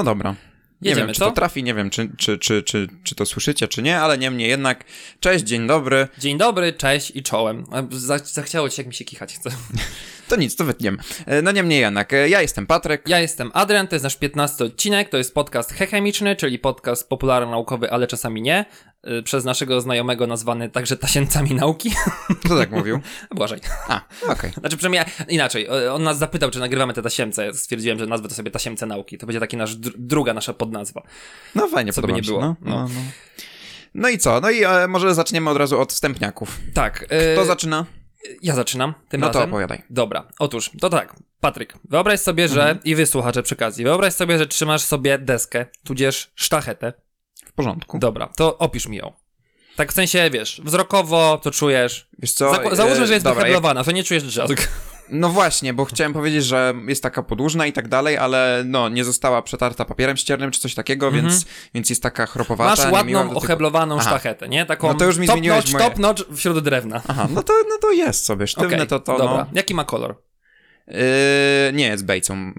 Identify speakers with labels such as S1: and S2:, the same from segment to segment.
S1: No dobra. Nie
S2: Jedziemy,
S1: wiem, czy
S2: co?
S1: to trafi, nie wiem, czy, czy, czy, czy, czy to słyszycie, czy nie, ale niemniej jednak. Cześć, dzień dobry.
S2: Dzień dobry, cześć i czołem. Zachciało ci jak mi się kichać chce.
S1: To nic, to wytniemy. E, No niemniej jednak, e, ja jestem Patryk.
S2: Ja jestem Adrian, to jest nasz 15 odcinek, to jest podcast Hechemiczny, czyli podcast popularno-naukowy, ale czasami nie, przez naszego znajomego nazwany także tasiemcami nauki.
S1: Kto tak mówił?
S2: Błażej.
S1: A, okej.
S2: Znaczy przynajmniej inaczej, on nas zapytał, czy nagrywamy te tasiemce, ja stwierdziłem, że nazwę to sobie tasiemce nauki, to będzie taki nasz dr- druga nasza podnazwa.
S1: No fajnie,
S2: Co by nie było.
S1: No,
S2: No.
S1: no, no. no i co? No i e, może zaczniemy od razu od wstępniaków.
S2: Tak.
S1: Kto
S2: y,
S1: zaczyna?
S2: Ja zaczynam tym
S1: No to
S2: razem.
S1: opowiadaj.
S2: Dobra, otóż, to tak, Patryk, wyobraź sobie, że,
S1: Mhm.
S2: i wy słuchacze przy okazji, wyobraź sobie, że trzymasz sobie deskę, tudzież sztachetę.
S1: W porządku.
S2: Dobra, to opisz mi ją. Tak w sensie, wiesz, wzrokowo, to czujesz.
S1: Wiesz co?
S2: Załóżmy, że jest
S1: dobra, jak-
S2: to nie czujesz drzazg.
S1: No właśnie, bo chciałem powiedzieć, że jest taka podłużna i tak dalej, ale no, nie została przetarta papierem ściernym czy coś takiego, więc, więc jest taka chropowata.
S2: Masz ładną, ocheblowaną
S1: Aha.
S2: sztachetę, nie? Taką
S1: No to już mi
S2: top
S1: zmieniłeś
S2: notch,
S1: moje-
S2: top notch wśród drewna.
S1: Aha, no to, no to jest sobie, sztywne
S2: Okej,
S1: to to,
S2: dobra.
S1: no.
S2: Jaki ma kolor?
S1: Yy, nie jest bejcą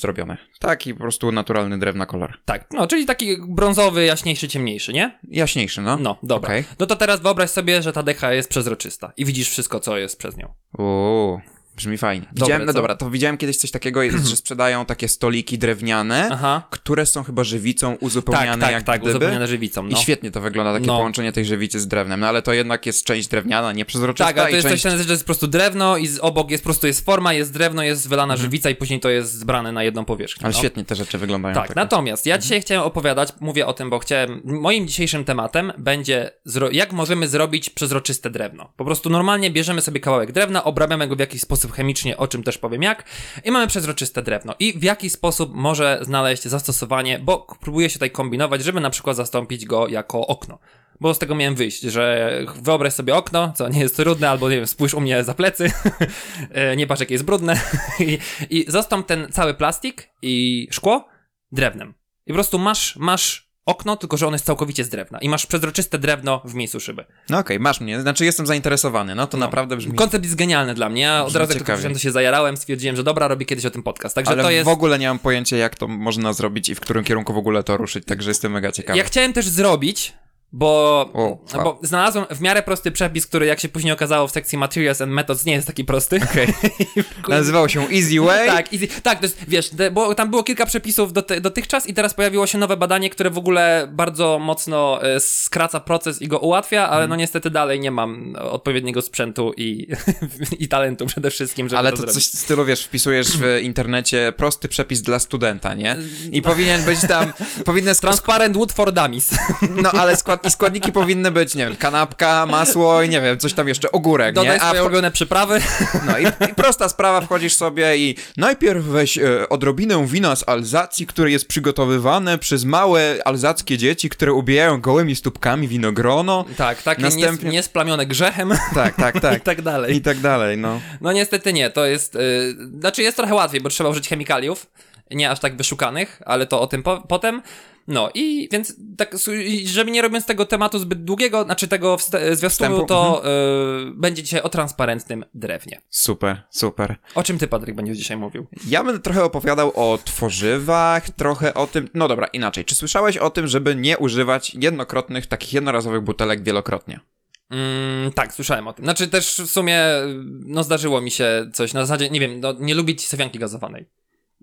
S1: zrobione. Taki po prostu naturalny drewna kolor.
S2: Tak, no, czyli taki brązowy, jaśniejszy, ciemniejszy, nie?
S1: Jaśniejszy, no.
S2: No, dobra.
S1: Okej.
S2: No to teraz wyobraź sobie, że ta decha jest przezroczysta i widzisz wszystko, co jest przez nią.
S1: Uuu, brzmi fajnie. Widziałem, no
S2: co?
S1: dobra, to widziałem kiedyś coś takiego, że sprzedają takie stoliki drewniane,
S2: Aha.
S1: które są chyba żywicą
S2: Tak,
S1: uzupełniane
S2: tak,
S1: jak
S2: tak,
S1: gdyby.
S2: uzupełnione żywicą,
S1: I
S2: no.
S1: świetnie to wygląda, takie
S2: No.
S1: połączenie tej żywicy z drewnem, no ale to jednak jest część drewniana, nieprzezroczysta
S2: Tak, ale to
S1: i
S2: jest
S1: część...
S2: coś, że jest po prostu drewno i obok jest po prostu jest forma, jest drewno, jest wylana żywica i później to jest zbrane na jedną powierzchnię.
S1: Ale
S2: no.
S1: świetnie te rzeczy wyglądają.
S2: Tak, natomiast ja dzisiaj chciałem opowiadać, mówię o tym, bo chciałem, moim dzisiejszym tematem będzie, jak możemy zrobić przezroczyste drewno. Po prostu normalnie bierzemy sobie kawałek drewna, obrabiamy go w jakiś sposób chemicznie, o czym też powiem jak, i mamy przezroczyste drewno. I w jaki sposób może znaleźć zastosowanie, bo próbuję się tutaj kombinować, żeby na przykład zastąpić go jako okno. Bo z tego miałem wyjść, że wyobraź sobie okno, co nie jest trudne, albo nie wiem, spójrz u mnie za plecy, e, nie patrz jakie jest brudne i, i zastąp ten cały plastik i szkło drewnem. I po prostu masz, masz okno, tylko że ono jest całkowicie z drewna i masz przezroczyste drewno w miejscu szyby.
S1: No okej, masz mnie, znaczy jestem zainteresowany, no to naprawdę brzmi...
S2: Koncept jest genialny dla mnie. Ja od razu jak to się zajarałem, stwierdziłem, że dobra, robię kiedyś o tym podcast. Także
S1: Ale
S2: to jest...
S1: w ogóle nie mam pojęcia, jak to można zrobić i w którym kierunku w ogóle to ruszyć, także jestem mega ciekawy.
S2: Ja chciałem też zrobić, bo,
S1: O, wow.
S2: bo znalazłem w miarę prosty przepis, który jak się później okazało w sekcji Materials and Methods nie jest taki prosty.
S1: Okej. Nazywał się Easy Way.
S2: Tak, easy. tak, to jest, wiesz, te, bo tam było kilka przepisów doty, dotychczas i teraz pojawiło się nowe badanie, które w ogóle bardzo mocno e, skraca proces i go ułatwia, ale
S1: Mhm.
S2: no niestety dalej nie mam odpowiedniego sprzętu i, i talentu przede wszystkim, żeby
S1: Ale
S2: to,
S1: to coś w stylu, wiesz, wpisujesz w internecie prosty przepis dla studenta, nie? I powinien być tam, skład,
S2: Transparent wood for dummies.
S1: no ale skład, i składniki powinny być, nie wiem, kanapka, masło i nie wiem, coś tam jeszcze, ogórek,
S2: Dodaj
S1: nie? A
S2: swoje
S1: wcho-
S2: ulubione przyprawy.
S1: no i, i prosta sprawa, wchodzisz sobie i najpierw weź e, odrobinę wina z Alzacji, które jest przygotowywane przez małe alzackie dzieci, które ubijają gołymi stópkami winogrono.
S2: tak, takie
S1: Następnie-
S2: nies, niesplamione grzechem
S1: Tak, tak, tak.
S2: i tak dalej.
S1: I tak dalej, no.
S2: No niestety nie, to jest, y, znaczy jest trochę łatwiej, bo trzeba użyć chemikaliów, nie aż tak wyszukanych, ale to o tym po, potem. No i więc tak, żeby nie robiąc tego tematu zbyt długiego, znaczy tego zwiastunu, to y, będzie dzisiaj o transparentnym drewnie.
S1: Super, super.
S2: O czym ty, Patryk, będziesz dzisiaj mówił?
S1: Ja będę trochę opowiadał o tworzywach, trochę o tym. No dobra, inaczej. Czy słyszałeś o tym, żeby nie używać jednokrotnych, takich jednorazowych butelek wielokrotnie?
S2: Mm, tak, słyszałem o tym. Znaczy też w sumie, no zdarzyło mi się coś na zasadzie, nie wiem, no, nie lubię cisowianki gazowanej.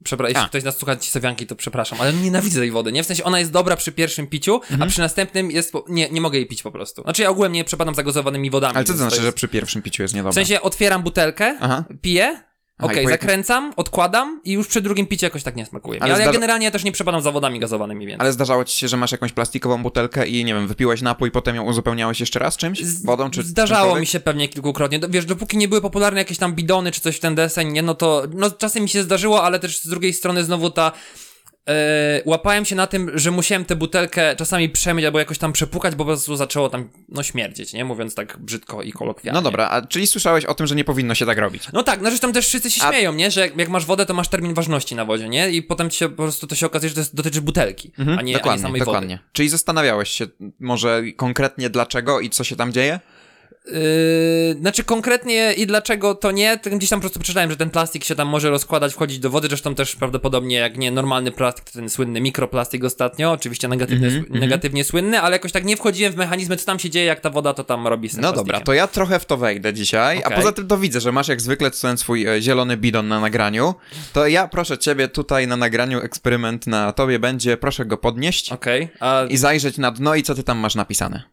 S2: Przepra- jeśli ktoś nas słucha cisowianki, to przepraszam, ale nienawidzę tej wody, nie? W sensie ona jest dobra przy pierwszym piciu,
S1: Mhm.
S2: a przy następnym jest, po... nie, nie mogę jej pić po prostu. Znaczy ja ogółem nie przepadam za gazowanymi wodami.
S1: Ale co to znaczy, że
S2: jest...
S1: przy pierwszym piciu jest niedobre?
S2: W sensie otwieram butelkę,
S1: Aha.
S2: piję, okej,
S1: jakim-
S2: zakręcam, odkładam i już przy drugim piciu jakoś tak nie smakuje.
S1: Ale
S2: Ale, ja generalnie też nie przepadam za wodami gazowanymi, więc...
S1: Ale zdarzało ci się, że masz jakąś plastikową butelkę i nie wiem, wypiłeś napój, potem ją uzupełniałeś jeszcze raz czymś?
S2: Z-
S1: Wodą czy
S2: Zdarzało
S1: czymkolwiek?
S2: mi się pewnie kilkukrotnie. Wiesz, dopóki nie były popularne jakieś tam bidony czy coś w ten deseń, nie, no to no, czasem mi się zdarzyło, ale też z drugiej strony znowu ta. E, łapałem się na tym, że musiałem tę butelkę czasami przemyć albo jakoś tam przepukać, bo po prostu zaczęło tam no śmierdzieć, nie? Mówiąc tak brzydko i kolokwialnie.
S1: No dobra, a czyli słyszałeś o tym, że nie powinno się tak robić?
S2: No tak, no zresztą też wszyscy się
S1: A-
S2: śmieją, nie? Że jak, jak masz wodę, to masz termin ważności na wodzie, nie? I potem się po prostu to się okazuje, że to jest, dotyczy butelki, a, nie, a nie
S1: dokładnie,
S2: samej
S1: dokładnie. Czyli zastanawiałeś się może konkretnie dlaczego i co się tam dzieje?
S2: Yy, znaczy konkretnie i dlaczego to nie, gdzieś tam po prostu przeczytałem, że ten plastik się tam może rozkładać, wchodzić do wody, zresztą też prawdopodobnie jak nie normalny plastik, to ten słynny mikroplastik ostatnio, oczywiście negatywnie,
S1: Mhm, mhm.
S2: negatywnie słynny, ale jakoś tak nie wchodziłem w mechanizmy, co tam się dzieje, jak ta woda to tam robi z
S1: No
S2: plastikiem.
S1: dobra, to ja trochę w to wejdę dzisiaj, a
S2: Okej.
S1: poza tym to widzę, że masz jak zwykle ten swój e, zielony bidon na nagraniu, to ja proszę ciebie tutaj na nagraniu eksperyment na tobie będzie, proszę go podnieść
S2: Okej, a
S1: i zajrzeć na dno i co ty tam masz napisane.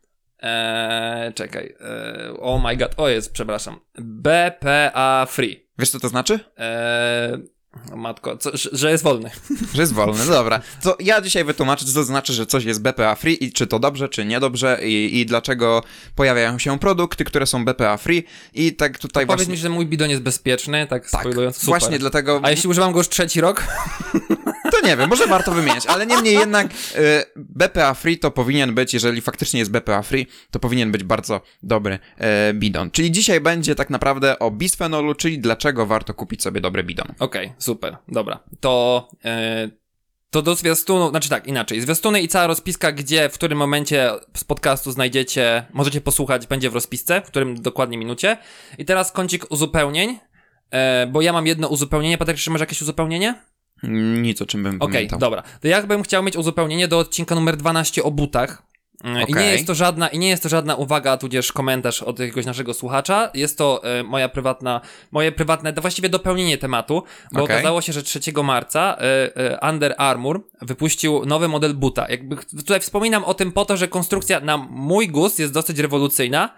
S2: Eee, czekaj. Eee, oh my god. O jest, przepraszam. BPA Free.
S1: Wiesz co to znaczy?
S2: Eee, matko, co, że- jest wolny.
S1: Że jest wolny, dobra. To ja dzisiaj wytłumaczę, co to znaczy, że coś jest BPA free i czy to dobrze, czy niedobrze i, i dlaczego pojawiają się produkty, które są BPA free i tak tutaj
S2: Powiedz
S1: właśnie...
S2: mi, że mój bidon jest bezpieczny, tak,
S1: tak,
S2: spoilując. Super.
S1: właśnie dlatego...
S2: A jeśli używam go już trzeci rok?
S1: To nie wiem, może warto wymieniać, ale niemniej jednak y, BPA free to powinien być, jeżeli faktycznie jest BPA free, to powinien być bardzo dobry e, bidon. Czyli dzisiaj będzie tak naprawdę o bisfenolu, czyli dlaczego warto kupić sobie dobry bidon.
S2: Okej, super, dobra. To, e, to do zwiastunu, znaczy tak, inaczej. Zwiastuny i cała rozpiska, gdzie, w którym momencie z podcastu znajdziecie, możecie posłuchać, będzie w rozpisce, w którym dokładnie minucie. I teraz kącik uzupełnień, e, bo ja mam jedno uzupełnienie. Patryk, czy masz jakieś uzupełnienie?
S1: Nic o czym bym
S2: Okej,
S1: pamiętał.
S2: dobra. To ja bym chciał mieć uzupełnienie do odcinka numer 12 o butach. E, I nie jest to żadna, i nie jest to żadna uwaga, tudzież komentarz od jakiegoś naszego słuchacza. Jest to e, moja prywatna, moje prywatne, to właściwie dopełnienie tematu, bo
S1: Okej.
S2: okazało się, że 3 marca e, e, Under Armour wypuścił nowy model buta. Jakby tutaj wspominam o tym po to, że konstrukcja na mój gust jest dosyć rewolucyjna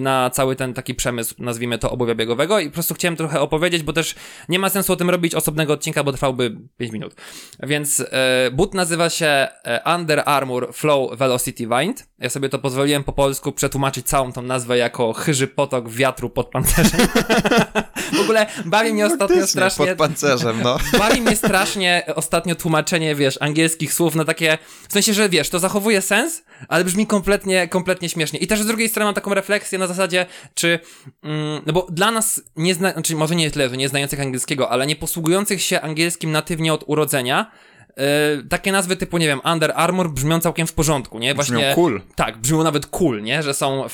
S2: na cały ten taki przemysł, nazwijmy to obuwia biegowego i po prostu chciałem trochę opowiedzieć, bo też nie ma sensu o tym robić osobnego odcinka, bo trwałby 5 minut. Więc e, but nazywa się e, Under Armour Flow Velocity Wind. Ja sobie to pozwoliłem po polsku przetłumaczyć całą tą nazwę jako chyży potok wiatru pod pancerzem. w ogóle bawi mnie ostatnio
S1: Faktycznie,
S2: strasznie...
S1: Pod pancerzem, no.
S2: Bawi mnie strasznie ostatnio tłumaczenie, wiesz, angielskich słów na takie, w sensie, że wiesz, to zachowuje sens, ale brzmi kompletnie, kompletnie śmiesznie. I też z drugiej strony mam taką refleksję na zasadzie, czy, mm, no bo dla nas, nie zna, znaczy może nie tyle, że nie znających angielskiego, ale nie posługujących się angielskim natywnie od urodzenia, yy, takie nazwy typu, nie wiem, Under Armour brzmią całkiem w porządku, nie? Właśnie,
S1: Brzmią cool.
S2: tak, brzmią nawet cool, nie? Że są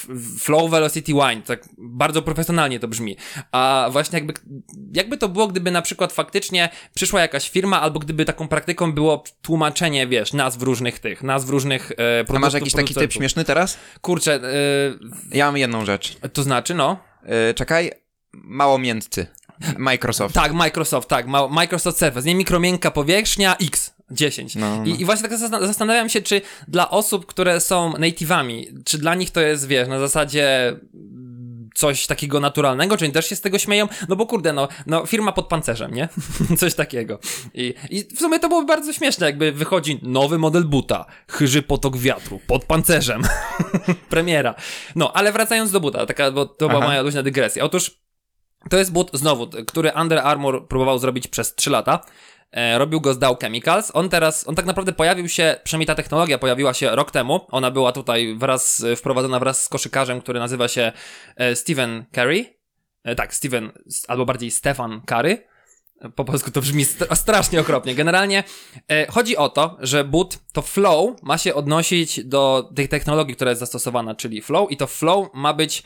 S2: Flow Velocity Wine, tak bardzo profesjonalnie to brzmi. A właśnie jakby, jakby to było, gdyby na przykład faktycznie przyszła jakaś firma, albo gdyby taką praktyką było tłumaczenie, wiesz, nazw różnych tych, nazw różnych e, produktów.
S1: A masz jakiś taki typ śmieszny teraz?
S2: Kurczę,
S1: Ja mam jedną rzecz.
S2: to znaczy, no.
S1: Czekaj, mało miętcy. Microsoft.
S2: Tak, Microsoft, tak, Microsoft Surface, nie mikromiękka powierzchnia X. 10.
S1: No, no.
S2: I, I właśnie tak zastan- zastanawiam się, czy dla osób, które są native'ami, czy dla nich to jest, wiesz, na zasadzie coś takiego naturalnego, czy oni też się z tego śmieją? No bo kurde, no, no firma pod pancerzem, nie? coś takiego. I, I w sumie to byłoby bardzo śmieszne, jakby wychodzi nowy model buta, chyży potok wiatru, pod pancerzem. Premiera. No, ale wracając do buta, taka, bo to była
S1: Aha.
S2: moja luźna dygresja. Otóż to jest but, znowu, który Under Armour próbował zrobić przez 3 lata. E, robił go z Dow Chemicals. On teraz, on tak naprawdę pojawił się, przynajmniej ta technologia pojawiła się rok temu. Ona była tutaj wraz, wprowadzona wraz z koszykarzem, który nazywa się e, Steven Curry. E, tak, Steven, albo bardziej Stefan Curry. Po polsku to brzmi st- strasznie okropnie. Generalnie e, chodzi o to, że boot, to flow ma się odnosić do tej technologii, która jest zastosowana, czyli flow i to flow ma być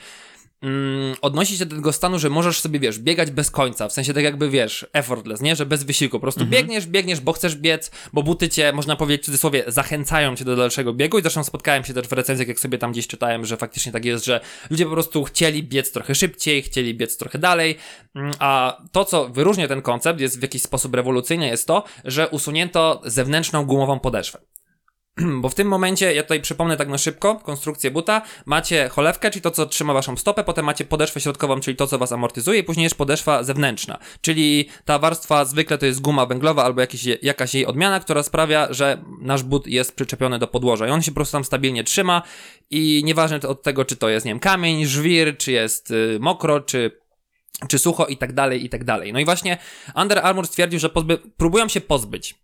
S2: mm, odnosić się do tego stanu, że możesz sobie, wiesz, biegać bez końca, w sensie tak jakby, wiesz, effortless, nie? Że bez wysiłku, po prostu biegniesz, biegniesz, bo chcesz biec, bo buty cię, można powiedzieć w cudzysłowie, zachęcają cię do dalszego biegu i zresztą spotkałem się też w recenzjach, jak sobie tam gdzieś czytałem, że faktycznie tak jest, że ludzie po prostu chcieli biec trochę szybciej, chcieli biec trochę dalej, Mm, a to, co wyróżnia ten koncept, jest w jakiś sposób rewolucyjny, jest to, że usunięto zewnętrzną gumową podeszwę. Bo w tym momencie, ja tutaj przypomnę tak na szybko, konstrukcję buta, macie cholewkę, czyli to, co trzyma waszą stopę, potem macie podeszwę środkową, czyli to, co was amortyzuje i później jest podeszwa zewnętrzna, czyli ta warstwa zwykle to jest guma węglowa albo jakiś, jakaś jej odmiana, która sprawia, że nasz but jest przyczepiony do podłoża. I on się po prostu tam stabilnie trzyma i nieważne od tego, czy to jest, nie wiem, kamień, żwir, czy jest y, mokro, czy czy sucho i tak dalej, i tak dalej. No i właśnie Under Armour stwierdził, że pozby- próbują się pozbyć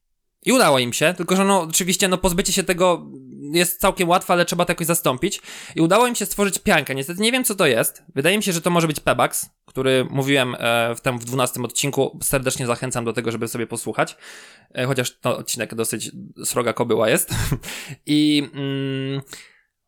S2: i udało im się, tylko że no oczywiście no pozbycie się tego jest całkiem łatwe, ale trzeba to jakoś zastąpić. I udało im się stworzyć piankę. Niestety nie wiem co to jest. Wydaje mi się, że to może być Pebax, który mówiłem e, w tym w 12 odcinku. Serdecznie zachęcam do tego, żeby sobie posłuchać. E, chociaż to odcinek dosyć sroga kobyła jest. I mm,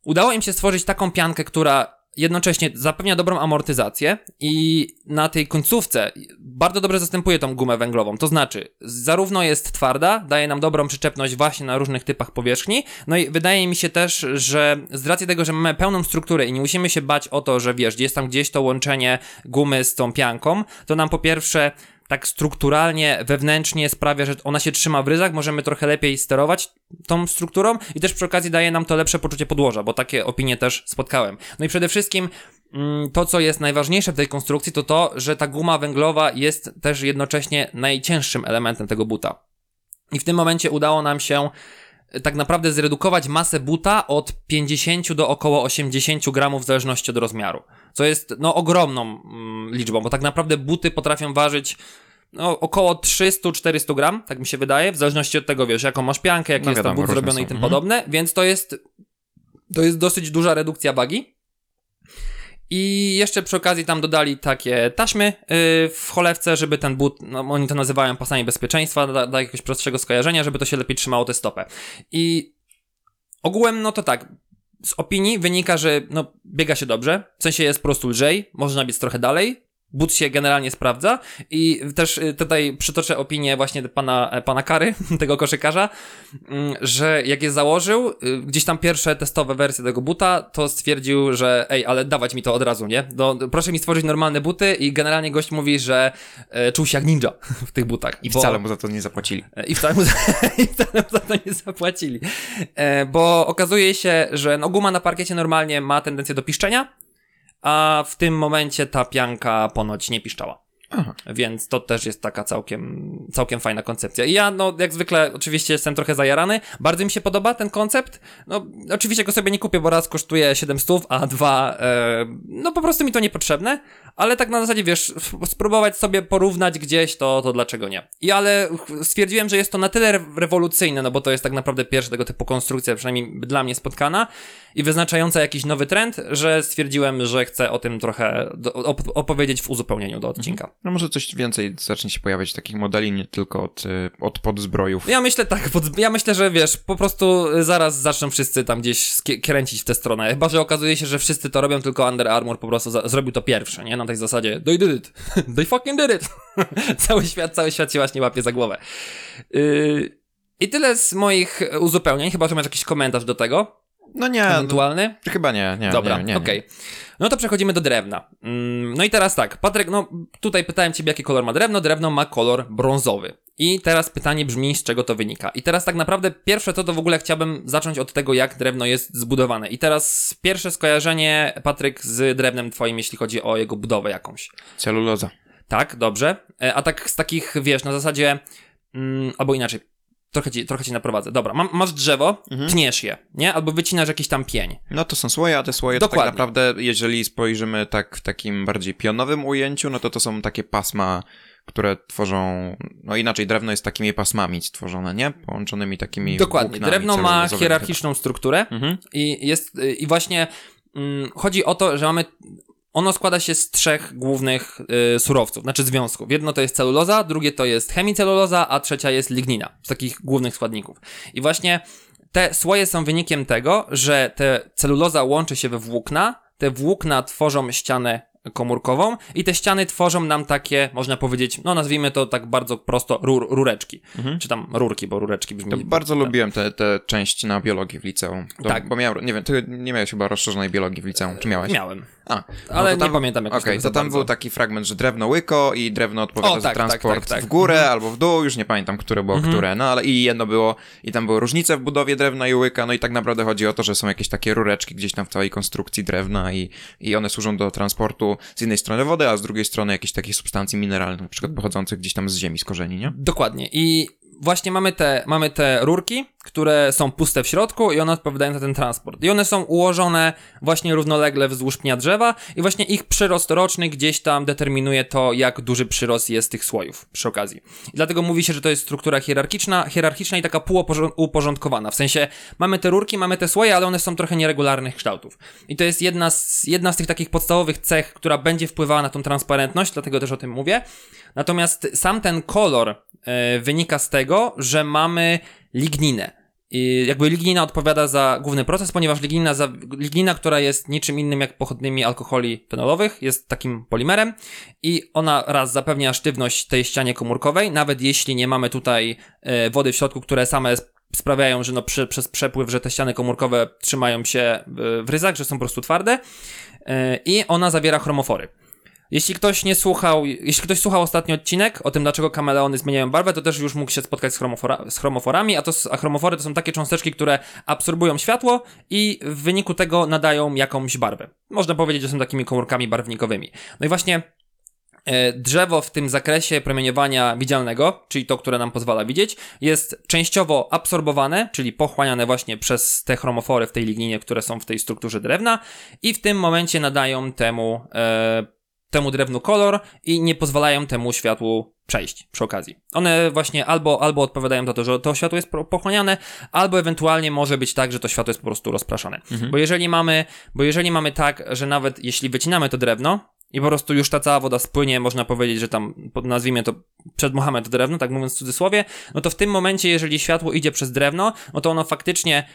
S2: udało im się stworzyć taką piankę, która jednocześnie zapewnia dobrą amortyzację i na tej końcówce bardzo dobrze zastępuje tą gumę węglową. To znaczy, zarówno jest twarda, daje nam dobrą przyczepność właśnie na różnych typach powierzchni, no i wydaje mi się też, że z racji tego, że mamy pełną strukturę i nie musimy się bać o to, że wiesz, jest tam gdzieś to łączenie gumy z tą pianką, to nam po pierwsze tak strukturalnie, wewnętrznie sprawia, że ona się trzyma w ryzach, możemy trochę lepiej sterować tą strukturą i też przy okazji daje nam to lepsze poczucie podłoża, bo takie opinie też spotkałem. No i przede wszystkim mm, to, co jest najważniejsze w tej konstrukcji, to to, że ta guma węglowa jest też jednocześnie najcięższym elementem tego buta. I w tym momencie udało nam się tak naprawdę zredukować masę buta od 50 do około 80 gramów w zależności od rozmiaru co jest no ogromną mm, liczbą, bo tak naprawdę buty potrafią ważyć no, około 300-400 gram, tak mi się wydaje, w zależności od tego, wiesz, jaką masz piankę, jaki no, jest tam but zrobiony i tym mhm. podobne, więc to jest, to jest dosyć duża redukcja wagi. I jeszcze przy okazji tam dodali takie taśmy yy, w cholewce, żeby ten but, no oni to nazywają pasami bezpieczeństwa, dla, dla jakiegoś prostszego skojarzenia, żeby to się lepiej trzymało tę stopę. I ogółem, no to tak, z opinii wynika, że no, biega się dobrze, w sensie jest po prostu lżej, można biec trochę dalej, but się generalnie sprawdza i też y, tutaj przytoczę opinię właśnie pana, e, pana Kary, tego koszykarza, mm, że jak je założył, y, gdzieś tam pierwsze testowe wersje tego buta, to stwierdził, że ej, ale dawać mi to od razu, nie? No, proszę mi stworzyć normalne buty i generalnie gość mówi, że e, czuł się jak ninja w tych butach.
S1: I bo... wcale mu za to nie zapłacili.
S2: E, I wcale mu za, i wcale mu za to nie zapłacili. Bo okazuje się, że no, guma na parkiecie normalnie ma tendencję do piszczenia, a w tym momencie ta pianka ponoć nie piszczała. Aha. Więc to też jest taka całkiem, całkiem fajna koncepcja. I ja, no, jak zwykle, oczywiście jestem trochę zajarany. Bardzo mi się podoba ten koncept. No, oczywiście go sobie nie kupię, bo raz kosztuje 700, a dwa, e, no po prostu mi to niepotrzebne. Ale tak na zasadzie, wiesz, spróbować sobie porównać gdzieś, to, to dlaczego nie. I ale stwierdziłem, że jest to na tyle rewolucyjne, no bo to jest tak naprawdę pierwsza tego typu konstrukcja, przynajmniej dla mnie spotkana i wyznaczająca jakiś nowy trend, że stwierdziłem, że chcę o tym trochę opowiedzieć w uzupełnieniu do odcinka.
S1: No może coś więcej zacznie się pojawiać takich modeli, nie tylko od, y, od podzbrojów.
S2: Ja myślę tak, pod, ja myślę, że wiesz, po prostu zaraz zaczną wszyscy tam gdzieś kręcić w tę stronę. Chyba, że okazuje się, że wszyscy to robią, tylko Under Armour po prostu zrobił to pierwsze, nie? Na tej zasadzie, they did it, they fucking did it. cały świat, cały świat się właśnie łapie za głowę. Yy, I tyle z moich uzupełnień, chyba, że masz jakiś komentarz do tego.
S1: No nie. No,
S2: Ewentualny?
S1: No, chyba nie, nie.
S2: Dobra,
S1: okej.
S2: Okay. No to przechodzimy do drewna. Mm, no i teraz tak, Patryk, no tutaj pytałem ciebie, jaki kolor ma drewno. Drewno ma kolor brązowy. I teraz pytanie brzmi, z czego to wynika. I teraz tak naprawdę pierwsze to to w ogóle chciałbym zacząć od tego, jak drewno jest zbudowane. I teraz pierwsze skojarzenie, Patryk, z drewnem twoim, jeśli chodzi o jego budowę jakąś.
S1: Celuloza.
S2: Tak, dobrze. E, a tak z takich, wiesz, na zasadzie, mm, albo inaczej, trochę ci, trochę ci naprowadzę. Dobra, mam, masz drzewo, mhm. tniesz je, nie? Albo wycinasz jakiś tam pień.
S1: No to są słoje, a te słoje Dokładnie. to tak naprawdę, jeżeli spojrzymy tak w takim bardziej pionowym ujęciu, no to to są takie pasma, które tworzą, no inaczej, drewno jest takimi pasmami stworzone, nie? Połączonymi takimi
S2: Dokładnie, drewno ma hierarchiczną strukturę mhm. i jest, i właśnie mm, chodzi o to, że mamy ono składa się z trzech głównych y, surowców, znaczy związków. Jedno to jest celuloza, drugie to jest chemiceluloza, a trzecia jest lignina, z takich głównych składników. I właśnie te słoje są wynikiem tego, że te celuloza łączy się we włókna, te włókna tworzą ścianę komórkową i te ściany tworzą nam takie, można powiedzieć, no nazwijmy to tak bardzo prosto, rur, rureczki. Mhm. Czy tam rurki, bo rureczki brzmi...
S1: To bardzo tak. lubiłem tę te, te część na biologii w liceum. To, tak. Bo miałem, nie wiem, ty nie miałeś chyba rozszerzonej biologii w liceum, czy miałeś?
S2: Miałem. A, no ale tam, nie pamiętam jak
S1: Okej, okay, to tam bardzo. był taki fragment, że drewno łyko i drewno odpowiada o, za tak, tak transport tak, tak, w górę mhm. albo w dół, już nie pamiętam, które było mhm. które, no ale i jedno było, i tam były różnice w budowie drewna i łyka, no i tak naprawdę chodzi o to, że są jakieś takie rureczki gdzieś tam w całej konstrukcji drewna i, i one służą do transportu z jednej strony wody, a z drugiej strony jakichś takich substancji mineralnych, na przykład pochodzących gdzieś tam z ziemi, z korzeni, nie?
S2: Dokładnie i właśnie mamy te, mamy te rurki, które są puste w środku i one odpowiadają za ten transport. I one są ułożone właśnie równolegle wzdłuż pnia drzewa i właśnie ich przyrost roczny gdzieś tam determinuje to, jak duży przyrost jest tych słojów przy okazji. I dlatego mówi się, że to jest struktura hierarchiczna, hierarchiczna i taka półuporządkowana. W sensie mamy te rurki, mamy te słoje, ale one są trochę nieregularnych kształtów. I to jest jedna z, jedna z tych takich podstawowych cech, która będzie wpływała na tą transparentność, dlatego też o tym mówię. Natomiast sam ten kolor wynika z tego, że mamy ligninę. I jakby lignina odpowiada za główny proces, ponieważ lignina, za, lignina, która jest niczym innym jak pochodnymi alkoholi fenolowych, jest takim polimerem i ona raz zapewnia sztywność tej ścianie komórkowej, nawet jeśli nie mamy tutaj e, wody w środku, które same sprawiają, że no przy, przez przepływ, że te ściany komórkowe trzymają się w, w ryzach, że są po prostu twarde e, i ona zawiera chromofory. Jeśli ktoś nie słuchał, jeśli ktoś słuchał ostatni odcinek o tym, dlaczego kameleony zmieniają barwę, to też już mógł się spotkać z, chromofora, z chromoforami, a, to, a chromofory to są takie cząsteczki, które absorbują światło i w wyniku tego nadają jakąś barwę. Można powiedzieć, że są takimi komórkami barwnikowymi. No i właśnie e, drzewo w tym zakresie promieniowania widzialnego, czyli to, które nam pozwala widzieć, jest częściowo absorbowane, czyli pochłaniane właśnie przez te chromofory w tej ligninie, które są w tej strukturze drewna i w tym momencie nadają temu e, temu drewnu kolor i nie pozwalają temu światłu przejść przy okazji. One właśnie albo, albo odpowiadają za to, że to światło jest pochłaniane, albo ewentualnie może być tak, że to światło jest po prostu rozpraszane. Mhm. Bo jeżeli mamy, bo jeżeli mamy tak, że nawet jeśli wycinamy to drewno i po prostu już ta cała woda spłynie, można powiedzieć, że tam nazwijmy to przedmuchamy to drewno, tak mówiąc w cudzysłowie, no to w tym momencie, jeżeli światło idzie przez drewno, no to ono faktycznie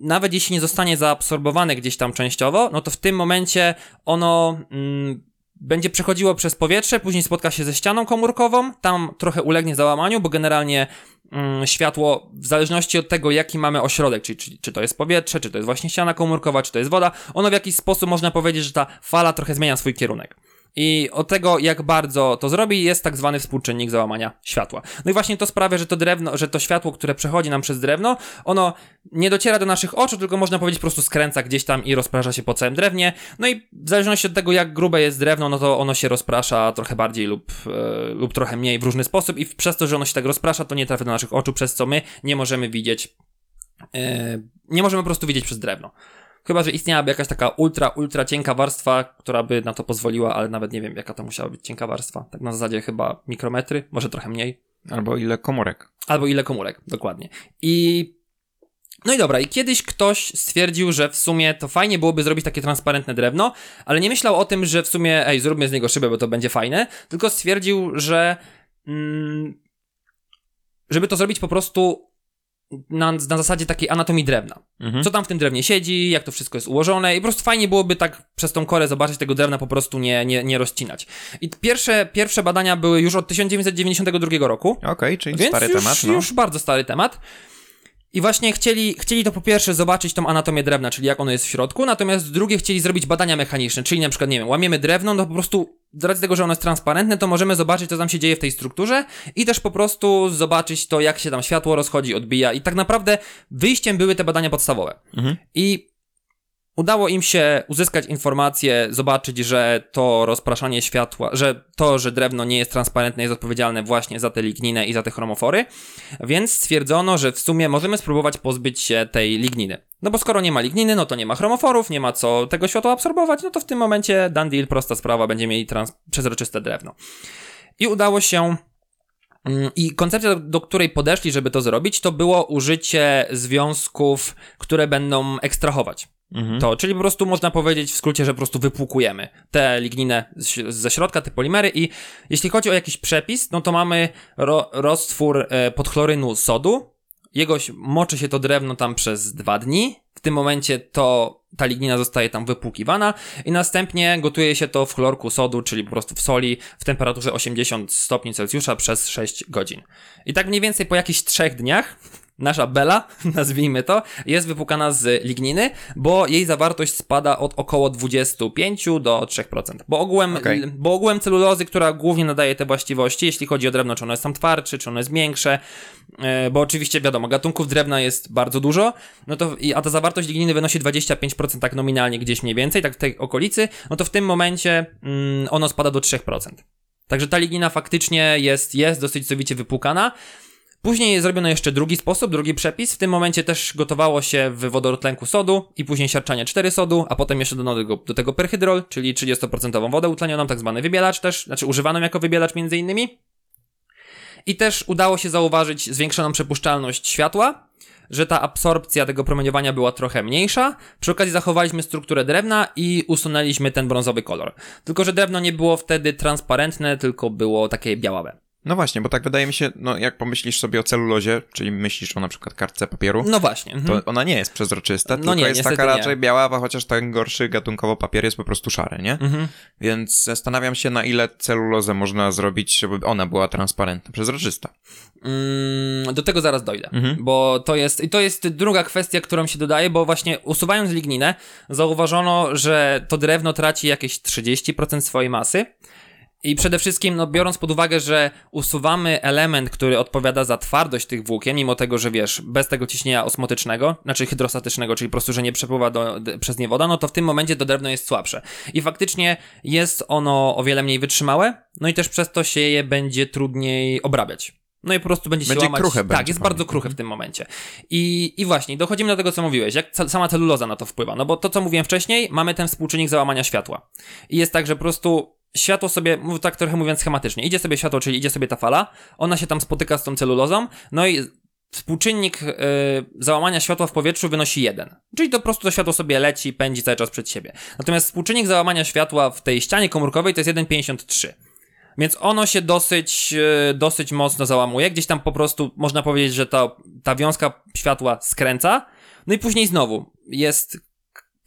S2: nawet jeśli nie zostanie zaabsorbowane gdzieś tam częściowo, no to w tym momencie ono mm, będzie przechodziło przez powietrze, później spotka się ze ścianą komórkową, tam trochę ulegnie załamaniu, bo generalnie mm, światło, w zależności od tego, jaki mamy ośrodek, czyli czy, czy to jest powietrze, czy to jest właśnie ściana komórkowa, czy to jest woda, ono w jakiś sposób można powiedzieć, że ta fala trochę zmienia swój kierunek. I od tego, jak bardzo to zrobi, jest tak zwany współczynnik załamania światła. No i właśnie to sprawia, że to drewno, że to światło, które przechodzi nam przez drewno, ono nie dociera do naszych oczu, tylko można powiedzieć po prostu skręca gdzieś tam i rozprasza się po całym drewnie. No i w zależności od tego, jak grube jest drewno, no to ono się rozprasza trochę bardziej lub, e, lub trochę mniej w różny sposób i przez to, że ono się tak rozprasza, to nie trafia do naszych oczu, przez co my nie możemy widzieć, e, nie możemy po prostu widzieć przez drewno. Chyba, że istniałaby jakaś taka ultra, ultra cienka warstwa, która by na to pozwoliła, ale nawet nie wiem, jaka to musiała być cienka warstwa. Tak na zasadzie chyba mikrometry, może trochę mniej.
S1: Albo ile komórek.
S2: Albo ile komórek, dokładnie. I no i dobra, i kiedyś ktoś stwierdził, że w sumie to fajnie byłoby zrobić takie transparentne drewno, ale nie myślał o tym, że w sumie, ej, zróbmy z niego szybę, bo to będzie fajne, tylko stwierdził, że. Mm, żeby to zrobić po prostu na, na zasadzie takiej anatomii drewna. Mhm. Co tam w tym drewnie siedzi, jak to wszystko jest ułożone i po prostu fajnie byłoby tak przez tą korę zobaczyć tego drewna, po prostu nie, nie, nie rozcinać. I pierwsze, pierwsze badania były już od 1992 roku.
S1: Okej, okay, czyli więc stary
S2: już,
S1: temat. No.
S2: już bardzo stary temat. I właśnie chcieli, chcieli to po pierwsze zobaczyć tą anatomię drewna, czyli jak ono jest w środku, natomiast drugie chcieli zrobić badania mechaniczne, czyli na przykład, nie wiem, łamiemy drewno, no po prostu z racji tego, że ono jest transparentne, to możemy zobaczyć, co tam się dzieje w tej strukturze i też po prostu zobaczyć to, jak się tam światło rozchodzi, odbija i tak naprawdę wyjściem były te badania podstawowe. Mhm. I Udało im się uzyskać informacje, zobaczyć, że to rozpraszanie światła, że to, że drewno nie jest transparentne, jest odpowiedzialne właśnie za tę ligninę i za te chromofory, więc stwierdzono, że w sumie możemy spróbować pozbyć się tej ligniny. No bo skoro nie ma ligniny, no to nie ma chromoforów, nie ma co tego światła absorbować, no to w tym momencie done deal, prosta sprawa, będziemy mieli trans- przezroczyste drewno. I udało się mm, i koncepcja, do której podeszli, żeby to zrobić, to było użycie związków, które będą ekstrahować. Mhm. To, czyli po prostu można powiedzieć w skrócie, że po prostu wypłukujemy tę ligninę ze środka, te polimery i jeśli chodzi o jakiś przepis, no to mamy ro, roztwór e, podchlorynu sodu, jego moczy się to drewno tam przez dwa dni, w tym momencie to ta lignina zostaje tam wypłukiwana i następnie gotuje się to w chlorku sodu, czyli po prostu w soli w temperaturze 80 stopni Celsjusza przez 6 godzin. I tak mniej więcej po jakichś trzech dniach nasza Bela, nazwijmy to, jest wypłukana z ligniny, bo jej zawartość spada od około 25 do 3%. Bo ogółem, okay. bo ogółem celulozy, która głównie nadaje te właściwości, jeśli chodzi o drewno, czy ono jest tam twardsze, czy ono jest większe, e, bo oczywiście wiadomo, gatunków drewna jest bardzo dużo, no to, a ta zawartość ligniny wynosi 25% tak nominalnie gdzieś mniej więcej, tak w tej okolicy, no to w tym momencie mm, ono spada do 3%. Także ta lignina faktycznie jest, jest dosyć sowicie wypłukana. Później zrobiono jeszcze drugi sposób, drugi przepis. W tym momencie też gotowało się w wodorotlenku sodu i później siarczanie 4 sodu, a potem jeszcze do tego, do tego perhydrol, czyli 30% wodę utlenioną, tak zwany wybielacz też, znaczy używaną jako wybielacz między innymi. I też udało się zauważyć zwiększoną przepuszczalność światła, że ta absorpcja tego promieniowania była trochę mniejsza. Przy okazji zachowaliśmy strukturę drewna i usunęliśmy ten brązowy kolor. Tylko, że drewno nie było wtedy transparentne, tylko było takie białawe.
S1: No właśnie, bo tak wydaje mi się, no jak pomyślisz sobie o celulozie, czyli myślisz o na przykład kartce papieru,
S2: No właśnie. mhm.
S1: to ona nie jest przezroczysta,
S2: No
S1: tylko
S2: nie,
S1: jest taka
S2: nie.
S1: raczej biała, chociaż ten gorszy gatunkowo papier jest po prostu szary, nie?
S2: Mhm.
S1: Więc zastanawiam się, na ile celulozę można zrobić, żeby ona była transparentna, przezroczysta.
S2: Mm, do tego zaraz dojdę,
S1: Mhm.
S2: bo to jest, i to jest druga kwestia, którą się dodaje, bo właśnie usuwając ligninę, zauważono, że to drewno traci jakieś 30% swojej masy. I przede wszystkim, no, biorąc pod uwagę, że usuwamy element, który odpowiada za twardość tych włókien, mimo tego, że wiesz, bez tego ciśnienia osmotycznego, znaczy hydrostatycznego, czyli po prostu, że nie przepływa do, d- przez nie woda, no to w tym momencie to drewno jest słabsze. I faktycznie jest ono o wiele mniej wytrzymałe, no i też przez to się je będzie trudniej obrabiać. No i po prostu będzie się
S1: Będzie
S2: łamać.
S1: kruche
S2: tak,
S1: będzie
S2: jest bardzo kruche w tym momencie. I, I właśnie, dochodzimy do tego, co mówiłeś, jak ca- sama celuloza na to wpływa. No bo to, co mówiłem wcześniej, mamy ten współczynnik załamania światła. I jest tak, że po prostu światło sobie, tak trochę mówiąc schematycznie, idzie sobie światło, czyli idzie sobie ta fala, ona się tam spotyka z tą celulozą, no i współczynnik y, załamania światła w powietrzu wynosi 1. Czyli to po prostu to światło sobie leci, pędzi cały czas przed siebie. Natomiast współczynnik załamania światła w tej ścianie komórkowej to jest 1,53. Więc ono się dosyć, e, dosyć mocno załamuje. Gdzieś tam po prostu można powiedzieć, że ta, ta wiązka światła skręca. No i później znowu jest.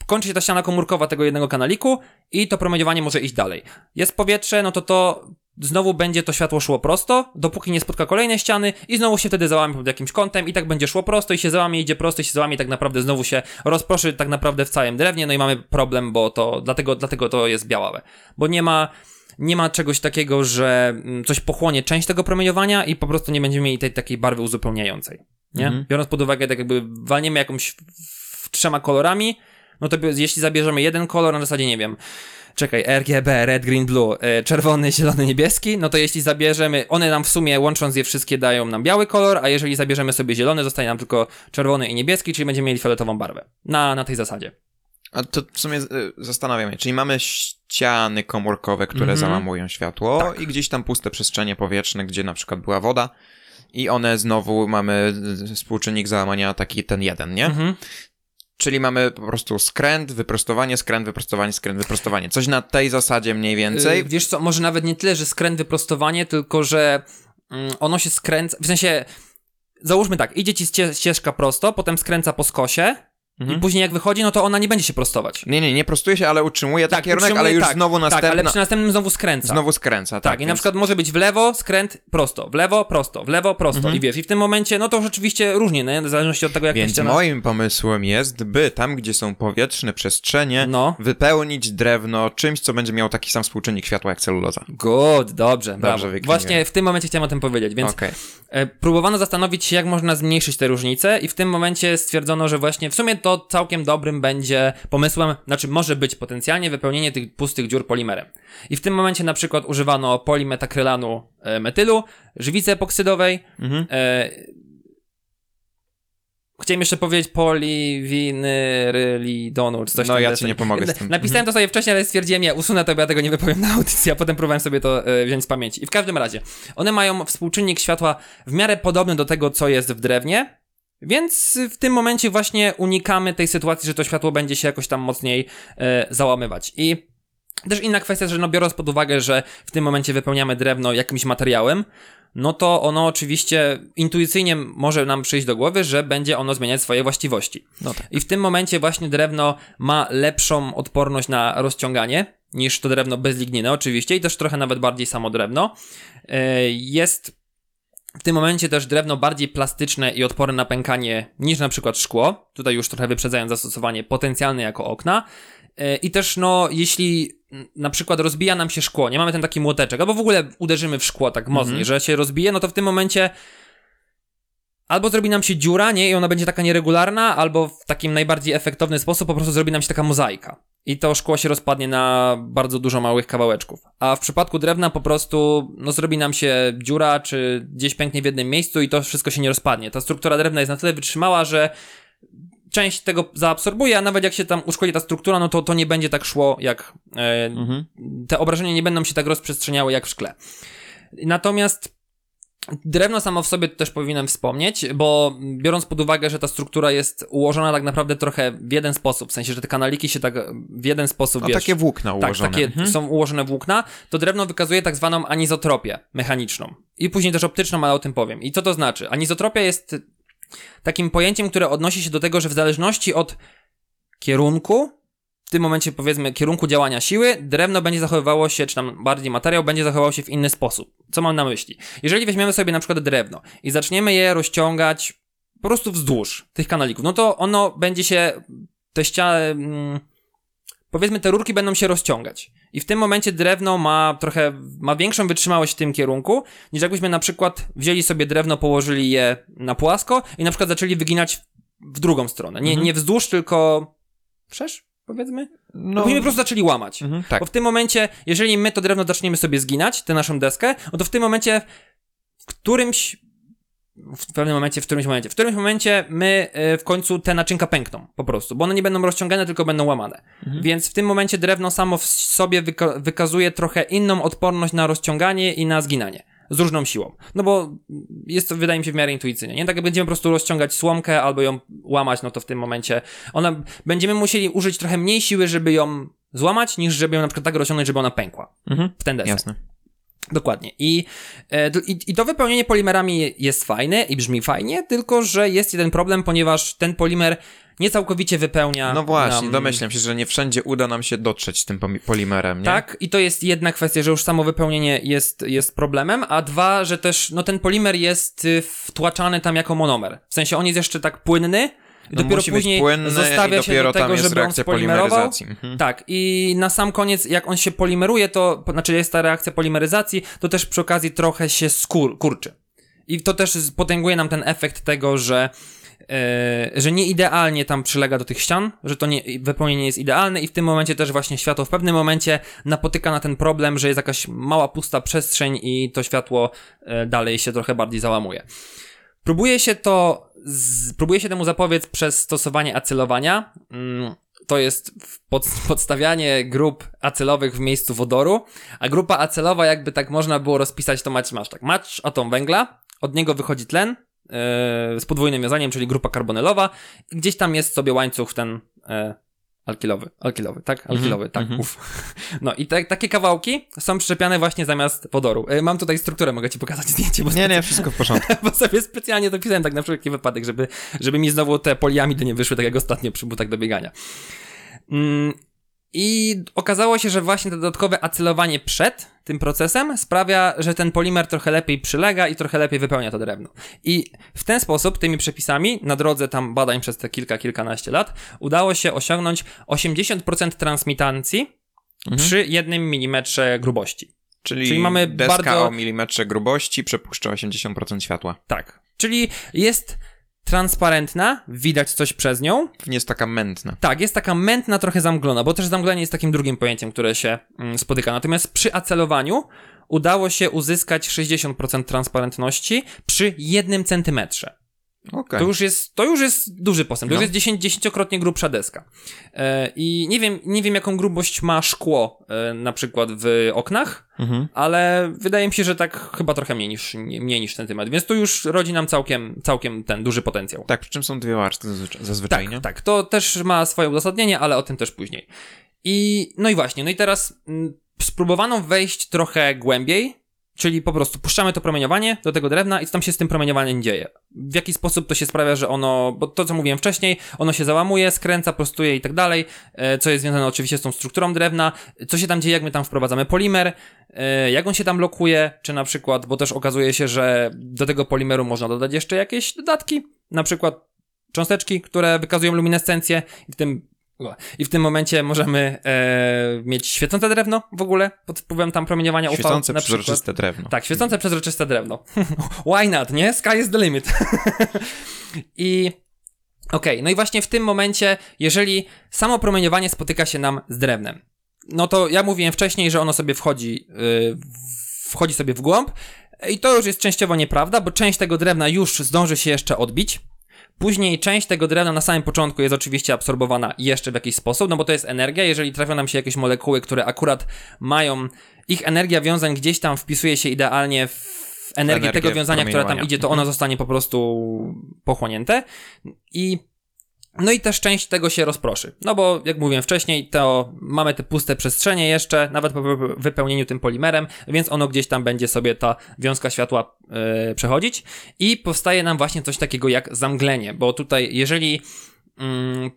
S2: Kończy się ta ściana komórkowa tego jednego kanaliku i to promieniowanie może iść dalej. Jest powietrze, no to to znowu będzie to światło szło prosto, dopóki nie spotka kolejnej ściany i znowu się wtedy załamie pod jakimś kątem i tak będzie szło prosto i się załamie, idzie prosto i się załamie i tak naprawdę znowu się rozproszy tak naprawdę w całym drewnie, no i mamy problem, bo to, dlatego, dlatego to jest białawe. Bo nie ma, nie ma czegoś takiego, że mm, coś pochłonie część tego promieniowania i po prostu nie będziemy mieli tej takiej barwy uzupełniającej. Nie?
S1: Mhm.
S2: Biorąc pod uwagę, tak jakby walniemy jakąś trzema kolorami, no to jeśli zabierzemy jeden kolor, na zasadzie nie wiem, czekaj, RGB, red, green, blue, e, czerwony, zielony, niebieski, no to jeśli zabierzemy, one nam w sumie łącząc je wszystkie dają nam biały kolor, a jeżeli zabierzemy sobie zielony, zostaje nam tylko czerwony i niebieski, czyli będziemy mieli fioletową barwę. Na, na tej zasadzie.
S1: A to w sumie y, zastanawiam się, czyli mamy ściany komórkowe, które
S2: Mhm.
S1: załamują światło i gdzieś tam puste przestrzenie powietrzne, gdzie na przykład była woda i one znowu mamy współczynnik załamania taki ten jeden, nie?
S2: Mhm.
S1: Czyli mamy po prostu skręt, wyprostowanie, skręt, wyprostowanie, skręt, wyprostowanie. Coś na tej zasadzie mniej więcej.
S2: Y, wiesz co, może nawet nie tyle, że skręt wyprostowanie, tylko że mm, ono się skręca, w sensie, załóżmy tak, idzie ci ście- ścieżka prosto, potem skręca po skosie
S1: Mhm.
S2: i później jak wychodzi, no to ona nie będzie się prostować.
S1: Nie, nie, nie prostuje się, ale utrzymuje ten kierunek,
S2: utrzymuje-
S1: ale już
S2: tak,
S1: znowu
S2: Tak,
S1: następna...
S2: ale przy następnym znowu skręca.
S1: Znowu skręca, tak.
S2: Tak, i na
S1: więc-
S2: przykład może być w lewo, skręt, prosto, w lewo, prosto, w lewo, prosto.
S1: Mhm.
S2: I wiesz, i w tym momencie, no to rzeczywiście różnie, nie? w zależności od tego, jak
S1: Więc
S2: ściana...
S1: moim pomysłem jest, by tam, gdzie są powietrzne przestrzenie,
S2: No.
S1: wypełnić drewno czymś, co będzie miało taki sam współczynnik światła jak celuloza.
S2: Good, dobrze,
S1: wykminiłem.
S2: Właśnie w tym momencie chciałem o tym powiedzieć, więc
S1: Okej.
S2: e, próbowano zastanowić się, jak można zmniejszyć te różnice i w tym momencie stwierdzono, że właśnie w sumie to całkiem dobrym będzie pomysłem, znaczy może być potencjalnie wypełnienie tych pustych dziur polimerem. I w tym momencie na przykład używano polimetakrylanu e, metylu, żywicy epoksydowej,
S1: Mhm.
S2: E, chciałem jeszcze powiedzieć poliwinylidonu, czy coś
S1: No, ja ci nie pomogę z tym.
S2: Napisałem to sobie wcześniej, ale stwierdziłem, ja usunę to, bo ja tego nie wypowiem na audycji, a potem próbowałem sobie to e, wziąć z pamięci. I w każdym razie, one mają współczynnik światła w miarę podobny do tego, co jest w drewnie, więc w tym momencie właśnie unikamy tej sytuacji, że to światło będzie się jakoś tam mocniej e, załamywać. I też inna kwestia, że no biorąc pod uwagę, że w tym momencie wypełniamy drewno jakimś materiałem, no to ono oczywiście intuicyjnie może nam przyjść do głowy, że będzie ono zmieniać swoje właściwości.
S1: No tak.
S2: I w tym momencie właśnie drewno ma lepszą odporność na rozciąganie niż to drewno bez ligniny oczywiście i też trochę nawet bardziej samo drewno. E, Jest w tym momencie też drewno bardziej plastyczne i odporne na pękanie niż na przykład szkło. Tutaj już trochę wyprzedzając zastosowanie potencjalne jako okna. E, I też, no, jeśli na przykład rozbija nam się szkło, nie mamy ten taki młoteczek, albo w ogóle uderzymy w szkło tak mocniej, że się rozbije, no to w tym momencie albo zrobi nam się dziura, nie, i ona będzie taka nieregularna, albo w takim najbardziej efektowny sposób po prostu zrobi nam się taka mozaika. I to szkło się rozpadnie na bardzo dużo małych kawałeczków. A w przypadku drewna po prostu, no zrobi nam się dziura, czy gdzieś pęknie w jednym miejscu i to wszystko się nie rozpadnie. Ta struktura drewna jest na tyle wytrzymała, że część tego zaabsorbuje, a nawet jak się tam uszkodzi ta struktura, no to to nie będzie tak szło jak e,
S1: Mhm.
S2: te obrażenia nie będą się tak rozprzestrzeniały jak w szkle. Natomiast Drewno samo w sobie też powinienem wspomnieć, bo biorąc pod uwagę, że ta struktura jest ułożona tak naprawdę trochę w jeden sposób, w sensie, że te kanaliki się tak w jeden sposób,
S1: No
S2: wiesz,
S1: takie włókna
S2: tak,
S1: ułożone.
S2: takie
S1: Mhm.
S2: są ułożone włókna, to drewno wykazuje tak zwaną anizotropię mechaniczną. I później też optyczną, ale o tym powiem. I co to znaczy? Anizotropia jest takim pojęciem, które odnosi się do tego, że w zależności od kierunku, w tym momencie powiedzmy kierunku działania siły, drewno będzie zachowywało się, czy tam bardziej materiał będzie zachowywał się w inny sposób. Co mam na myśli? Jeżeli weźmiemy sobie na przykład drewno i zaczniemy je rozciągać po prostu wzdłuż tych kanalików, no to ono będzie się, te ściany, mm, powiedzmy te rurki będą się rozciągać. I w tym momencie drewno ma trochę, ma większą wytrzymałość w tym kierunku, niż jakbyśmy na przykład wzięli sobie drewno, położyli je na płasko i na przykład zaczęli wyginać w drugą stronę. Nie,
S1: Mhm.
S2: nie wzdłuż, tylko wszerz, powiedzmy.
S1: No,
S2: Byśmy po prostu zaczęli łamać.
S1: mhm, tak.
S2: Bo w tym momencie, jeżeli my to drewno zaczniemy sobie zginać, tę naszą deskę, no to w tym momencie, w którymś, w pewnym momencie, w którymś momencie, w którymś momencie my y, w końcu te naczynka pękną, po prostu, bo one nie będą rozciągane, tylko będą łamane.
S1: Mhm.
S2: Więc w tym momencie drewno samo w sobie wyka- wykazuje trochę inną odporność na rozciąganie i na zginanie. Z różną siłą. No bo jest to, wydaje mi się, w miarę intuicyjnie. Nie tak jak będziemy po prostu rozciągać słomkę albo ją łamać, no to w tym momencie ona, będziemy musieli użyć trochę mniej siły, żeby ją złamać, niż żeby ją na przykład tak rozciągnąć, żeby ona pękła.
S1: Mhm.
S2: W ten desek.
S1: Jasne.
S2: Dokładnie. I, e, i, I to wypełnienie polimerami jest fajne i brzmi fajnie, tylko że jest jeden problem, ponieważ ten polimer nie całkowicie wypełnia.
S1: No właśnie,
S2: nam-
S1: domyślam się, że nie wszędzie uda nam się dotrzeć z tym polimerem, nie?
S2: Tak, i to jest jedna kwestia, że już samo wypełnienie jest, jest problemem, a dwa, że też no ten polimer jest y, wtłaczany tam jako monomer. W sensie on jest jeszcze tak płynny, i
S1: No
S2: dopiero później
S1: płynny
S2: zostawia
S1: i
S2: się
S1: dopiero
S2: do tego,
S1: tam jest
S2: żeby on
S1: reakcja
S2: spolimerował.
S1: polimeryzacji. Mhm.
S2: Tak, i na sam koniec, jak on się polimeruje, to znaczy jest ta reakcja polimeryzacji, to też przy okazji trochę się skur, kurczy. I to też potęguje nam ten efekt tego, że, że nie idealnie tam przylega do tych ścian, że to nie, wypełnienie jest idealne i w tym momencie też właśnie światło w pewnym momencie napotyka na ten problem, że jest jakaś mała pusta przestrzeń i to światło e, dalej się trochę bardziej załamuje. Próbuje się to, próbuje się temu zapobiec przez stosowanie acelowania. Mm, to jest pod, podstawianie grup acelowych w miejscu wodoru, a grupa acelowa, jakby tak można było rozpisać, to masz, masz tak, masz atom węgla, od niego wychodzi tlen z podwójnym wiązaniem, czyli grupa karbonylowa, gdzieś tam jest sobie łańcuch ten yy, alkilowy, alkilowy, tak? Alkilowy, tak,
S1: mhm.
S2: uf. No i te, takie kawałki są przyczepiane właśnie zamiast wodoru. Yy, mam tutaj strukturę, mogę ci pokazać zdjęcie, bo
S1: Nie, nie, wszystko w porządku.
S2: bo sobie specjalnie to pisałem tak na wszelki wypadek, żeby, żeby mi znowu te poliamidy nie wyszły tak jak ostatnio przy butach do biegania. Mm, I okazało się, że właśnie to dodatkowe acelowanie przed tym procesem sprawia, że ten polimer trochę lepiej przylega i trochę lepiej wypełnia to drewno. I w ten sposób, tymi przepisami, na drodze tam badań przez te kilka, kilkanaście lat, udało się osiągnąć 80% transmitancji przy jednym milimetrze grubości.
S1: Czyli,
S2: Czyli mamy
S1: deska
S2: bardzo-
S1: o milimetrze grubości przepuszcza 80% światła.
S2: Tak. Czyli jest transparentna, widać coś przez nią.
S1: Nie jest taka mętna.
S2: Tak, jest taka mętna, trochę zamglona, bo też zamglenie jest takim drugim pojęciem, które się mm, spotyka. Natomiast przy acelowaniu udało się uzyskać 60% transparentności przy jednym centymetrze.
S1: Okej.
S2: To już jest, to już jest duży postęp. To
S1: No.
S2: już jest 10, dziesięciokrotnie grubsza deska. E, I nie wiem, nie wiem, jaką grubość ma szkło e, na przykład w oknach,
S1: Mhm.
S2: ale wydaje mi się, że tak chyba trochę mniej niż, nie- mniej niż centymetr, więc tu już rodzi nam całkiem, całkiem ten duży potencjał.
S1: Tak, przy czym są dwie warstwy zazwyczaj, zazwyczaj
S2: Tak,
S1: nie?
S2: tak, to też ma swoje uzasadnienie, ale o tym też później. I no i właśnie, no i teraz mm, spróbowano wejść trochę głębiej, czyli po prostu puszczamy to promieniowanie do tego drewna i co tam się z tym promieniowaniem dzieje. W jaki sposób to się sprawia, że ono, bo to co mówiłem wcześniej, ono się załamuje, skręca, prostuje i tak dalej, e, co jest związane oczywiście z tą strukturą drewna, co się tam dzieje, jak my tam wprowadzamy polimer, e, jak on się tam blokuje, czy na przykład, bo też okazuje się, że do tego polimeru można dodać jeszcze jakieś dodatki, na przykład cząsteczki, które wykazują luminescencję i w tym i w tym momencie możemy e, mieć świecące drewno w ogóle pod wpływem tam promieniowania UV.
S1: Świecące
S2: na przykład.
S1: przezroczyste drewno.
S2: Tak, świecące przezroczyste drewno. Why not, nie? Sky is the limit. I okej, no i właśnie w tym momencie, jeżeli samo promieniowanie spotyka się nam z drewnem, no to ja mówiłem wcześniej, że ono sobie wchodzi, yy, wchodzi sobie w głąb i to już jest częściowo nieprawda, bo część tego drewna już zdąży się jeszcze odbić. Później część tego drewna na samym początku jest oczywiście absorbowana jeszcze w jakiś sposób, no bo to jest energia. Jeżeli trafią nam się jakieś molekuły, które akurat mają, ich energia wiązań gdzieś tam wpisuje się idealnie w energię,
S1: Energię
S2: tego wiązania, które tam idzie, to ono zostanie po prostu pochłonięte. I no i też część tego się rozproszy. No bo jak mówiłem wcześniej, to mamy te puste przestrzenie jeszcze, nawet po wy- wypełnieniu tym polimerem, więc ono gdzieś tam będzie sobie ta wiązka światła e, przechodzić i powstaje nam właśnie coś takiego jak zamglenie, bo tutaj jeżeli mm,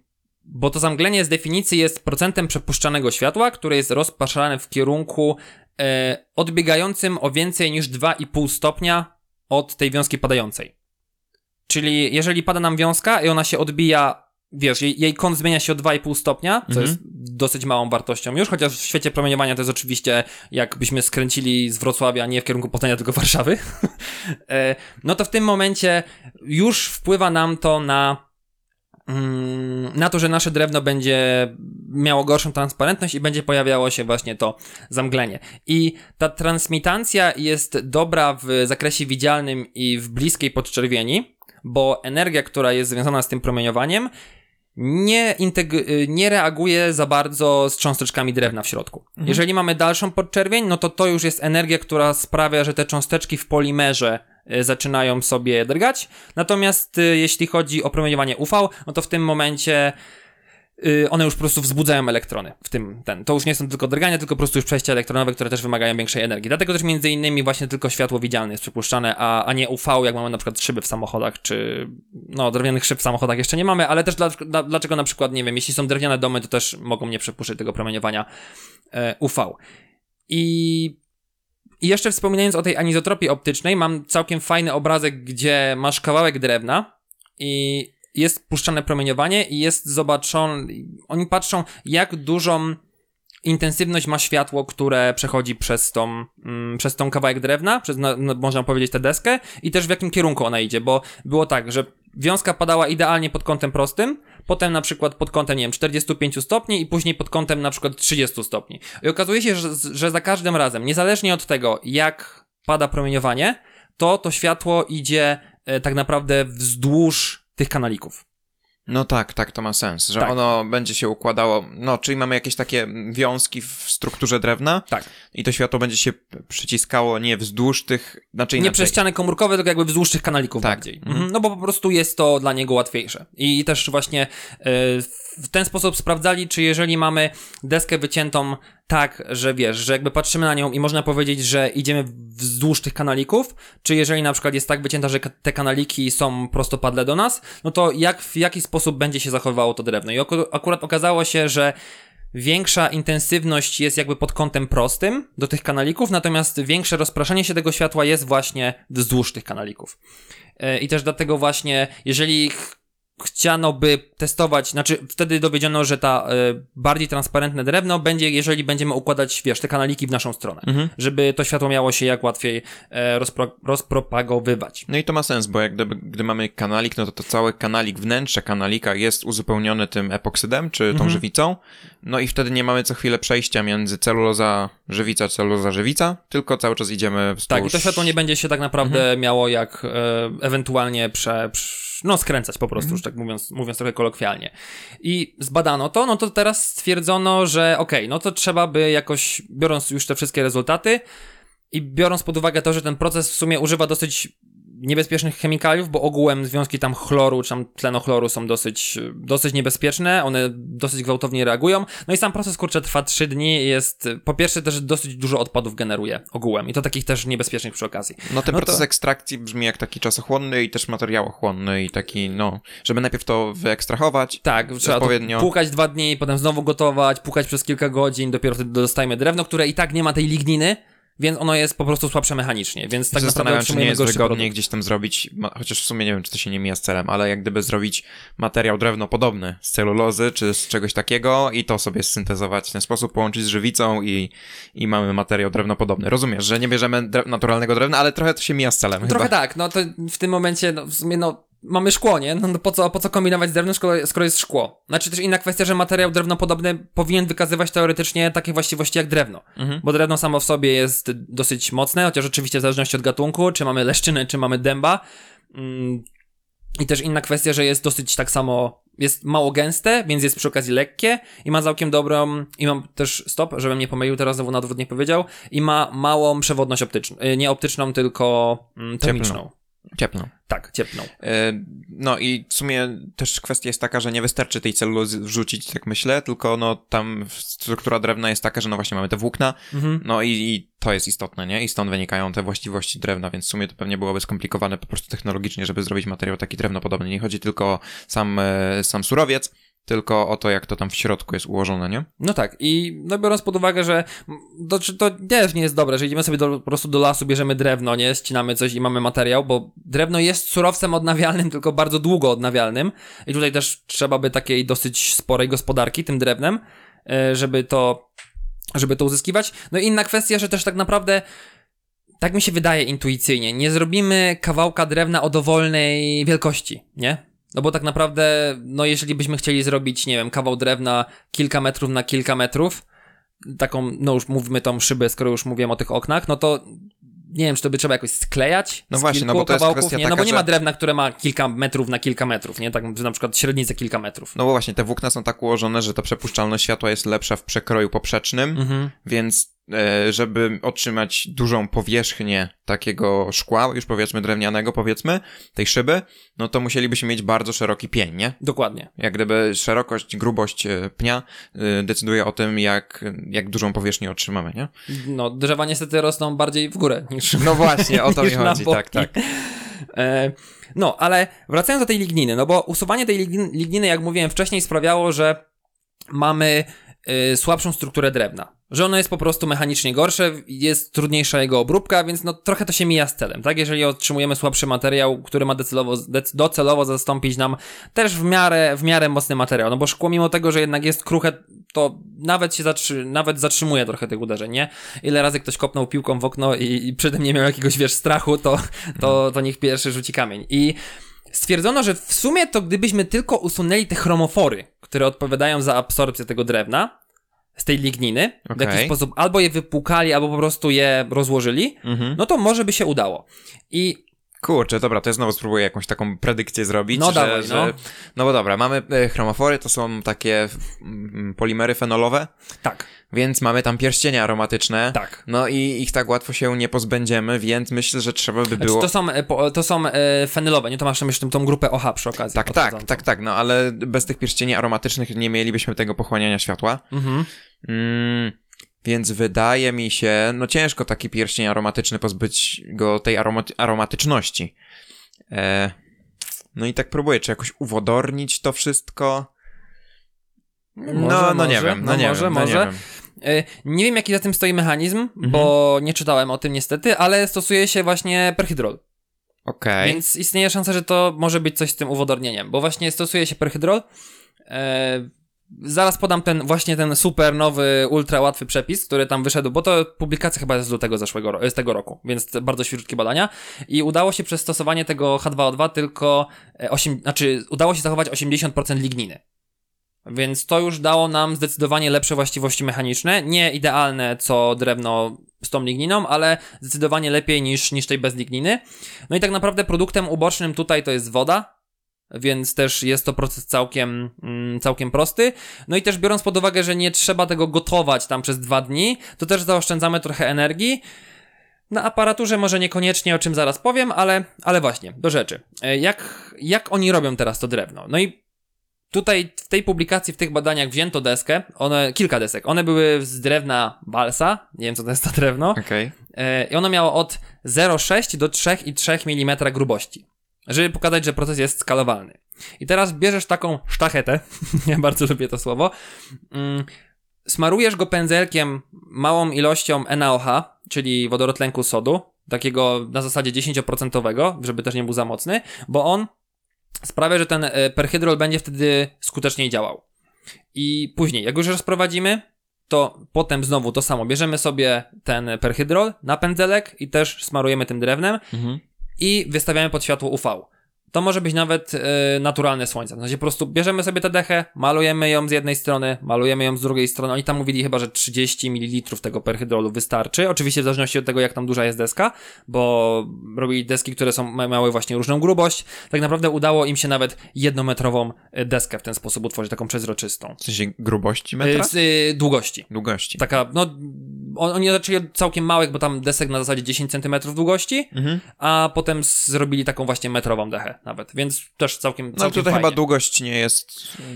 S2: bo to zamglenie z definicji jest procentem przepuszczanego światła, które jest rozpraszane w kierunku e, odbiegającym o więcej niż 2,5 stopnia od tej wiązki padającej. Czyli jeżeli pada nam wiązka i ona się odbija, wiesz, jej, jej kąt zmienia się o 2,5 stopnia, co
S1: Mhm.
S2: jest dosyć małą wartością już, chociaż w świecie promieniowania to jest oczywiście, jakbyśmy skręcili z Wrocławia nie w kierunku Poznania, tylko Warszawy, e, no to w tym momencie już wpływa nam to na mm, na to, że nasze drewno będzie miało gorszą transparentność i będzie pojawiało się właśnie to zamglenie. I ta transmitancja jest dobra w zakresie widzialnym i w bliskiej podczerwieni, bo energia, która jest związana z tym promieniowaniem, nie, y, nie reaguje za bardzo z cząsteczkami drewna w środku. Jeżeli mamy dalszą podczerwień, no to to już jest energia, która sprawia, że te cząsteczki w polimerze y, zaczynają sobie drgać. Natomiast y, jeśli chodzi o promieniowanie UV, no to w tym momencie one już po prostu wzbudzają elektrony w tym, ten. To już nie są tylko drgania, tylko po prostu już przejścia elektronowe, które też wymagają większej energii. Dlatego też między innymi właśnie tylko światło widzialne jest przypuszczane, a, a nie UV, jak mamy na przykład szyby w samochodach, czy no drewnianych szyb w samochodach jeszcze nie mamy, ale też dla, dla, dlaczego na przykład, nie wiem, jeśli są drewniane domy, to też mogą nie przepuszczać tego promieniowania e, UV. I i jeszcze wspominając o tej anizotropii optycznej, mam całkiem fajny obrazek, gdzie masz kawałek drewna i jest puszczane promieniowanie i jest zobaczony, oni patrzą jak dużą intensywność ma światło, które przechodzi przez tą, mm, przez tą kawałek drewna, przez, no, no, można powiedzieć, tę deskę i też w jakim kierunku ona idzie, bo było tak, że wiązka padała idealnie pod kątem prostym, potem na przykład pod kątem, nie wiem, 45 stopni i później pod kątem na przykład 30 stopni. I okazuje się, że, że za każdym razem, niezależnie od tego, jak pada promieniowanie, to to światło idzie e, tak naprawdę wzdłuż tych kanalików.
S1: No tak, tak, to ma sens, że
S2: Tak.
S1: ono będzie się układało, no, czyli mamy jakieś takie wiązki w strukturze drewna
S2: Tak.
S1: i to światło będzie się przyciskało nie wzdłuż tych, znaczy
S2: Nie
S1: inaczej.
S2: przez ściany komórkowe, tylko jakby wzdłuż tych kanalików
S1: Tak.
S2: bardziej.
S1: Mhm.
S2: Mhm. No bo po prostu jest to dla niego łatwiejsze. I też właśnie e, w ten sposób sprawdzali, czy jeżeli mamy deskę wyciętą tak, że wiesz, że jakby patrzymy na nią i można powiedzieć, że idziemy wzdłuż tych kanalików, czy jeżeli na przykład jest tak wycięta, że te kanaliki są prostopadle do nas, no to jak, w jaki sposób będzie się zachowywało to drewno. I aku- akurat okazało się, że większa intensywność jest jakby pod kątem prostym do tych kanalików, natomiast większe rozpraszanie się tego światła jest właśnie wzdłuż tych kanalików. E, I też dlatego właśnie, jeżeli chciano by testować, znaczy wtedy dowiedziono, że ta e, bardziej transparentne drewno będzie, jeżeli będziemy układać, wiesz, te kanaliki w naszą stronę,
S1: Mhm.
S2: żeby to światło miało się jak łatwiej e, rozpro, rozpropagowywać.
S1: No i to ma sens, bo jak gdyby, gdy mamy kanalik, no to to cały kanalik, wnętrze kanalika jest uzupełniony tym epoksydem, czy tą
S2: Mhm.
S1: żywicą, no i wtedy nie mamy co chwilę przejścia między celuloza, żywica, celuloza, żywica, tylko cały czas idziemy wzdłuż...
S2: Tak, i to światło nie będzie się tak naprawdę
S1: Mhm.
S2: miało jak e, ewentualnie prze, no skręcać po prostu,
S1: Mhm.
S2: już tak mówiąc, mówiąc trochę kolokwialnie. I zbadano to, no to teraz stwierdzono, że okej, no to trzeba by jakoś, biorąc już te wszystkie rezultaty i biorąc pod uwagę to, że ten proces w sumie używa dosyć niebezpiecznych chemikaliów, bo ogółem związki tam chloru czy tam tlenochloro są dosyć, dosyć niebezpieczne, one dosyć gwałtownie reagują. No i sam proces kurczę trwa 3 dni jest, po pierwsze też dosyć dużo odpadów generuje ogółem i to takich też niebezpiecznych przy okazji.
S1: No ten
S2: No to-
S1: proces ekstrakcji brzmi jak taki czasochłonny i też materiałochłonny i taki, no, żeby najpierw to wyekstrahować.
S2: Tak, trzeba
S1: Odpowiednio.
S2: to płukać dwa dni, potem znowu gotować, płukać przez kilka godzin, dopiero wtedy dostajemy drewno, które i tak nie ma tej ligniny, więc ono jest po prostu słabsze mechanicznie, więc tak naprawdę
S1: Zastanawiam się, czy nie jest wygodniej
S2: produkt.
S1: gdzieś tam zrobić, chociaż w sumie nie wiem, czy to się nie mija z celem, ale jak gdyby zrobić materiał drewnopodobny z celulozy, czy z czegoś takiego i to sobie syntezować w ten sposób, połączyć z żywicą i, i mamy materiał drewnopodobny. Rozumiesz, że nie bierzemy naturalnego drewna, ale trochę to się mija z celem
S2: Trochę
S1: chyba.
S2: tak, no to w tym momencie, no w sumie, no mamy szkło, nie? No to po co, po co kombinować z drewnem, skoro, skoro jest szkło? Znaczy też inna kwestia, że materiał drewnopodobny powinien wykazywać teoretycznie takie właściwości jak drewno.
S1: Mhm.
S2: Bo drewno samo w sobie jest dosyć mocne, chociaż oczywiście w zależności od gatunku, czy mamy leszczynę, czy mamy dęba. Mm, I też inna kwestia, że jest dosyć tak samo jest mało gęste, więc jest przy okazji lekkie i ma całkiem dobrą, i mam też, stop, żebym nie pomylił, teraz znowu na odwrót nie powiedział, i ma małą przewodność optyczną, y, nie optyczną, tylko mm, termiczną.
S1: Cieplną.
S2: Tak, cieplną.
S1: E, No i w sumie też kwestia jest taka, że nie wystarczy tej celulozy wrzucić, tak myślę, tylko no tam struktura drewna jest taka, że no właśnie mamy te włókna,
S2: Mhm.
S1: no i, i to jest istotne, nie? I stąd wynikają te właściwości drewna, więc w sumie to pewnie byłoby skomplikowane po prostu technologicznie, żeby zrobić materiał taki drewnopodobny. Nie chodzi tylko o sam, e, sam surowiec, tylko o to, jak to tam w środku jest ułożone, nie?
S2: No tak, i no biorąc pod uwagę, że to, to też nie jest dobre, że idziemy sobie do, po prostu do lasu, bierzemy drewno, nie, ścinamy coś i mamy materiał, bo drewno jest surowcem odnawialnym, tylko bardzo długo odnawialnym i tutaj też trzeba by takiej dosyć sporej gospodarki tym drewnem, e, żeby to, żeby to uzyskiwać. No i inna kwestia, że też tak naprawdę tak mi się wydaje intuicyjnie, nie zrobimy kawałka drewna o dowolnej wielkości, nie? No bo tak naprawdę, no jeżeli byśmy chcieli zrobić, nie wiem, kawał drewna kilka metrów na kilka metrów, taką, no już mówmy tą szybę, skoro już mówiłem o tych oknach, no to nie wiem, czy to by trzeba jakoś sklejać
S1: No właśnie, no bo to jest kwestia
S2: nie? No
S1: taka,
S2: bo nie ma drewna, które ma kilka metrów na kilka metrów, nie? Tak na przykład średnicę kilka metrów.
S1: No bo właśnie, te włókna są tak ułożone, że ta przepuszczalność światła jest lepsza w przekroju poprzecznym,
S2: Mhm.
S1: więc żeby otrzymać dużą powierzchnię takiego szkła, już powiedzmy drewnianego, powiedzmy, tej szyby, no to musielibyśmy mieć bardzo szeroki pień, nie?
S2: Dokładnie.
S1: Jak gdyby szerokość, grubość e, pnia e, decyduje o tym, jak, jak dużą powierzchnię otrzymamy, nie?
S2: No, drzewa niestety rosną bardziej w górę niż,
S1: No właśnie, o to mi chodzi, tak, tak.
S2: E, no, ale wracając do tej ligniny, no bo usuwanie tej lign- ligniny, jak mówiłem wcześniej, sprawiało, że mamy słabszą strukturę drewna. Że ono jest po prostu mechanicznie gorsze, jest trudniejsza jego obróbka, więc no trochę to się mija z celem, tak? Jeżeli otrzymujemy słabszy materiał, który ma docelowo, docelowo zastąpić nam też w miarę, w miarę mocny materiał, no bo szkło mimo tego, że jednak jest kruche, to nawet się zatrzy, nawet zatrzymuje trochę tych uderzeń, nie? Ile razy ktoś kopnął piłką w okno i, i przy tym nie miał jakiegoś, wiesz, strachu, to, to, to niech pierwszy rzuci kamień. I stwierdzono, że w sumie to gdybyśmy tylko usunęli te chromofory, które odpowiadają za absorpcję tego drewna z tej ligniny, w
S1: Okej.
S2: jakiś sposób albo je wypłukali, albo po prostu je rozłożyli,
S1: Mhm.
S2: no to może by się udało. I
S1: Kurczę, dobra, to ja znowu spróbuję jakąś taką predykcję zrobić.
S2: No
S1: że,
S2: dawaj,
S1: że,
S2: no.
S1: no bo dobra, mamy e, chromofory, to są takie mm, polimery fenolowe,
S2: tak,
S1: więc mamy tam pierścienie aromatyczne.
S2: tak.
S1: No i ich tak łatwo się nie pozbędziemy, więc myślę, że trzeba by
S2: Znaczy,
S1: było...
S2: to są, e, to są e, fenylowe, nie? To masz tam jeszcze tą grupę OH przy okazji.
S1: Tak, tak, tak, tak, no ale bez tych pierścieni aromatycznych nie mielibyśmy tego pochłaniania światła.
S2: Mhm.
S1: Mm, więc wydaje mi się, no ciężko taki pierścień aromatyczny pozbyć go tej aromat- aromatyczności. E, no i tak próbuję, czy jakoś uwodornić to wszystko.
S2: Może,
S1: no, no nie
S2: może,
S1: wiem, no,
S2: no
S1: nie
S2: może,
S1: wiem, no
S2: może.
S1: nie wiem.
S2: E, Nie wiem, jaki za tym stoi mechanizm,
S1: Mhm.
S2: bo nie czytałem o tym niestety, ale stosuje się właśnie perhydrol.
S1: Okej.
S2: Więc istnieje szansa, że to może być coś z tym uwodornieniem, bo właśnie stosuje się perhydrol. E, zaraz podam ten właśnie ten super nowy, ultra łatwy przepis, który tam wyszedł, bo to publikacja chyba jest z lutego zeszłego z tego roku, więc bardzo świeżutkie badania. I udało się przez stosowanie tego H2O2 tylko e, 8, znaczy udało się zachować 80% ligniny. Więc to już dało nam zdecydowanie lepsze właściwości mechaniczne. Nie idealne co drewno z tą ligniną, ale zdecydowanie lepiej niż, niż tej bez ligniny. No i tak naprawdę produktem ubocznym tutaj to jest woda, więc też jest to proces całkiem, mm, całkiem prosty. No i też biorąc pod uwagę, że nie trzeba tego gotować tam przez dwa dni, to też zaoszczędzamy trochę energii. Na aparaturze może niekoniecznie, o czym zaraz powiem, ale, ale właśnie, do rzeczy. E, Jak, jak oni robią teraz to drewno? No i Tutaj w tej publikacji, w tych badaniach wzięto deskę, one, kilka desek. One były z drewna balsa, nie wiem co to jest to drewno,
S1: Okej.
S2: E, I ono miało od 0,6 do 3,3 mm grubości, żeby pokazać, że proces jest skalowalny. I teraz bierzesz taką sztachetę, ja bardzo lubię to słowo, mm, smarujesz go pędzelkiem małą ilością NaOH, czyli wodorotlenku sodu, takiego na zasadzie 10%, żeby też nie był za mocny, bo on sprawia, że ten e, perhydrol będzie wtedy skuteczniej działał. I później, jak już rozprowadzimy, to potem znowu to samo. Bierzemy sobie ten perhydrol na pędzelek i też smarujemy tym drewnem
S1: Mhm.
S2: I wystawiamy pod światło UV. to może być nawet y, naturalne słońce. W sensie po prostu bierzemy sobie tę dechę, malujemy ją z jednej strony, malujemy ją z drugiej strony. Oni tam mówili chyba, że 30 ml tego perhydrolu wystarczy. Oczywiście w zależności od tego, jak tam duża jest deska, bo robili deski, które są, miały właśnie różną grubość. Tak naprawdę udało im się nawet jednometrową y, deskę w ten sposób utworzyć, taką przezroczystą.
S1: W sensie grubości metra?
S2: Y, z y, długości.
S1: Długości.
S2: Taka, no, oni zaczęli od całkiem małych, bo tam desek na zasadzie 10 cm długości,
S1: Mhm.
S2: a potem zrobili taką właśnie metrową dechę nawet, więc też całkiem,
S1: No
S2: całkiem
S1: tutaj
S2: fajnie.
S1: chyba długość nie jest,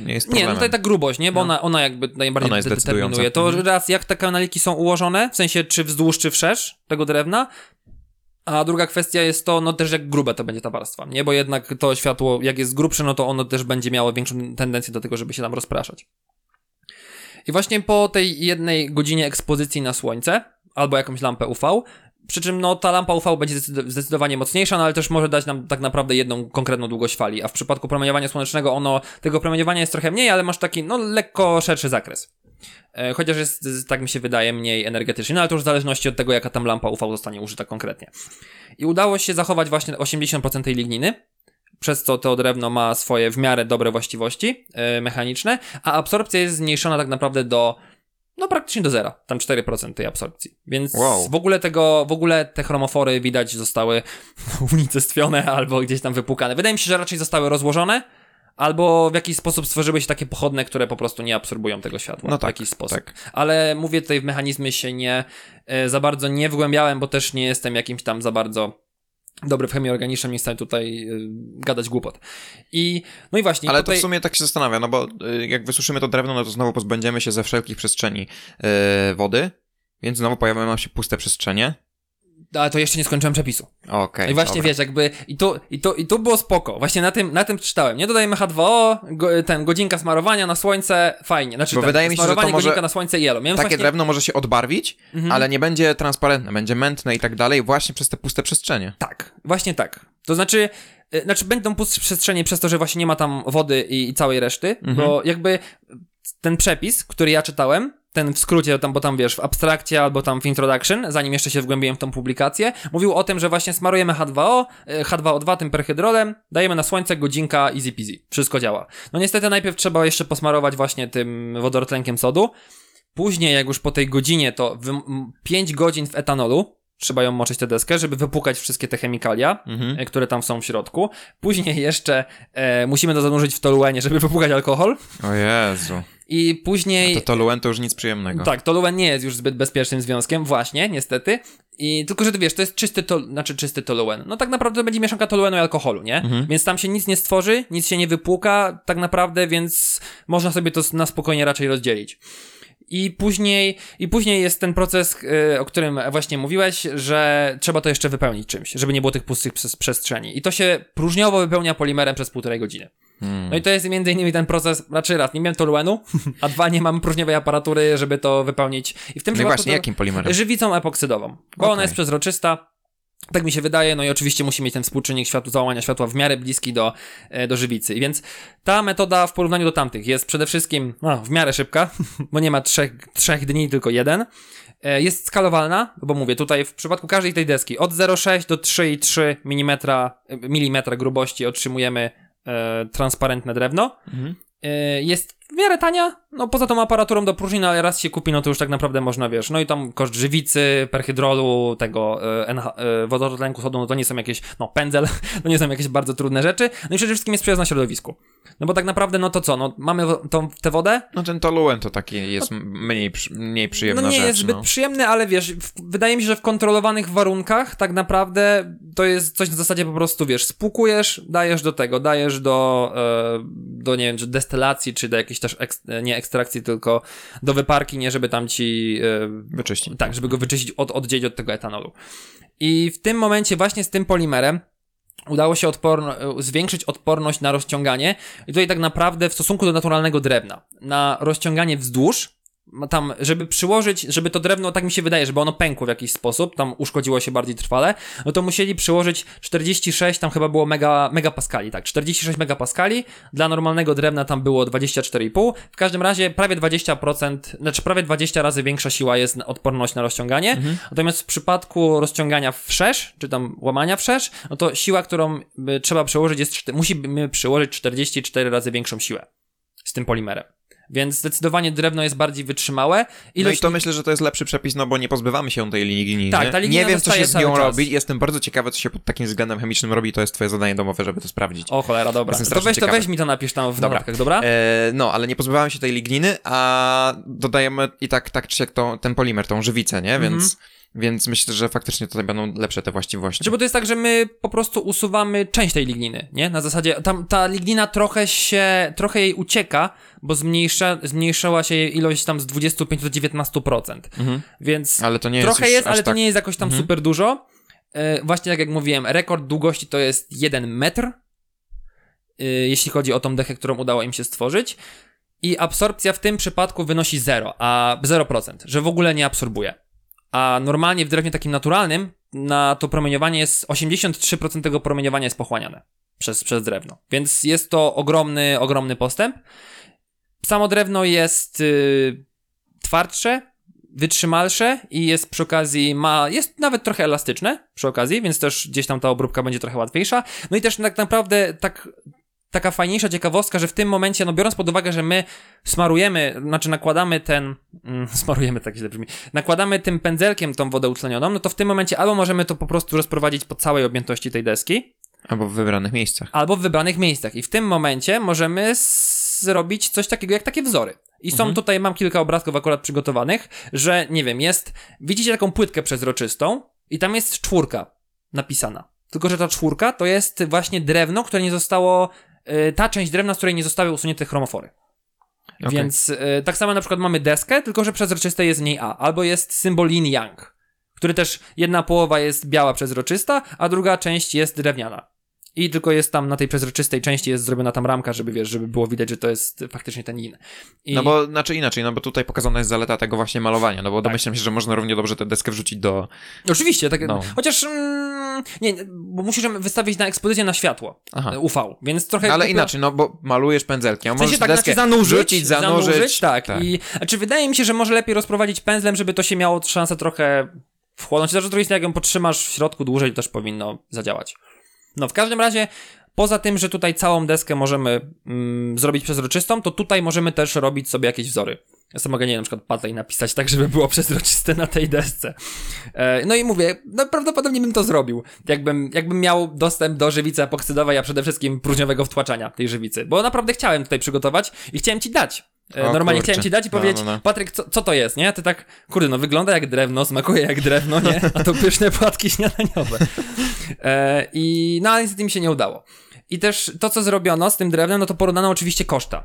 S1: nie jest
S2: Nie,
S1: problemem.
S2: no tutaj ta grubość, nie? Bo ona, ona jakby najbardziej
S1: Ona
S2: determinuje. To
S1: Mhm.
S2: raz, jak te kanaliki są ułożone, w sensie czy wzdłuż, czy wszerz tego drewna, a druga kwestia jest to, no też jak grube to będzie ta warstwa, nie? Bo jednak to światło, jak jest grubsze, no to ono też będzie miało większą tendencję do tego, żeby się tam rozpraszać. I właśnie po tej jednej godzinie ekspozycji na słońce, albo jakąś lampę UV, przy czym no ta lampa UV będzie zdecyd- zdecydowanie mocniejsza, no ale też może dać nam tak naprawdę jedną konkretną długość fali, a w przypadku promieniowania słonecznego ono, tego promieniowania jest trochę mniej, ale masz taki no lekko szerszy zakres. E, Chociaż jest, tak mi się wydaje, mniej energetyczny, no ale to już w zależności od tego, jaka tam lampa UV zostanie użyta konkretnie. I udało się zachować właśnie 80% tej ligniny, przez co to drewno ma swoje w miarę dobre właściwości e, mechaniczne, a absorpcja jest zmniejszona tak naprawdę do no praktycznie do zera, tam 4% tej absorpcji. Więc
S1: Wow.
S2: w ogóle tego, w ogóle te chromofory widać zostały unicestwione albo gdzieś tam wypłukane. Wydaje mi się, że raczej zostały rozłożone, albo w jakiś sposób stworzyły się takie pochodne, które po prostu nie absorbują tego światła
S1: No
S2: w
S1: tak,
S2: jakiś sposób.
S1: tak.
S2: Ale mówię tutaj w mechanizmy się nie e, za bardzo nie wgłębiałem, bo też nie jestem jakimś tam za bardzo dobry w chemii organicznej, nie chcę tutaj y, gadać głupot. I no i właśnie
S1: Ale
S2: tutaj...
S1: to w sumie tak się zastanawia, no bo y, jak wysuszymy to drewno, no to znowu pozbędziemy się ze wszelkich przestrzeni y, wody, więc znowu pojawią nam się puste przestrzenie.
S2: Ale to jeszcze nie skończyłem przepisu.
S1: Okej,
S2: I właśnie
S1: dobra.
S2: wiesz, jakby i tu, i, tu, i tu było spoko. Właśnie na tym, na tym czytałem. Nie dodajemy H2O, go, ten godzinka smarowania na słońce, fajnie. Znaczy
S1: Bo
S2: ten,
S1: wydaje mi się, że to może-
S2: godzinka na słońce. Miałem
S1: Takie
S2: właśnie...
S1: drewno może się odbarwić,
S2: Mhm.
S1: ale nie będzie transparentne, będzie mętne i tak dalej, właśnie przez te puste przestrzenie.
S2: Tak, właśnie tak. To znaczy, y, znaczy będą puste przestrzenie przez to, że właśnie nie ma tam wody i, i całej reszty,
S1: Mhm.
S2: bo jakby ten przepis, który ja czytałem, ten w skrócie, tam, bo tam wiesz, w abstrakcie albo tam w introduction, zanim jeszcze się wgłębiłem w tą publikację, mówił o tym, że właśnie smarujemy H2O, y, H2O2 tym perhydrolem, dajemy na słońce, godzinka, easy peasy. Wszystko działa. No niestety najpierw trzeba jeszcze posmarować właśnie tym wodorotlenkiem sodu, Później, jak już po tej godzinie, to 5 godzin w etanolu, trzeba ją moczyć tę deskę, żeby wypłukać wszystkie te chemikalia,
S1: Mhm.
S2: e, które tam są w środku. Później jeszcze e, musimy to zanurzyć w toluenie, żeby wypłukać alkohol.
S1: O Jezu.
S2: I później...
S1: To toluen to już nic przyjemnego.
S2: Tak, toluen nie jest już zbyt bezpiecznym związkiem, właśnie, niestety. I tylko, że ty wiesz, to jest czysty, tol, znaczy czysty toluen. No tak naprawdę to będzie mieszanka toluenu i alkoholu, nie?
S1: Mhm.
S2: Więc tam się nic nie stworzy, nic się nie wypłuka, tak naprawdę, więc można sobie to na spokojnie raczej rozdzielić. I później, I później jest ten proces, yy, o którym właśnie mówiłeś, że trzeba to jeszcze wypełnić czymś, żeby nie było tych pustych przes- przestrzeni. I to się próżniowo wypełnia polimerem przez półtorej godziny.
S1: Hmm.
S2: No i to jest między innymi ten proces, raczej raz, nie miałem toluenu, a dwa, nie mam próżniowej aparatury, żeby to wypełnić. I w tym
S1: No
S2: przypadku
S1: właśnie, jakim polimerem?
S2: Żywicą epoksydową, bo ona
S1: Okej.
S2: jest przezroczysta. Tak mi się wydaje, no i oczywiście musi mieć ten współczynnik światła, załamania światła w miarę bliski do, e, do żywicy. Więc ta metoda w porównaniu do tamtych jest przede wszystkim no, w miarę szybka, bo nie ma trzech, trzech dni, tylko jeden. E, Jest skalowalna, bo mówię, tutaj w przypadku każdej tej deski od 0,6 do 3,3 mm, mm grubości otrzymujemy e, transparentne drewno.
S1: Mhm.
S2: E, Jest w miarę tania, no poza tą aparaturą do próżni, no ale raz się kupi, no to już tak naprawdę można, wiesz, no i tam koszt żywicy, perhydrolu, tego NH, e, wodorotlenku sodu, no to nie są jakieś, no pędzel, to nie są jakieś bardzo trudne rzeczy, no i przede wszystkim jest przyjazna środowisku. No bo tak naprawdę, no to co, no mamy tą, tę wodę,
S1: No ten toluen to taki jest mniej, przy- mniej przyjemna
S2: no nie
S1: rzecz.
S2: jest zbyt
S1: no.
S2: przyjemny, ale wiesz, w, wydaje mi się, że w kontrolowanych warunkach tak naprawdę to jest coś na zasadzie po prostu, wiesz, spłukujesz, dajesz do tego, dajesz do, e, do nie wiem, czy destylacji, czy do jakiejś też, eks, nie ekstrakcji, tylko do wyparki, nie żeby tam ci, e,
S1: Wyczyścić.
S2: tak, żeby go wyczyścić, od, oddzielić od tego etanolu. I w tym momencie właśnie z tym polimerem udało się odporno, e, zwiększyć odporność na rozciąganie i tutaj tak naprawdę w stosunku do naturalnego drewna, na rozciąganie wzdłuż tam, żeby przyłożyć, żeby to drewno, tak mi się wydaje, żeby ono pękło w jakiś sposób, tam uszkodziło się bardziej trwale, no to musieli przyłożyć 46, tam chyba było mega, megapaskali, tak, 46 megapaskali, dla normalnego drewna tam było 24,5, w każdym razie prawie 20%, znaczy prawie 20 razy większa siła jest odporność na rozciąganie, mhm. natomiast w przypadku rozciągania wszerz, czy tam łamania wszerz, no to siła, którą trzeba przełożyć jest, musimy przyłożyć 44 razy większą siłę z tym polimerem. Więc zdecydowanie drewno jest bardziej wytrzymałe.
S1: Ilość... No i to myślę, że to jest lepszy przepis, no bo nie pozbywamy się tej linii Tak, ta lignina Nie wiem, co się z nią robi. Jestem bardzo ciekawy, co się pod takim względem chemicznym robi. To jest twoje zadanie domowe, żeby to sprawdzić.
S2: O cholera, dobra. To weź, to weź mi to napisz tam w dobra. notatkach, dobra?
S1: E, no, ale nie pozbywamy się tej ligniny, a dodajemy i tak, tak czy jak to, ten polimer, tą żywicę, nie? Więc... -hmm. Więc myślę, że faktycznie tutaj będą lepsze te właściwości.
S2: Znaczy, bo to jest tak, że my po prostu usuwamy część tej ligniny, nie? Na zasadzie, tam ta lignina trochę się, trochę jej ucieka, bo zmniejsza, zmniejszyła się jej ilość tam z 25 do 19%. Mhm. Więc ale to nie trochę jest, jest ale tak... to nie jest jakoś tam mhm. super dużo. Yy, właśnie tak jak mówiłem, rekord długości to jest 1 metr, yy, jeśli chodzi o tą dechę, którą udało im się stworzyć. I absorpcja w tym przypadku wynosi 0, a 0%, że w ogóle nie absorbuje. A normalnie w drewnie takim naturalnym na to promieniowanie jest 83% tego promieniowania jest pochłaniane przez, przez drewno. Więc jest to ogromny, ogromny postęp. Samo drewno jest yy, twardsze, wytrzymalsze i jest przy okazji ma, jest nawet trochę elastyczne przy okazji, więc też gdzieś tam ta obróbka będzie trochę łatwiejsza. No i też tak naprawdę tak taka fajniejsza ciekawostka, że w tym momencie, no biorąc pod uwagę, że my smarujemy, znaczy nakładamy ten, mm, smarujemy tak źle brzmi, nakładamy tym pędzelkiem tą wodę utlenioną, no to w tym momencie albo możemy to po prostu rozprowadzić po całej objętości tej deski.
S1: Albo w wybranych miejscach.
S2: Albo w wybranych miejscach. I w tym momencie możemy zrobić coś takiego jak takie wzory. I są mhm. tutaj, mam kilka obrazków akurat przygotowanych, że nie wiem, jest, widzicie taką płytkę przezroczystą i tam jest czwórka napisana. Tylko, że ta czwórka to jest właśnie drewno, które nie zostało ta część drewna, z której nie zostały usunięte chromofory. Okay. Więc y, tak samo na przykład mamy deskę, tylko że przezroczyste jest w niej A, albo jest symbol yin yang, który też jedna połowa jest biała przezroczysta, a druga część jest drewniana. I tylko jest tam na tej przezroczystej części jest zrobiona tam ramka, żeby wiesz, żeby było widać, że to jest faktycznie ten in. I...
S1: No bo znaczy inaczej, no bo tutaj pokazana jest zaleta tego właśnie malowania, no bo tak. domyślam się, że można równie dobrze tę deskę wrzucić do.
S2: Oczywiście, tak. No. Chociaż mm, nie, bo musisz wystawić na ekspozycję na światło Aha. UV, więc trochę.
S1: No, ale inaczej, no bo malujesz pędzelkiem,
S2: a możesz tak, deskę znaczy zanurzyć, rzucić, zanurzyć. zanurzyć tak. tak. I znaczy wydaje mi się, że może lepiej rozprowadzić pędzlem, żeby to się miało szansę trochę wchłonąć. Też z drugiej strony, jak ją potrzymasz w środku dłużej, to też powinno zadziałać. No, w każdym razie Poza tym, że tutaj całą deskę możemy mm, zrobić przezroczystą, to tutaj możemy też robić sobie jakieś wzory. Ja sobie mogę, nie na przykład patlej napisać tak, żeby było przezroczyste na tej desce. E, no i mówię, no prawdopodobnie bym to zrobił. Jakbym, jakbym miał dostęp do żywicy epoksydowej, a przede wszystkim próżniowego wtłaczania tej żywicy. Bo naprawdę chciałem tutaj przygotować i chciałem ci dać. E, o, normalnie kurczę. chciałem ci dać i no, powiedzieć, no, no. Patryk, co, co to jest, nie? Ty tak, kurde, no wygląda jak drewno, smakuje jak drewno, nie? A to pyszne płatki śniadaniowe. E, I no ale niestety mi się nie udało. I też to, co zrobiono z tym drewnem, no to porównano oczywiście koszta.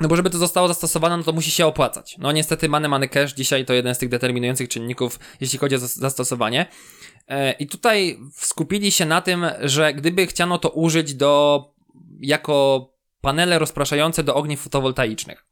S2: No bo żeby to zostało zastosowane, no to musi się opłacać. No niestety money, money cash dzisiaj to jeden z tych determinujących czynników, jeśli chodzi o zastosowanie. E, I tutaj skupili się na tym, że gdyby chciano to użyć do, jako panele rozpraszające do ogniw fotowoltaicznych.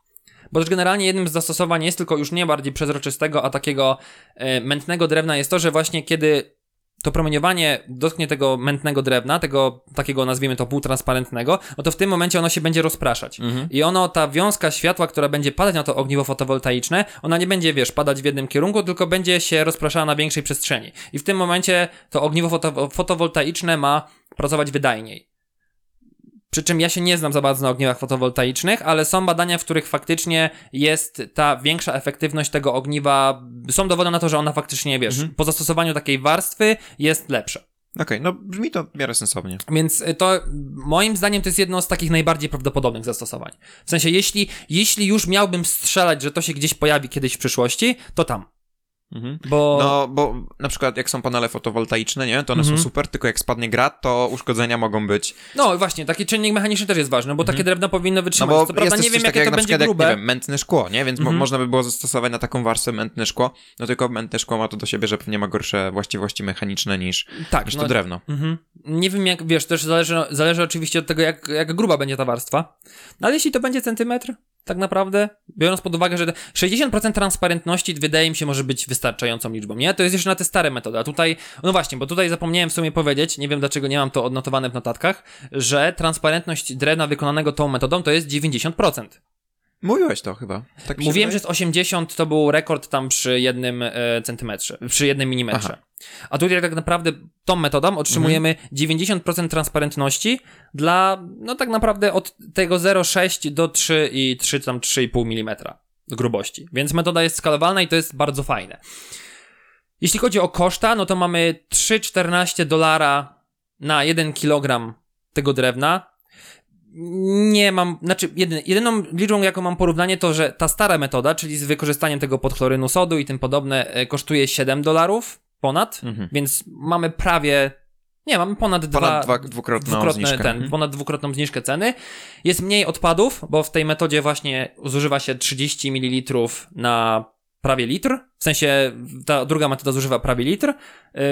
S2: Bo też generalnie jednym z zastosowań jest tylko już nie bardziej przezroczystego, a takiego e, mętnego drewna jest to, że właśnie kiedy to promieniowanie dotknie tego mętnego drewna, tego takiego nazwijmy to półtransparentnego, no to w tym momencie ono się będzie rozpraszać. Mhm. I ono, ta wiązka światła, która będzie padać na to ogniwo fotowoltaiczne, ona nie będzie, wiesz, padać w jednym kierunku, tylko będzie się rozpraszała na większej przestrzeni. I w tym momencie to ogniwo foto fotowoltaiczne ma pracować wydajniej. Przy czym ja się nie znam za bardzo na ogniwach fotowoltaicznych, ale są badania, w których faktycznie jest ta większa efektywność tego ogniwa. Są dowody na to, że ona faktycznie, wiesz, mhm. po zastosowaniu takiej warstwy jest lepsza.
S1: Okej, okay, no brzmi to w miarę sensownie.
S2: Więc y, to moim zdaniem to jest jedno z takich najbardziej prawdopodobnych zastosowań. W sensie, jeśli, jeśli już miałbym strzelać, że to się gdzieś pojawi kiedyś w przyszłości, to tam.
S1: Mhm. Bo... No, bo na przykład jak są panele fotowoltaiczne, nie, to one mhm. są super, tylko jak spadnie grat, to uszkodzenia mogą być.
S2: No właśnie, taki czynnik mechaniczny też jest ważny, bo mhm. takie drewno powinno wytrzymać. No bo Co prawda nie wiem, jakie jak to będzie przykład, grube. Jak, nie wiem,
S1: mętne szkło, nie? Więc mo mhm. można by było zastosować na taką warstwę mętne szkło, no tylko mętne szkło ma to do siebie, że pewnie ma gorsze właściwości mechaniczne niż, tak, niż to no, drewno.
S2: Mhm. Nie wiem jak, wiesz, też zależy, zależy oczywiście od tego, jak, jak gruba będzie ta warstwa, no ale jeśli to będzie centymetr, tak naprawdę, biorąc pod uwagę, że 60% transparentności wydaje mi się może być wystarczającą liczbą, nie? To jest jeszcze na te stare metody, a tutaj, no właśnie, bo tutaj zapomniałem w sumie powiedzieć, nie wiem dlaczego nie mam to odnotowane w notatkach, że transparentność drewna wykonanego tą metodą to jest 90%.
S1: Mówiłeś to chyba. Tak
S2: Mówiłem, że
S1: wydaje?
S2: z 80 to był rekord tam przy jednym e, centymetrze, przy jednym milimetrze. A tutaj tak naprawdę tą metodą otrzymujemy 90% transparentności dla, no tak naprawdę od tego 0,6 do 3 i 3 tam 3,5 mm grubości. Więc metoda jest skalowalna i to jest bardzo fajne. Jeśli chodzi o koszta, no to mamy 3,14 dolara na 1 kg tego drewna. Nie mam, znaczy jedyny, jedyną liczbą, jaką mam porównanie, to że ta stara metoda, czyli z wykorzystaniem tego podchlorynu sodu i tym podobne, e, kosztuje 7 dolarów ponad,
S1: Mhm.
S2: więc mamy prawie, nie, mamy ponad,
S1: Ponad
S2: dwa,
S1: dwa, dwukrotną
S2: dwukrotne
S1: zniżkę.
S2: ten,
S1: Mhm.
S2: ponad dwukrotną zniżkę ceny. Jest mniej odpadów, bo w tej metodzie właśnie zużywa się 30 ml na prawie litr. W sensie ta druga metoda zużywa prawie litr yy,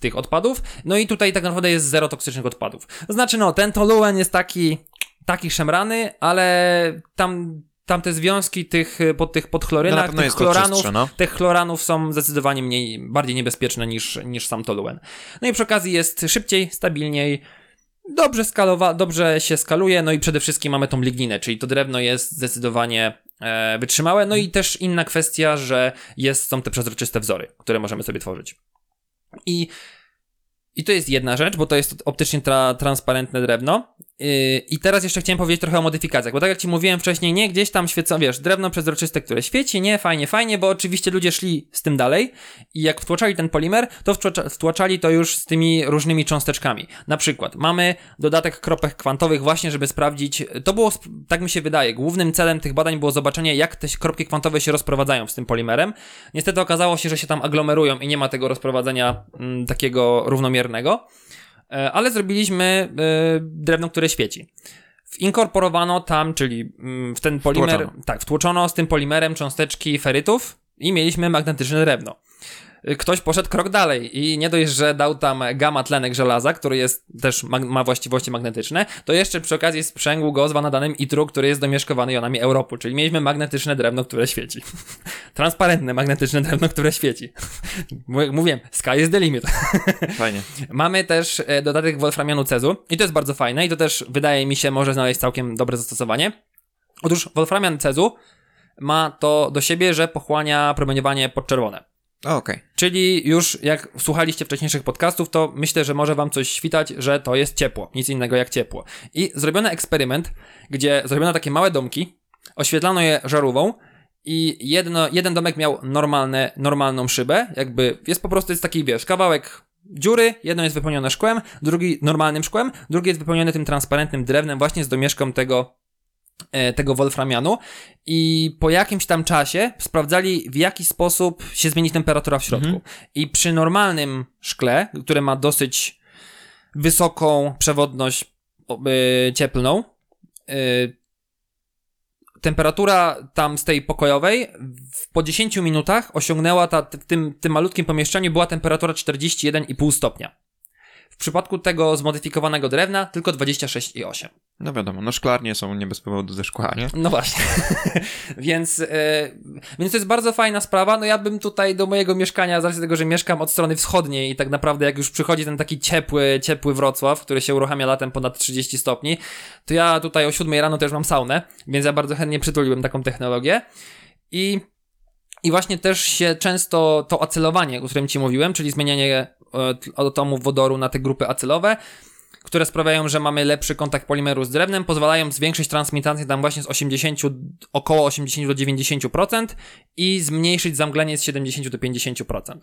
S2: tych odpadów. No i tutaj tak naprawdę jest zero toksycznych odpadów. To znaczy, no, ten toluen jest taki, taki szemrany, ale tam, tam te związki tych, pod tych
S1: No, na
S2: podchlorynach,
S1: pewno
S2: tych chloranów,
S1: no.
S2: tych chloranów są zdecydowanie mniej, bardziej niebezpieczne niż, niż sam toluen. No i przy okazji jest szybciej, stabilniej, dobrze skalowa, dobrze się skaluje, no i przede wszystkim mamy tą ligninę, czyli to drewno jest zdecydowanie e, wytrzymałe, no i też inna kwestia, że jest, są te przezroczyste wzory, które możemy sobie tworzyć. I, i to jest jedna rzecz, bo to jest optycznie tra, transparentne drewno. I teraz jeszcze chciałem powiedzieć trochę o modyfikacjach, bo tak jak ci mówiłem wcześniej, nie gdzieś tam świecą, wiesz, drewno przezroczyste, które świeci, nie, fajnie, fajnie, bo oczywiście ludzie szli z tym dalej i jak wtłaczali ten polimer, to wtłacza, wtłaczali to już z tymi różnymi cząsteczkami. Na przykład mamy dodatek kropek kwantowych właśnie, żeby sprawdzić, to było, tak mi się wydaje, głównym celem tych badań było zobaczenie, jak te kropki kwantowe się rozprowadzają z tym polimerem. Niestety okazało się, że się tam aglomerują i nie ma tego rozprowadzenia mm, takiego równomiernego. E, ale zrobiliśmy e, drewno, które świeci. Inkorporowano tam, czyli mm, w ten polimer,
S1: Wtłoczono.
S2: tak, wtłoczono z tym polimerem cząsteczki ferytów i mieliśmy magnetyczne drewno. E, Ktoś poszedł krok dalej i nie dość, że dał tam gamma tlenek żelaza, który jest też ma właściwości magnetyczne, to jeszcze przy okazji sprzęgł go z wanadanem itru, który jest domieszkowany jonami Europy, czyli mieliśmy magnetyczne drewno, które świeci. Transparentne magnetyczne drewno, które świeci. Mówiłem, sky is the limit.
S1: Fajnie.
S2: Mamy też e, dodatek wolframianu cezu i to jest bardzo fajne i to też wydaje mi się może znaleźć całkiem dobre zastosowanie. Otóż wolframian cezu ma to do siebie, że pochłania promieniowanie podczerwone.
S1: Okej.
S2: Czyli już jak słuchaliście wcześniejszych podcastów, to myślę, że może wam coś świtać, że to jest ciepło, nic innego jak ciepło. I zrobiono eksperyment, gdzie zrobiono takie małe domki, oświetlano je żarówą i jedno, jeden domek miał normalne, normalną szybę, jakby jest po prostu jest taki, wiesz, kawałek dziury, jedno jest wypełnione szkłem, drugi normalnym szkłem, drugi jest wypełniony tym transparentnym drewnem właśnie z domieszką tego tego wolframianu i po jakimś tam czasie sprawdzali w jaki sposób się zmieni temperatura w środku. I przy normalnym szkle, które ma dosyć wysoką przewodność o, y, cieplną, y, temperatura tam z tej pokojowej w, po 10 minutach osiągnęła ta, w tym, tym malutkim pomieszczeniu była temperatura 41,5 stopnia. W przypadku tego zmodyfikowanego drewna tylko 26,8.
S1: No wiadomo, no szklarnie są nie bez powodu ze szkła, nie?
S2: No właśnie. więc, e, więc to jest bardzo fajna sprawa. No ja bym tutaj do mojego mieszkania, z racji tego, że mieszkam od strony wschodniej i tak naprawdę jak już przychodzi ten taki ciepły, ciepły Wrocław, który się uruchamia latem ponad 30 stopni, to ja tutaj o 7 rano też mam saunę, więc ja bardzo chętnie przytuliłem taką technologię. I i właśnie też się często to acelowanie, o którym ci mówiłem, czyli zmienianie e, atomów wodoru na te grupy acelowe, które sprawiają, że mamy lepszy kontakt polimeru z drewnem, pozwalają zwiększyć transmitację tam właśnie z 80, około 80 do 90% i zmniejszyć zamglenie z 70 do 50%.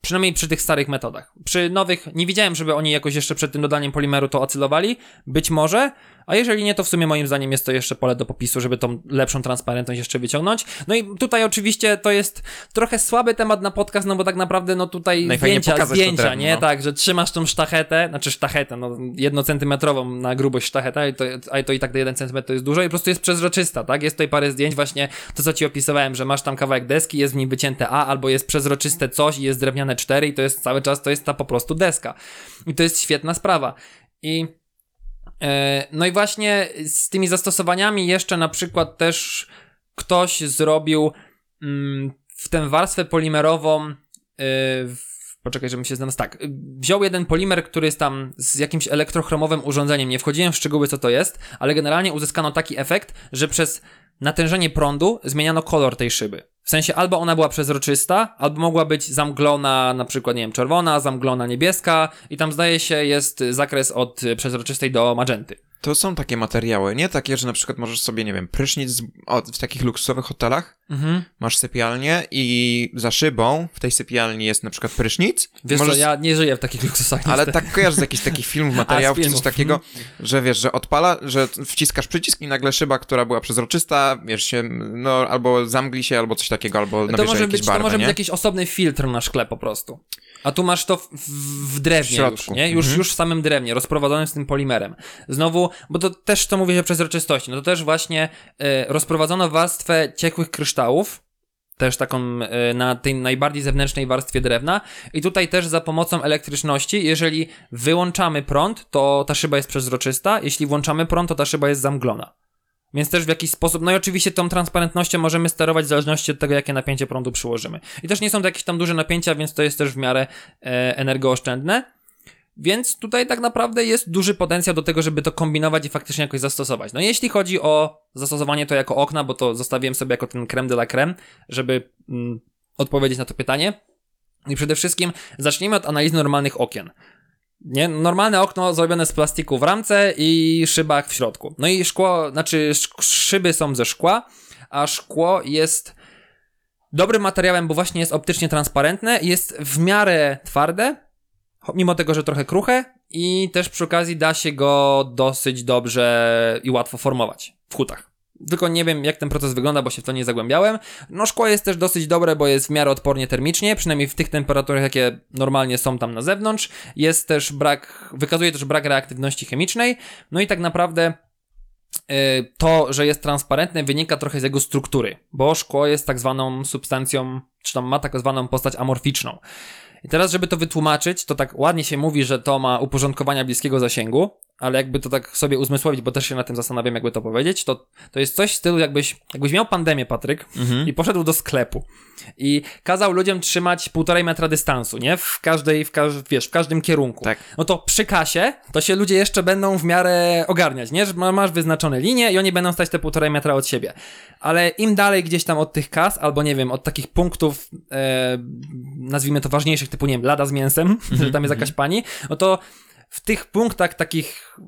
S2: Przynajmniej przy tych starych metodach. Przy nowych nie widziałem, żeby oni jakoś jeszcze przed tym dodaniem polimeru to acylowali. Być może, a jeżeli nie, to w sumie moim zdaniem jest to jeszcze pole do popisu, żeby tą lepszą transparentność jeszcze wyciągnąć. No i tutaj oczywiście to jest trochę słaby temat na podcast, no bo tak naprawdę no tutaj zdjęcia, zdjęcia, nie?
S1: no.
S2: Tak, że trzymasz tą sztachetę, znaczy sztachetę, no jednocentymetrową na grubość sztacheta, i to, a to i tak 1 cm to jest dużo i po prostu jest przezroczysta, tak? Jest tutaj parę zdjęć właśnie, to co ci opisywałem, że masz tam kawałek deski, jest w nim wycięte A, albo jest przezroczyste coś i jest drewniane 4 i to jest cały czas, to jest ta po prostu deska. I to jest świetna sprawa. I no i właśnie z tymi zastosowaniami jeszcze na przykład też ktoś zrobił mm, w tę warstwę polimerową, yy, poczekaj, żebym się znalazł, tak, wziął jeden polimer, który jest tam z jakimś elektrochromowym urządzeniem, nie wchodziłem w szczegóły co to jest, ale generalnie uzyskano taki efekt, że przez natężenie prądu zmieniano kolor tej szyby. W sensie albo ona była przezroczysta, albo mogła być zamglona, na przykład, nie wiem, czerwona, zamglona niebieska i tam zdaje się jest zakres od przezroczystej do magenty.
S1: To są takie materiały, nie takie, że na przykład możesz sobie, nie wiem, prysznic o, w takich luksusowych hotelach, mhm. masz sypialnię i za szybą w tej sypialni jest na przykład prysznic.
S2: Wiesz możesz... co, ja nie żyję w takich luksusach.
S1: Ale tak kojarzysz z jakichś takich filmów, materiałów, czy coś takiego, mhm. że wiesz, że odpala, że wciskasz przycisk i nagle szyba, która była przezroczysta, wiesz się, no albo zamgli się, albo coś takiego, albo
S2: to może
S1: być,
S2: barwy, To może
S1: nie?
S2: być jakiś osobny filtr na szkle po prostu. A tu masz to w, w drewnie w już, nie? Już, mhm. już w samym drewnie, rozprowadzonym z tym polimerem. Znowu, bo to też, co mówię się przezroczystości, no to też właśnie y, rozprowadzono warstwę ciekłych kryształów, też taką y, na tej najbardziej zewnętrznej warstwie drewna i tutaj też za pomocą elektryczności, jeżeli wyłączamy prąd, to ta szyba jest przezroczysta, jeśli włączamy prąd, to ta szyba jest zamglona. Więc też w jakiś sposób, no i oczywiście tą transparentnością możemy sterować w zależności od tego, jakie napięcie prądu przyłożymy. I też nie są to jakieś tam duże napięcia, więc to jest też w miarę e, energooszczędne. Więc tutaj tak naprawdę jest duży potencjał do tego, żeby to kombinować i faktycznie jakoś zastosować. No jeśli chodzi o zastosowanie to jako okna, bo to zostawiłem sobie jako ten creme de la creme, żeby mm, odpowiedzieć na to pytanie. I przede wszystkim zacznijmy od analizy normalnych okien. Nie? Normalne okno zrobione z plastiku w ramce i szybach w środku. No i szkło, znaczy szyby są ze szkła, a szkło jest dobrym materiałem, bo właśnie jest optycznie transparentne, jest w miarę twarde, mimo tego, że trochę kruche i też przy okazji da się go dosyć dobrze i łatwo formować w hutach. Tylko nie wiem, jak ten proces wygląda, bo się w to nie zagłębiałem. No, szkło jest też dosyć dobre, bo jest w miarę odpornie termicznie, przynajmniej w tych temperaturach, jakie normalnie są tam na zewnątrz. Jest też brak, wykazuje też brak reaktywności chemicznej. No i tak naprawdę yy, to, że jest transparentne, wynika trochę z jego struktury, bo szkło jest tak zwaną substancją, czy tam ma tak zwaną postać amorficzną. I teraz, żeby to wytłumaczyć, to tak ładnie się mówi, że to ma uporządkowania bliskiego zasięgu, ale jakby to tak sobie uzmysłowić, bo też się na tym zastanawiam, jakby to powiedzieć, to, to jest coś w stylu, jakbyś, jakbyś miał pandemię, Patryk, mhm. i poszedł do sklepu i kazał ludziom trzymać półtorej metra dystansu, nie? W każdej, w każ wiesz, w każdym kierunku. Tak. No to przy kasie, to się ludzie jeszcze będą w miarę ogarniać, nie? Że masz wyznaczone linie i oni będą stać te półtorej metra od siebie. Ale im dalej gdzieś tam od tych kas, albo nie wiem, od takich punktów, e, nazwijmy to ważniejszych, typu, nie wiem, lada z mięsem, -hmm. że tam jest jakaś mhm. pani, no to w tych punktach takich,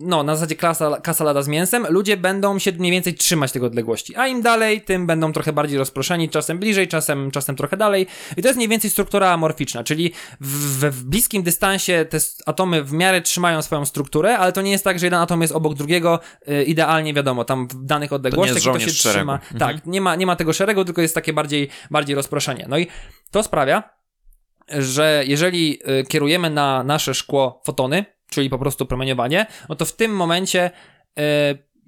S2: no, na zasadzie klasa, kasa lada z mięsem, ludzie będą się mniej więcej trzymać tego odległości. A im dalej, tym będą trochę bardziej rozproszeni, czasem bliżej, czasem, czasem trochę dalej. I to jest mniej więcej struktura amorficzna, czyli w, w bliskim dystansie te atomy w miarę trzymają swoją strukturę, ale to nie jest tak, że jeden atom jest obok drugiego, y, idealnie wiadomo, tam w danych odległościach to, to się trzyma. Mhm. Tak, nie ma, nie ma tego szeregu, tylko jest takie bardziej, bardziej rozproszenie. No i to sprawia, że jeżeli y, kierujemy na nasze szkło fotony, czyli po prostu promieniowanie, no to w tym momencie y,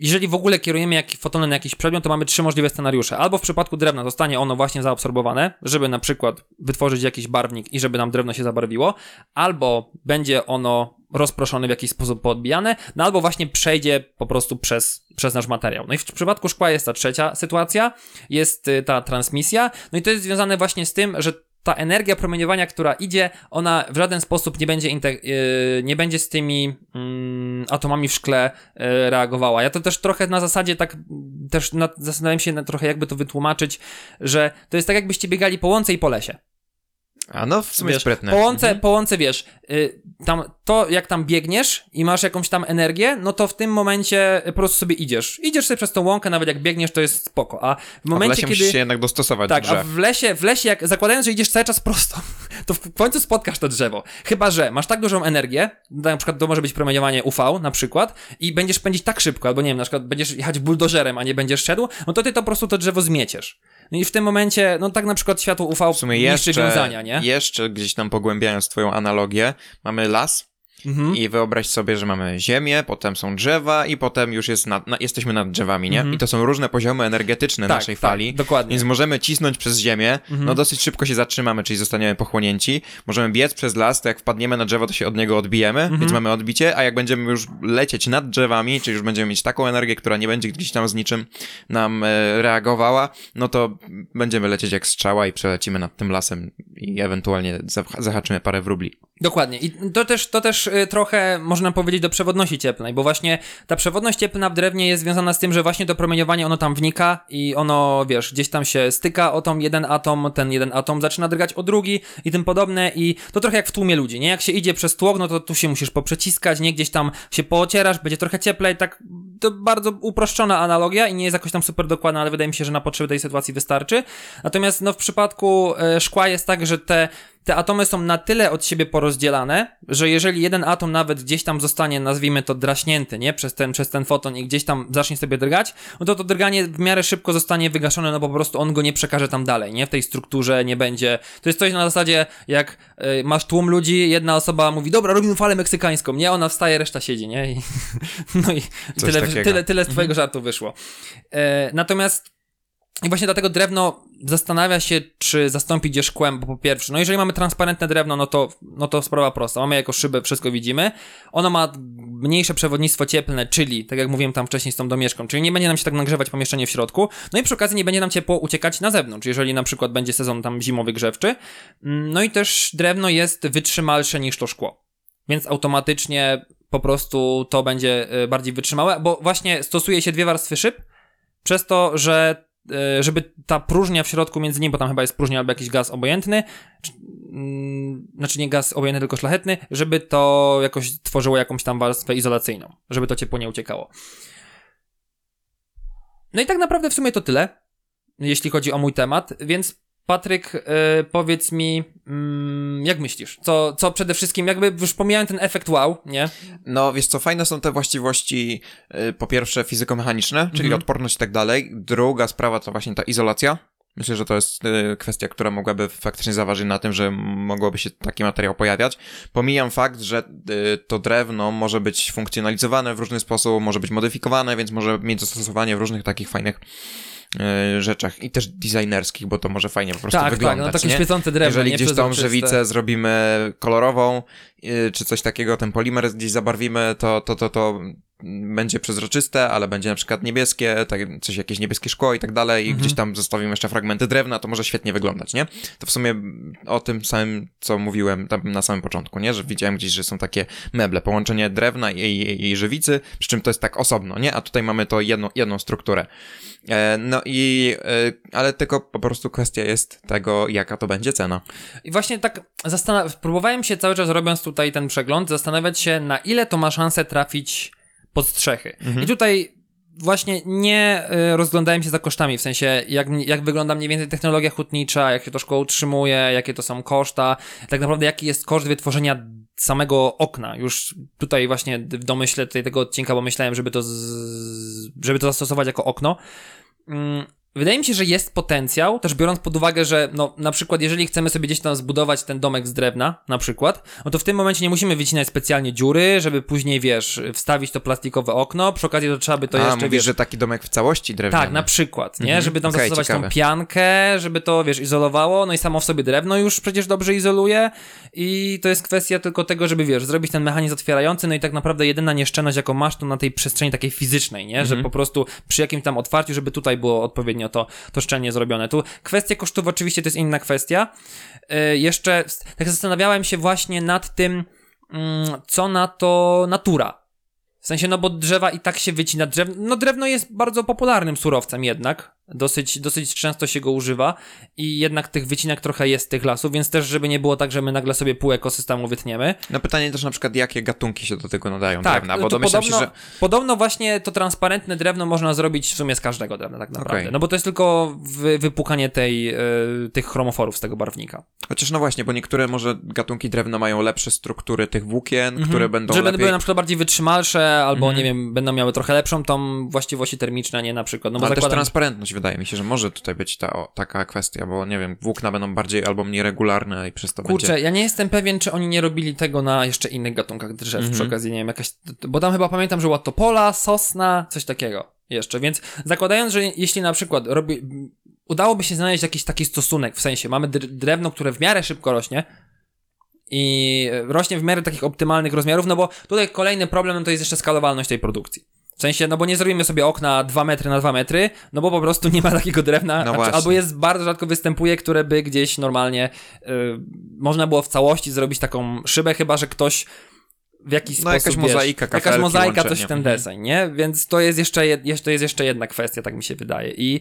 S2: jeżeli w ogóle kierujemy fotony na jakiś przedmiot, to mamy trzy możliwe scenariusze. Albo w przypadku drewna zostanie ono właśnie zaabsorbowane, żeby na przykład wytworzyć jakiś barwnik i żeby nam drewno się zabarwiło, albo będzie ono rozproszone w jakiś sposób poodbijane, no albo właśnie przejdzie po prostu przez, przez nasz materiał. No i w przypadku szkła jest ta trzecia sytuacja, jest y, ta transmisja, no i to jest związane właśnie z tym, że ta energia promieniowania, która idzie, ona w żaden sposób nie będzie, yy, nie będzie z tymi yy, atomami w szkle yy, reagowała. Ja to też trochę na zasadzie tak, też na, zastanawiam się na, trochę jakby to wytłumaczyć, że to jest tak jakbyście biegali po łące i po lesie.
S1: A no, w sumie
S2: wiesz,
S1: sprytne.
S2: Po łące, mhm. po łące wiesz, y, tam, to jak tam biegniesz i masz jakąś tam energię, no to w tym momencie po prostu sobie idziesz. Idziesz sobie przez tą łąkę, nawet jak biegniesz, to jest spoko. A w momencie, a w lesie
S1: kiedy... musisz się jednak dostosować
S2: Tak,
S1: drzew.
S2: a w lesie, w lesie, jak zakładając, że idziesz cały czas prosto, to w końcu spotkasz to drzewo. Chyba, że masz tak dużą energię, na przykład to może być promieniowanie UV na przykład, i będziesz pędzić tak szybko, albo nie wiem, na przykład będziesz jechać buldożerem, a nie będziesz szedł, no to ty to po prostu to drzewo zmieciesz. No i w tym momencie, no tak na przykład światło UV w sumie jeszcze, wiązania, nie?
S1: Jeszcze gdzieś tam pogłębiając twoją analogię, mamy las,
S2: Mhm.
S1: I wyobraź sobie, że mamy ziemię, potem są drzewa i potem już jest nad, na, jesteśmy nad drzewami, nie?
S2: Mhm.
S1: I to są różne poziomy energetyczne
S2: Tak,
S1: naszej
S2: tak,
S1: fali.
S2: dokładnie.
S1: Więc możemy cisnąć przez ziemię,
S2: Mhm.
S1: no dosyć szybko się zatrzymamy, czyli zostaniemy pochłonięci. Możemy biec przez las, to jak wpadniemy na drzewo, to się od niego odbijemy,
S2: Mhm.
S1: więc mamy odbicie, a jak będziemy już lecieć nad drzewami, czyli już będziemy mieć taką energię, która nie będzie gdzieś tam z niczym nam e, reagowała, no to będziemy lecieć jak strzała i przelecimy nad tym lasem i ewentualnie zah- zahaczymy parę wróbli.
S2: Dokładnie. I to też, to też y, trochę można powiedzieć do przewodności cieplnej, bo właśnie ta przewodność cieplna w drewnie jest związana z tym, że właśnie to promieniowanie ono tam wnika i ono, wiesz, gdzieś tam się styka o tą jeden atom, ten jeden atom zaczyna drgać o drugi i tym podobne i to trochę jak w tłumie ludzi, nie? Jak się idzie przez tłok, no to tu się musisz poprzeciskać, nie? Gdzieś tam się poocierasz, będzie trochę cieplej, tak to bardzo uproszczona analogia i nie jest jakoś tam super dokładna, ale wydaje mi się, że na potrzeby tej sytuacji wystarczy. Natomiast no w przypadku e, szkła jest tak, że te te atomy są na tyle od siebie porozdzielane, że jeżeli jeden atom nawet gdzieś tam zostanie, nazwijmy to, draśnięty, nie? Przez ten, przez ten foton i gdzieś tam zacznie sobie drgać, no to to drganie w miarę szybko zostanie wygaszone, no bo po prostu on go nie przekaże tam dalej, nie? W tej strukturze nie będzie. To jest coś na zasadzie, jak y, masz tłum ludzi, jedna osoba mówi, dobra, robimy falę meksykańską, nie? Ona wstaje, reszta siedzi, nie? I, no i tyle, tyle, tyle z twojego żartu wyszło. E, natomiast i właśnie dlatego drewno zastanawia się, czy zastąpić je szkłem, bo po pierwsze, no jeżeli mamy transparentne drewno, no to, no to sprawa prosta. Mamy jako szybę, wszystko widzimy. Ono ma mniejsze przewodnictwo cieplne, czyli, tak jak mówiłem tam wcześniej z tą domieszką, czyli nie będzie nam się tak nagrzewać pomieszczenie w środku, no i przy okazji nie będzie nam ciepło uciekać na zewnątrz, jeżeli na przykład będzie sezon tam zimowy grzewczy. Mm, No i też drewno jest wytrzymalsze niż to szkło. Więc automatycznie po prostu to będzie y, bardziej wytrzymałe, bo właśnie stosuje się dwie warstwy szyb, przez to, że żeby ta próżnia w środku między nimi, bo tam chyba jest próżnia albo jakiś gaz obojętny, czy- mm, znaczy nie gaz obojętny, tylko szlachetny, żeby to jakoś tworzyło jakąś tam warstwę izolacyjną, żeby to ciepło nie uciekało. No i tak naprawdę w sumie to tyle, jeśli chodzi o mój temat, więc Patryk, y, powiedz mi, mm, jak myślisz? Co, co przede wszystkim, jakby już pomijałem ten efekt wow, nie?
S1: No, wiesz co, fajne są te właściwości, y, po pierwsze fizyko-mechaniczne, czyli
S2: Mhm.
S1: odporność i tak dalej. Druga sprawa to właśnie ta izolacja. Myślę, że to jest y, kwestia, która mogłaby faktycznie zaważyć na tym, że mogłoby się taki materiał pojawiać. Pomijam fakt, że to drewno może być funkcjonalizowane w różny sposób, może być modyfikowane, więc może mieć zastosowanie w różnych takich fajnych rzeczach i też designerskich, bo to może fajnie po prostu
S2: tak, tak,
S1: wyglądać,
S2: no takie
S1: nie?
S2: świecące drewno,
S1: Jeżeli gdzieś tą żywicę zrobimy kolorową, yy, czy coś takiego, ten polimer gdzieś zabarwimy, to, to, to, to będzie przezroczyste, ale będzie na przykład niebieskie, tak, coś jakieś niebieskie szkło i tak dalej, i
S2: Mhm.
S1: gdzieś tam zostawimy jeszcze fragmenty drewna, to może świetnie wyglądać, nie? To w sumie o tym samym, co mówiłem tam na samym początku, nie? Że widziałem gdzieś, że są takie meble, połączenie drewna i, i, i żywicy, przy czym to jest tak osobno, nie? A tutaj mamy to jedną, jedną strukturę. E, no i, e, ale tylko po prostu kwestia jest tego, jaka to będzie cena.
S2: I właśnie tak próbowałem się cały czas robiąc tutaj ten przegląd, zastanawiać się na ile to ma szansę trafić pod strzechy. I tutaj właśnie nie y, rozglądałem się za kosztami, w sensie jak, jak wygląda mniej więcej technologia hutnicza, jak się to szkło utrzymuje, jakie to są koszta, tak naprawdę jaki jest koszt wytworzenia samego okna. Już tutaj właśnie w domyśle tutaj tego odcinka, bo myślałem, żeby to, z, żeby to zastosować jako okno. Wydaje mi się, że jest potencjał, też biorąc pod uwagę, że no na przykład jeżeli chcemy sobie gdzieś tam zbudować ten domek z drewna, na przykład, no to w tym momencie nie musimy wycinać specjalnie dziury, żeby później, wiesz, wstawić to plastikowe okno, przy okazji to trzeba by to
S1: A,
S2: jeszcze,
S1: mówisz,
S2: wiesz,
S1: że taki domek w całości drewniany.
S2: tak, na przykład, nie?
S1: Mhm.
S2: Żeby tam
S1: Okej,
S2: zastosować tą
S1: ciekawe.
S2: piankę, żeby to, wiesz, izolowało, no i samo w sobie drewno już przecież dobrze izoluje i to jest kwestia tylko tego, żeby, wiesz, zrobić ten mechanizm otwierający, no i tak naprawdę jedyna nieszczelność, jaką masz, to na tej przestrzeni takiej fizycznej, nie? Że
S1: Mhm.
S2: po prostu przy jakimś tam otwarciu, żeby tutaj było odpowiednio to, to szczelnie zrobione. Tu kwestia kosztów oczywiście to jest inna kwestia. Yy, jeszcze tak zastanawiałem się właśnie nad tym, mm, co na to natura. W sensie, no bo drzewa i tak się wycina. Drew... No drewno jest bardzo popularnym surowcem jednak. Dosyć, dosyć często się go używa i jednak tych wycinek trochę jest z tych lasów, więc też, żeby nie było tak, że my nagle sobie pół ekosystemu wytniemy.
S1: No pytanie też na przykład, jakie gatunki się do tego nadają
S2: Tak,
S1: drewna, bo
S2: to
S1: domyślam
S2: podobno,
S1: się, że...
S2: podobno właśnie to transparentne drewno można zrobić w sumie z każdego drewna tak naprawdę.
S1: Okej.
S2: No bo to jest tylko wy, wypukanie tej, y, tych chromoforów z tego barwnika.
S1: Chociaż no właśnie, bo niektóre może gatunki drewna mają lepsze struktury tych włókien, które będą
S2: Żeby
S1: lepiej...
S2: były na przykład bardziej wytrzymalsze, albo
S1: Mhm.
S2: nie wiem, będą miały trochę lepszą tą właściwości termiczne, nie na przykład. No bo
S1: Ale też
S2: zakładam,
S1: transparentność wydaje mi się, że może tutaj być ta, o, taka kwestia, bo nie wiem, włókna będą bardziej albo mniej regularne i przez to
S2: Kurczę,
S1: będzie...
S2: ja nie jestem pewien, czy oni nie robili tego na jeszcze innych gatunkach drzew
S1: Mhm.
S2: przy okazji, nie wiem, jakaś, bo tam chyba pamiętam, że była topola, sosna, coś takiego jeszcze, więc zakładając, że jeśli na przykład robi, udałoby się znaleźć jakiś taki stosunek, w sensie mamy dr- drewno, które w miarę szybko rośnie i rośnie w miarę takich optymalnych rozmiarów, no bo tutaj kolejny problem no to jest jeszcze skalowalność tej produkcji. W sensie, no bo nie zrobimy sobie okna 2 metry na 2 metry, no bo po prostu nie ma takiego drewna,
S1: No
S2: znaczy, albo jest bardzo rzadko występuje, które by gdzieś normalnie y, można było w całości zrobić taką szybę, chyba że ktoś w jakiś
S1: No,
S2: sposób,
S1: jakaś
S2: wiesz,
S1: mozaika,
S2: jakaś
S1: kafelki,
S2: mozaika, coś
S1: łączenie.
S2: w ten
S1: Mhm.
S2: deseń, nie? Więc to jest jeszcze, jed, to jest jeszcze jedna kwestia, tak mi się wydaje. I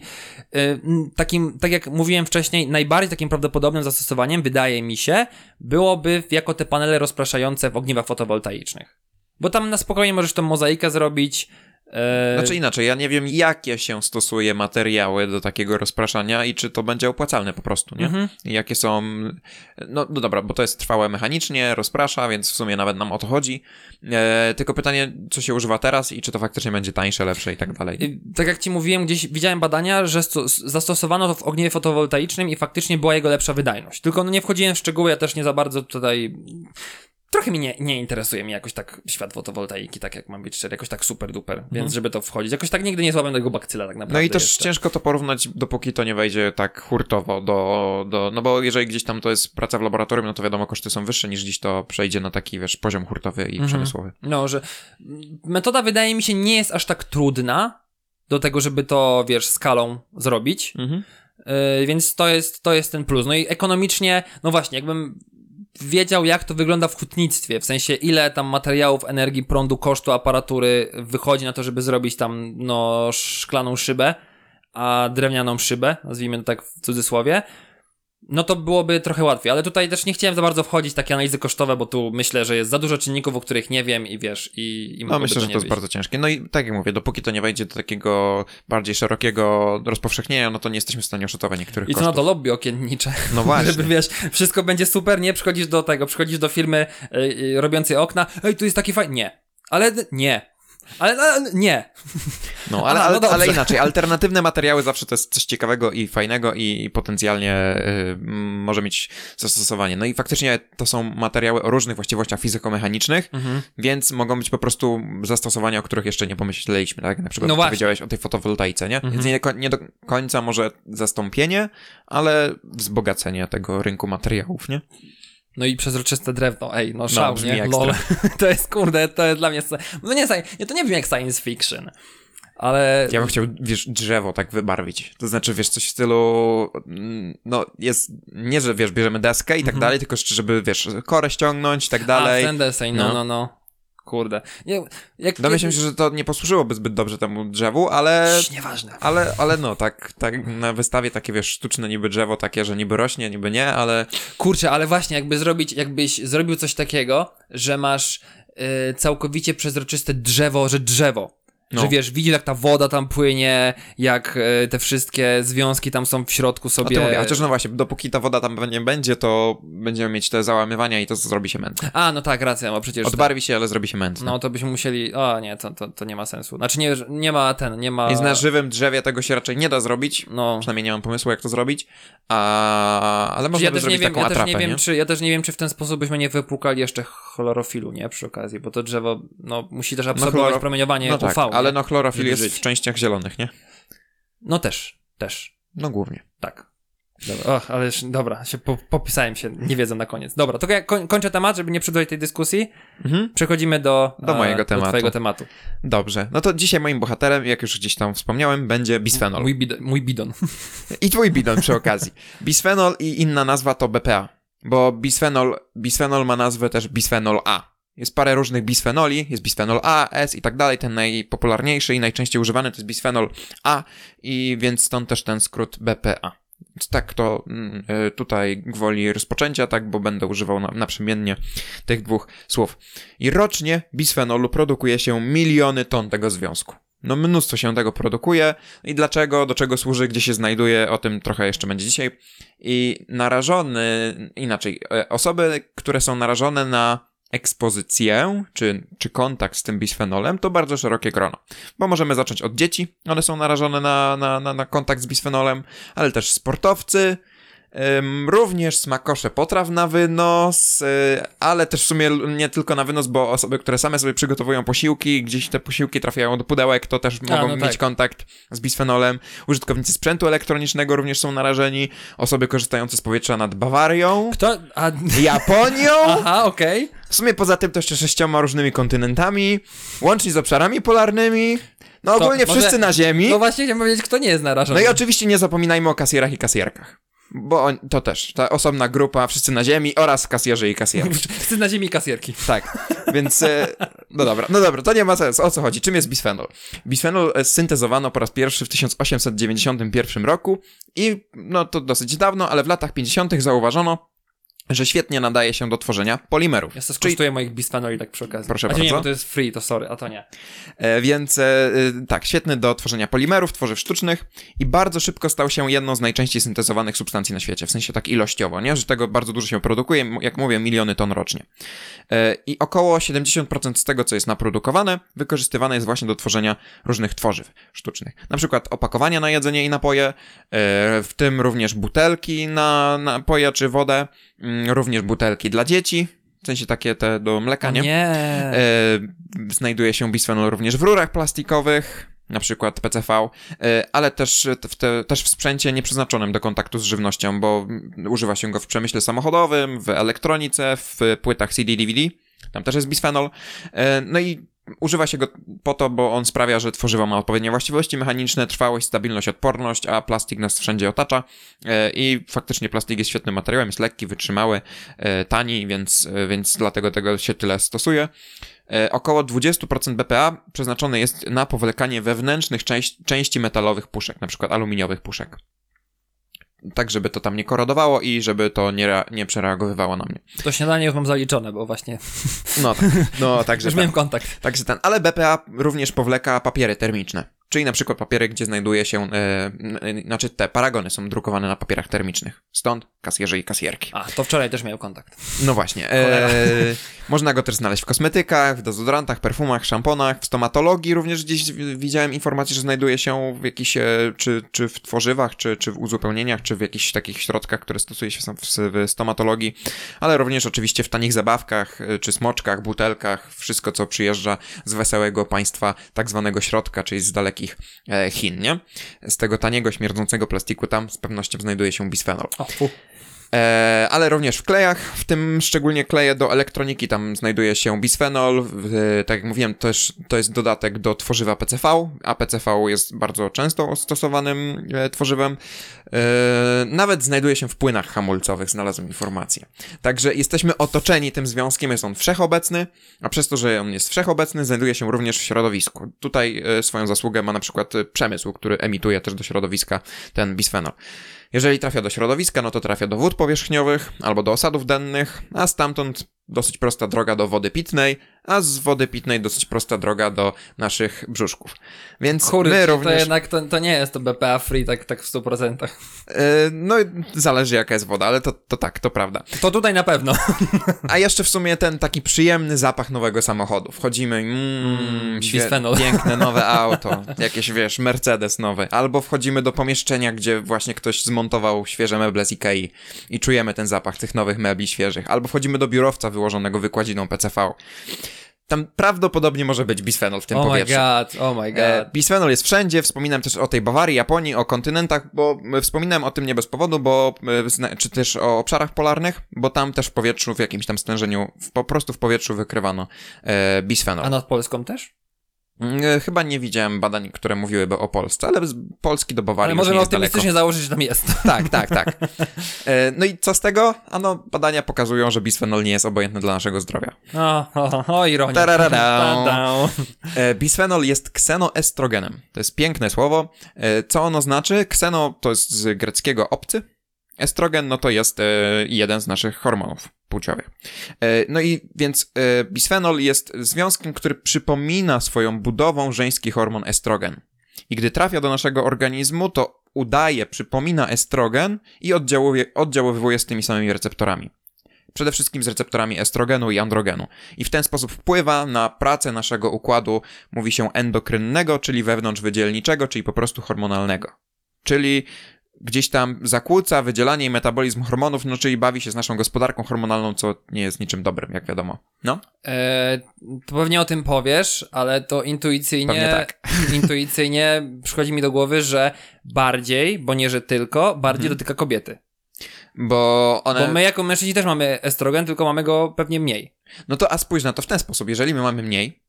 S2: y, takim, tak jak mówiłem wcześniej, najbardziej takim prawdopodobnym zastosowaniem, wydaje mi się, byłoby jako te panele rozpraszające w ogniwach fotowoltaicznych. Bo tam na spokojnie możesz tą mozaikę zrobić. Y,
S1: Znaczy inaczej, ja nie wiem, jakie się stosuje materiały do takiego rozpraszania i czy to będzie opłacalne po prostu, nie?
S2: Mhm.
S1: Jakie są... No, no dobra, bo to jest trwałe mechanicznie, rozprasza, więc w sumie nawet nam o to chodzi. E, tylko pytanie, co się używa teraz i czy to faktycznie będzie tańsze, lepsze i tak dalej.
S2: Y, Tak jak ci mówiłem, gdzieś widziałem badania, że sto- zastosowano to w ogniwie fotowoltaicznym i faktycznie była jego lepsza wydajność. Tylko no nie wchodziłem w szczegóły, ja też nie za bardzo tutaj. Trochę mi nie, nie interesuje mi jakoś tak świat fotowoltaiki, tak jak mam być szczery, jakoś tak super duper, więc żeby to wchodzić. Jakoś tak nigdy nie złapałem tego bakcyla tak naprawdę.
S1: No i też
S2: jeszcze.
S1: ciężko to porównać, dopóki to nie wejdzie tak hurtowo do, do... No bo jeżeli gdzieś tam to jest praca w laboratorium, no to wiadomo, koszty są wyższe niż gdzieś to przejdzie na taki, wiesz, poziom hurtowy i przemysłowy.
S2: No, że metoda wydaje mi się nie jest aż tak trudna do tego, żeby to, wiesz, skalą zrobić.
S1: Mhm.
S2: Yy, więc to jest, to jest ten plus. No i ekonomicznie, no właśnie, jakbym wiedział, jak to wygląda w hutnictwie, w sensie ile tam materiałów, energii, prądu, kosztu, aparatury wychodzi na to, żeby zrobić tam, no, szklaną szybę, a drewnianą szybę, nazwijmy to tak w cudzysłowie, no to byłoby trochę łatwiej, ale tutaj też nie chciałem za bardzo wchodzić w takie analizy kosztowe, bo tu myślę, że jest za dużo czynników, o których nie wiem i wiesz, i, i
S1: No myślę, że to jest
S2: wyjść.
S1: bardzo ciężkie. No i tak jak mówię, dopóki to nie wejdzie do takiego bardziej szerokiego rozpowszechnienia, no to nie jesteśmy w stanie oszacować niektórych
S2: I co na to lobby okiennicze.
S1: No właśnie.
S2: Żeby wiesz, wszystko będzie super, nie? Przychodzisz do tego, przychodzisz do firmy y, y, robiącej okna, ej, tu jest taki fajny. Nie. Ale nie. Ale no, nie.
S1: No, ale,
S2: A, no
S1: ale, ale inaczej, alternatywne materiały zawsze to jest coś ciekawego i fajnego i, i potencjalnie y, może mieć zastosowanie. No i faktycznie to są materiały o różnych właściwościach fizyko-mechanicznych,
S2: Mhm.
S1: więc mogą być po prostu zastosowania, o których jeszcze nie pomyśleliśmy, tak? Na przykład
S2: No
S1: powiedziałeś o tej fotowoltaice, nie?
S2: Mhm.
S1: Więc nie, ko- nie do końca może zastąpienie, ale wzbogacenie tego rynku materiałów, nie?
S2: No i przezroczyste drewno, ej, no szał,
S1: brzmi
S2: nie? Lol. to jest, kurde, to jest dla mnie... No nie, nie, to nie brzmi jak science fiction, ale...
S1: Ja bym chciał, wiesz, drzewo tak wybarwić. To znaczy, wiesz, coś w stylu, mm, no jest, nie, że wiesz, bierzemy deskę i tak dalej, tylko żeby, wiesz, korę ściągnąć i tak dalej.
S2: A, ten deseń, no,
S1: No.
S2: no, no. Kurde. Nie, jak
S1: Domyślam się, że to nie posłużyłoby zbyt dobrze temu drzewu, ale...
S2: Cii, Nieważne.
S1: Ale, ale no, tak, tak na wystawie takie, wiesz, sztuczne niby drzewo, takie, że niby rośnie, niby nie, ale
S2: Kurczę, ale właśnie, jakby zrobić, jakbyś zrobił coś takiego, że masz y, całkowicie przezroczyste drzewo, że drzewo.
S1: No.
S2: Że wiesz, widzisz jak ta woda tam płynie, jak y, te wszystkie związki tam są w środku sobie.
S1: tym mówię. Chociaż no właśnie, dopóki ta woda tam nie będzie, to będziemy mieć te załamywania i to zrobi się mętne.
S2: A, no tak, racja, bo przecież...
S1: Odbarwi się, ale zrobi się mętne.
S2: No to byśmy musieli. O nie, to, to, to nie ma sensu. Znaczy nie, nie ma ten, nie ma.
S1: Więc na żywym drzewie tego się raczej nie da zrobić.
S2: No.
S1: Przynajmniej nie mam pomysłu, jak to zrobić. A... Ale można
S2: ja
S1: by
S2: też, nie
S1: zrobić
S2: wiem,
S1: taką
S2: ja, też
S1: atrapę,
S2: nie wiem,
S1: nie?
S2: czy, ja też nie wiem, czy w ten sposób byśmy nie wypłukali jeszcze chlorofilu, nie? Przy okazji, bo to drzewo, no, musi też absorbować
S1: chloro-
S2: promieniowanie
S1: No tak? Ale no chlorofil jest
S2: żyć.
S1: w częściach zielonych, nie?
S2: No też, też.
S1: No głównie.
S2: Tak. Dobra, och, ale już, dobra, się po, popisałem się, nie wiedzą na koniec. Dobra, to ja koń, kończę temat, żeby nie przedłużać tej dyskusji.
S1: Mhm.
S2: Przechodzimy do,
S1: Do mojego
S2: Do
S1: tematu.
S2: twojego tematu.
S1: Dobrze. No to dzisiaj moim bohaterem, jak już gdzieś tam wspomniałem, będzie bisfenol.
S2: Mój, bid, mój bidon.
S1: I twój bidon przy okazji. Bisfenol i inna nazwa to BPA. Bo bisfenol, bisfenol ma nazwę też bisfenol A. Jest parę różnych bisfenoli, jest bisfenol A, S i tak dalej. Ten najpopularniejszy i najczęściej używany to jest bisfenol A i więc stąd też ten skrót BPA. Tak to mm, y, tutaj gwoli rozpoczęcia, tak, bo będę używał na, naprzemiennie tych dwóch słów. I rocznie bisfenolu produkuje się miliony ton tego związku. No mnóstwo się tego produkuje i dlaczego, do czego służy, gdzie się znajduje, o tym trochę jeszcze będzie dzisiaj. I narażony, inaczej, e, osoby, które są narażone na ekspozycję, czy, czy kontakt z tym bisfenolem, to bardzo szerokie grono. Bo możemy zacząć od dzieci, one są narażone na, na, na, na kontakt z bisfenolem, ale też sportowcy, również smakosze potraw na wynos, y, ale też w sumie nie tylko na wynos, bo osoby, które same sobie przygotowują posiłki, gdzieś te posiłki trafiają do pudełek, to też mogą
S2: no
S1: mieć
S2: tak.
S1: kontakt z bisfenolem. Użytkownicy sprzętu elektronicznego również są narażeni, osoby korzystające z powietrza nad Bawarią,
S2: Kto? A...
S1: Japonią,
S2: Aha, okej.
S1: w sumie poza tym to jeszcze sześcioma różnymi kontynentami, łącznie z obszarami polarnymi, no
S2: To
S1: ogólnie
S2: może-
S1: wszyscy na Ziemi.
S2: No właśnie chciałem powiedzieć, kto nie jest narażony.
S1: No i oczywiście nie zapominajmy o kasjerach i kasjerkach. Bo on, to też, ta osobna grupa, wszyscy na ziemi oraz kasjerzy i kasjerki.
S2: Wszyscy na ziemi kasjerki.
S1: Tak, więc e, no dobra, no dobra, to nie ma sensu. O co chodzi? Czym jest bisfenol? Bisfenol e, syntezowano po raz pierwszy w 1891 roku i no to dosyć dawno, ale w latach 50. zauważono, że świetnie nadaje się do tworzenia polimerów.
S2: Ja sobie
S1: Czyli
S2: skosztuję moich bisfenoli tak przy okazji.
S1: Proszę
S2: a nie,
S1: bardzo.
S2: bo to jest free, to sorry, a to nie.
S1: E, Więc e, y, tak, świetny do tworzenia polimerów, tworzyw sztucznych i bardzo szybko stał się jedną z najczęściej syntezowanych substancji na świecie, w sensie tak ilościowo, nie? Że tego bardzo dużo się produkuje, jak mówię, miliony ton rocznie. E, I około 70% z tego, co jest naprodukowane, wykorzystywane jest właśnie do tworzenia różnych tworzyw sztucznych. Na przykład opakowania na jedzenie i napoje, e, w tym również butelki na napoje czy wodę, mm, również butelki dla dzieci, w sensie takie te do mleka, nie?
S2: Nie.
S1: E, znajduje się bisfenol również w rurach plastikowych, na przykład PCV, e, ale też w, te, też w sprzęcie nieprzeznaczonym do kontaktu z żywnością, bo mm, używa się go w przemyśle samochodowym, w elektronice, w płytach CD-DVD. Tam też jest bisfenol. E, no i używa się go po to, bo on sprawia, że tworzywo ma odpowiednie właściwości mechaniczne, trwałość, stabilność, odporność, a plastik nas wszędzie otacza. E, I faktycznie plastik jest świetnym materiałem, jest lekki, wytrzymały, e, tani, więc, e, więc dlatego tego się tyle stosuje. Około 20% BPA przeznaczone jest na powlekanie wewnętrznych części, metalowych puszek, przykład aluminiowych puszek. Tak, żeby to tam nie korodowało i żeby to nie, nie przereagowywało na mnie.
S2: To śniadanie już mam zaliczone, bo właśnie
S1: No tak, no także
S2: już miałem kontakt.
S1: także ten. Ale BPA również powleka papiery termiczne. Czyli na przykład papiery, gdzie znajduje się, n- znaczy te paragony są drukowane na papierach termicznych. Stąd kasjerzy i kasjerki.
S2: A, to wczoraj też miałem kontakt.
S1: No właśnie. E, można go też znaleźć w kosmetykach, w dezodorantach, perfumach, szamponach, w stomatologii również gdzieś widziałem informację, że znajduje się w jakichś, e, czy, czy w tworzywach, czy, czy w uzupełnieniach, czy w jakichś takich środkach, które stosuje się w, w stomatologii, ale również oczywiście w tanich zabawkach, czy smoczkach, butelkach, wszystko co przyjeżdża z wesołego państwa tak zwanego środka, czyli z dalekich e, Chin, nie? Z tego taniego, śmierdzącego plastiku tam z pewnością znajduje się bisfenol.
S2: O, fu.
S1: E, ale również w klejach, w tym szczególnie kleje do elektroniki, tam znajduje się bisfenol, w, tak jak mówiłem, też to jest dodatek do tworzywa PCV, a PCV jest bardzo często stosowanym e, tworzywem. E, nawet znajduje się w płynach hamulcowych, znalazłem informację. Także jesteśmy otoczeni tym związkiem, jest on wszechobecny, a przez to, że on jest wszechobecny, znajduje się również w środowisku. Tutaj e, swoją zasługę ma na przykład e, przemysł, który emituje też do środowiska ten bisfenol. Jeżeli trafia do środowiska, no to trafia do wód powierzchniowych albo do osadów dennych, a stamtąd dosyć prosta droga do wody pitnej, a z wody pitnej dosyć prosta droga do naszych brzuszków. Więc
S2: Kurde,
S1: my
S2: czyli to
S1: również...
S2: jednak to, to nie jest to BPA free tak, tak w 100%.
S1: E, no, zależy jaka jest woda, ale to, to tak, to prawda.
S2: To tutaj na pewno.
S1: A jeszcze w sumie ten taki przyjemny zapach nowego samochodu. Wchodzimy, mm,
S2: Mm,
S1: świe-
S2: bisfenol.
S1: piękne nowe auto, jakieś wiesz, Mercedes nowy. Albo wchodzimy do pomieszczenia, gdzie właśnie ktoś zmontował świeże meble z Ikei i czujemy ten zapach tych nowych mebli świeżych. Albo wchodzimy do biurowca wyłożonego wykładziną PCV. Tam prawdopodobnie może być bisfenol w tym
S2: Oh my
S1: powietrzu.
S2: god, oh my god.
S1: E, bisfenol jest wszędzie, wspominałem też o tej Bawarii, Japonii, o kontynentach, bo wspominałem o tym nie bez powodu, bo czy też o obszarach polarnych, bo tam też w powietrzu, w jakimś tam stężeniu, w, po prostu w powietrzu wykrywano e, bisfenol.
S2: A nad Polską też?
S1: E, chyba nie widziałem badań, które mówiłyby o Polsce, ale z Polski do Bawarii
S2: Ale możemy optymistycznie założyć, że tam jest.
S1: Tak, tak, tak. E, no i co z tego? Ano, badania pokazują, że bisfenol nie jest obojętny dla naszego zdrowia.
S2: O, o, o ironia.
S1: Tararara. E, Bisfenol jest ksenoestrogenem. To jest piękne słowo. Co ono znaczy? Kseno to jest z greckiego obcy. Estrogen no to jest e, jeden z naszych hormonów płciowych. E, No i więc e, bisfenol jest związkiem, który przypomina swoją budową żeński hormon estrogen. I gdy trafia do naszego organizmu, to udaje, przypomina estrogen i oddziałuje, oddziaływuje z tymi samymi receptorami. przede wszystkim z receptorami estrogenu i androgenu. I w ten sposób wpływa na pracę naszego układu, mówi się endokrynnego, czyli wewnątrzwydzielniczego, czyli po prostu hormonalnego. Czyli gdzieś tam zakłóca wydzielanie i metabolizm hormonów, no czyli bawi się z naszą gospodarką hormonalną, co nie jest niczym dobrym, jak wiadomo. No?
S2: E, to pewnie o tym powiesz, ale to intuicyjnie,
S1: tak.
S2: intuicyjnie przychodzi mi do głowy, że bardziej, bo nie, że tylko, bardziej
S1: Mhm.
S2: dotyka kobiety.
S1: Bo one...
S2: Bo my jako mężczyźni też mamy estrogen, tylko mamy go pewnie mniej.
S1: No to a spójrz na to w ten sposób. Jeżeli my mamy mniej,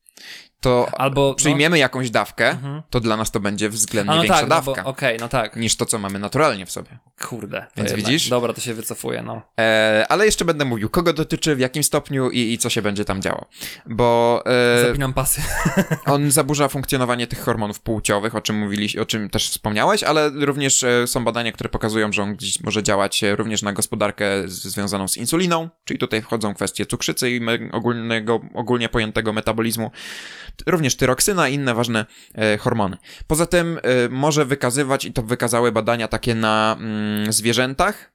S1: to
S2: Albo
S1: przyjmiemy jakąś dawkę,
S2: Mhm.
S1: to dla nas to będzie względnie
S2: no
S1: większa
S2: tak, no
S1: dawka
S2: okej, no tak.
S1: niż to, co mamy naturalnie w sobie.
S2: Kurde.
S1: Więc
S2: jednak.
S1: widzisz?
S2: Dobra, to się wycofuje, no.
S1: E, ale jeszcze będę mówił, kogo dotyczy, w jakim stopniu i, i co się będzie tam działo. Bo e,
S2: Zapinam pasy.
S1: on zaburza funkcjonowanie tych hormonów płciowych, o czym mówiliś, o czym też wspomniałeś, ale również e, są badania, które pokazują, że on gdzieś może działać e, również na gospodarkę związaną z insuliną, czyli tutaj wchodzą kwestie cukrzycy i ogólnego, ogólnie pojętego metabolizmu, również tyroksyna i inne ważne e, hormony. Poza tym e, może wykazywać, i to wykazały badania takie na mm, zwierzętach,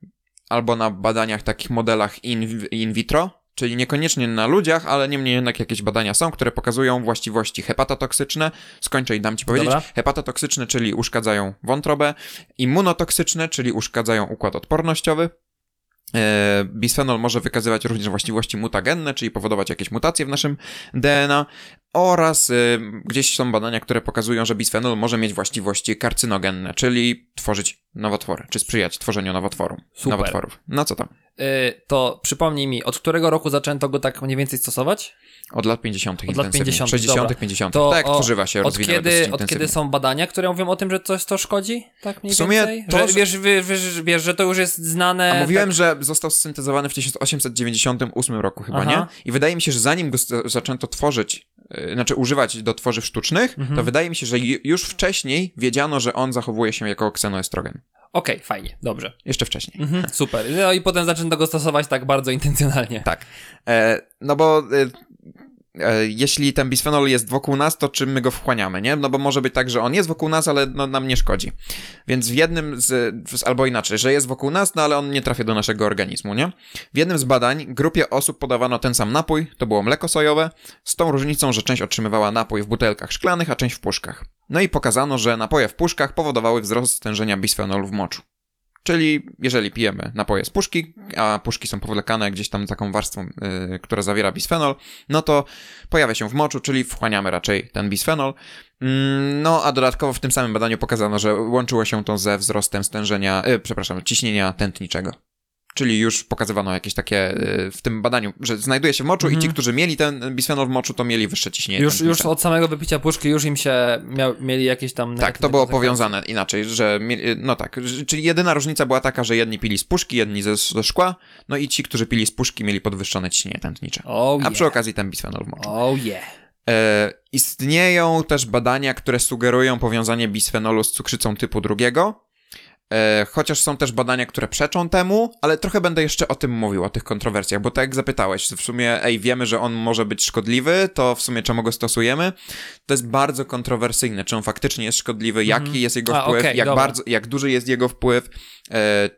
S1: albo na badaniach, takich modelach in, in vitro, czyli niekoniecznie na ludziach, ale niemniej jednak jakieś badania są, które pokazują właściwości hepatotoksyczne. Skończę i dam ci powiedzieć.
S2: Dobra.
S1: Hepatotoksyczne, czyli uszkadzają wątrobę, immunotoksyczne, czyli uszkadzają układ odpornościowy. E, Bisfenol może wykazywać również właściwości mutagenne, czyli powodować jakieś mutacje w naszym DNA oraz y, gdzieś są badania, które pokazują, że bisfenol może mieć właściwości karcynogenne, czyli tworzyć nowotwory, czy sprzyjać tworzeniu nowotworu,
S2: Super.
S1: nowotworów. No co tam?
S2: Y, to przypomnij mi, od którego roku zaczęto go tak mniej więcej stosować?
S1: Od lat 50.
S2: Od lat
S1: intensywnie.
S2: 50.,
S1: 60.,
S2: dobra.
S1: 50.
S2: To
S1: tak, tworzywa się
S2: Od kiedy, od kiedy są badania, które mówią o tym, że coś to szkodzi? Tak mniej
S1: W sumie
S2: więcej?
S1: to,
S2: że, wiesz, wiesz, wiesz, wiesz, że to już jest znane.
S1: A mówiłem,
S2: tak...
S1: że został syntezowany w 1898 roku chyba,
S2: Aha.
S1: nie? I wydaje mi się, że zanim go zaczęto tworzyć, yy, znaczy używać do tworzyw sztucznych,
S2: Mhm.
S1: to wydaje mi się, że ju- już wcześniej wiedziano, że on zachowuje się jako ksenoestrogen.
S2: Okej, fajnie, dobrze.
S1: Jeszcze wcześniej.
S2: Mhm, super. No i potem zaczęto go stosować tak bardzo intencjonalnie.
S1: Tak. E, no bo e, jeśli ten bisfenol jest wokół nas, to czym my go wchłaniamy, nie? No bo może być tak, że on jest wokół nas, ale no, nam nie szkodzi. Więc w jednym z, albo inaczej, że jest wokół nas, no ale on nie trafia do naszego organizmu, nie? W jednym z badań grupie osób podawano ten sam napój, to było mleko sojowe, z tą różnicą, że część otrzymywała napój w butelkach szklanych, a część w puszkach. No i pokazano, że napoje w puszkach powodowały wzrost stężenia bisfenolu w moczu. Czyli jeżeli pijemy napoje z puszki, a puszki są powlekane gdzieś tam taką warstwą, yy, która zawiera bisfenol, no to pojawia się w moczu, czyli wchłaniamy raczej ten bisfenol. Mm, No a dodatkowo w tym samym badaniu pokazano, że łączyło się to ze wzrostem stężenia, yy, przepraszam, ciśnienia tętniczego. Czyli już pokazywano jakieś takie yy, w tym badaniu, że znajduje się w moczu i ci, którzy mieli ten bisfenol w moczu, to mieli wyższe ciśnienie
S2: Już, już od samego wypicia puszki już im się miał, mieli jakieś tam.
S1: Tak, to było powiązane inaczej, że mieli- no tak, czyli jedyna różnica była taka, że jedni pili z puszki, jedni ze, ze szkła, no i ci, którzy pili z puszki mieli podwyższone ciśnienie tętnicze.
S2: Oh
S1: A
S2: yeah.
S1: przy okazji ten bisfenol w moczu.
S2: Oh yeah.
S1: E, istnieją też badania, które sugerują powiązanie bisfenolu z cukrzycą typu drugiego, e, chociaż są też badania, które przeczą temu, ale trochę będę jeszcze o tym mówił, o tych kontrowersjach, bo tak jak zapytałeś, w sumie, ej, wiemy, że on może być szkodliwy, to w sumie czemu go stosujemy? To jest bardzo kontrowersyjne, czy on faktycznie jest szkodliwy, jaki jest jego
S2: A,
S1: wpływ,
S2: okej,
S1: jak
S2: dobra.
S1: bardzo, jak duży jest jego wpływ, e,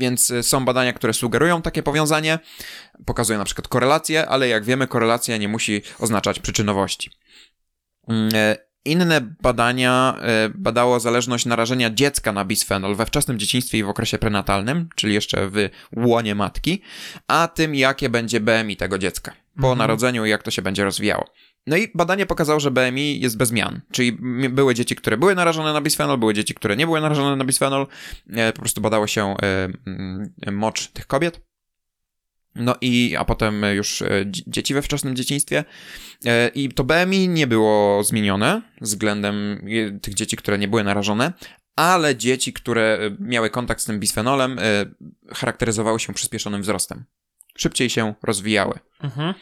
S1: więc y, są badania, które sugerują takie powiązanie, pokazują na przykład korelację, ale jak wiemy, korelacja nie musi oznaczać przyczynowości. Mm, e, Inne badania e, badało zależność narażenia dziecka na bisfenol we wczesnym dzieciństwie i w okresie prenatalnym, czyli jeszcze w łonie matki, a tym, jakie będzie BMI tego dziecka po
S2: Mhm.
S1: narodzeniu i jak to się będzie rozwijało. No i badanie pokazało, że BMI jest bez zmian, czyli były dzieci, które były narażone na bisfenol, były dzieci, które nie były narażone na bisfenol, e, po prostu badało się e, mocz tych kobiet. No i, a potem już e, dzie- dzieci we wczesnym dzieciństwie. E, I to BMI nie było zmienione względem e, tych dzieci, które nie były narażone, ale dzieci, które miały kontakt z tym bisfenolem, charakteryzowały się przyspieszonym wzrostem. Szybciej się rozwijały.
S2: Mhm.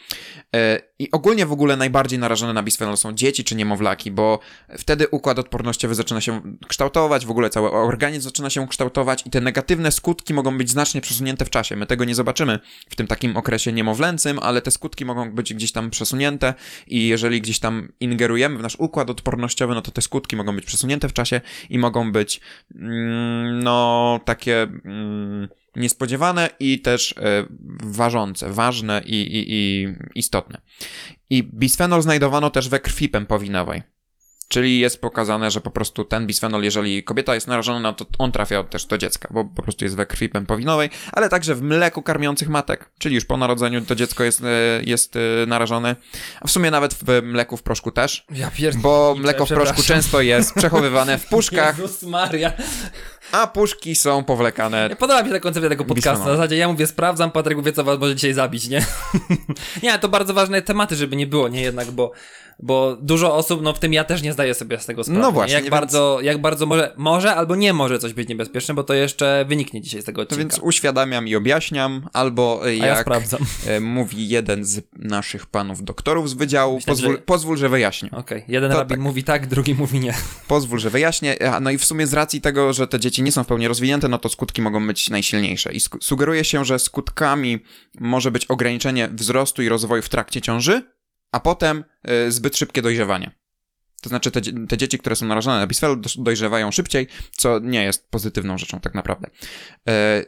S1: E, I ogólnie w ogóle najbardziej narażone na bisfenol są dzieci czy niemowlaki, bo wtedy układ odpornościowy zaczyna się kształtować, w ogóle cały organizm zaczyna się kształtować i te negatywne skutki mogą być znacznie przesunięte w czasie. My tego nie zobaczymy w tym takim okresie niemowlęcym, ale te skutki mogą być gdzieś tam przesunięte i jeżeli gdzieś tam ingerujemy w nasz układ odpornościowy, no to te skutki mogą być przesunięte w czasie i mogą być mm, no takie mm, niespodziewane i też e, ważące, ważne i, i, i istotne. I bisfenol znajdowano też we krwi pępowinowej. Czyli jest pokazane, że po prostu ten bisfenol, jeżeli kobieta jest narażona, to on trafia też do dziecka, bo po prostu jest we krwi pępowinowej, ale także w mleku karmiących matek, czyli już po narodzeniu to dziecko jest, e, jest e, narażone, a w sumie nawet w mleku w proszku też,
S2: Ja pierdolę.
S1: bo mleko w proszku często jest przechowywane w puszkach,
S2: Jezus Maria.
S1: A puszki są powlekane.
S2: Podoba mi się ta koncepcja tego podcastu.
S1: Bisfenol.
S2: Na zasadzie ja mówię, sprawdzam, Patryk mówię, co was może dzisiaj zabić, nie? nie, to bardzo ważne tematy, żeby nie było, nie jednak, bo, bo dużo osób, no w tym ja też nie zdaję sobie z tego sprawy.
S1: No
S2: nie?
S1: właśnie,
S2: Jak
S1: więc-
S2: bardzo, jak bardzo może, może albo nie może coś być niebezpieczne, bo to jeszcze wyniknie dzisiaj z tego
S1: To
S2: odcinka.
S1: więc uświadamiam i objaśniam, albo e,
S2: A ja
S1: jak
S2: sprawdzam.
S1: e, mówi jeden z naszych panów doktorów z wydziału,
S2: Myślę,
S1: pozwól,
S2: że-
S1: pozwól, że wyjaśnię.
S2: Okej, jeden
S1: To
S2: rabin
S1: tak.
S2: mówi tak, drugi mówi nie.
S1: Pozwól, że wyjaśnię. A, No i w sumie z racji tego, że te dzieci nie są w pełni rozwinięte, no to skutki mogą być najsilniejsze. I sugeruje się, że skutkami może być ograniczenie wzrostu i rozwoju w trakcie ciąży, a potem y, zbyt szybkie dojrzewanie. To znaczy te, te dzieci, które są narażone na bisfenol, do- dojrzewają szybciej, co nie jest pozytywną rzeczą tak naprawdę. E,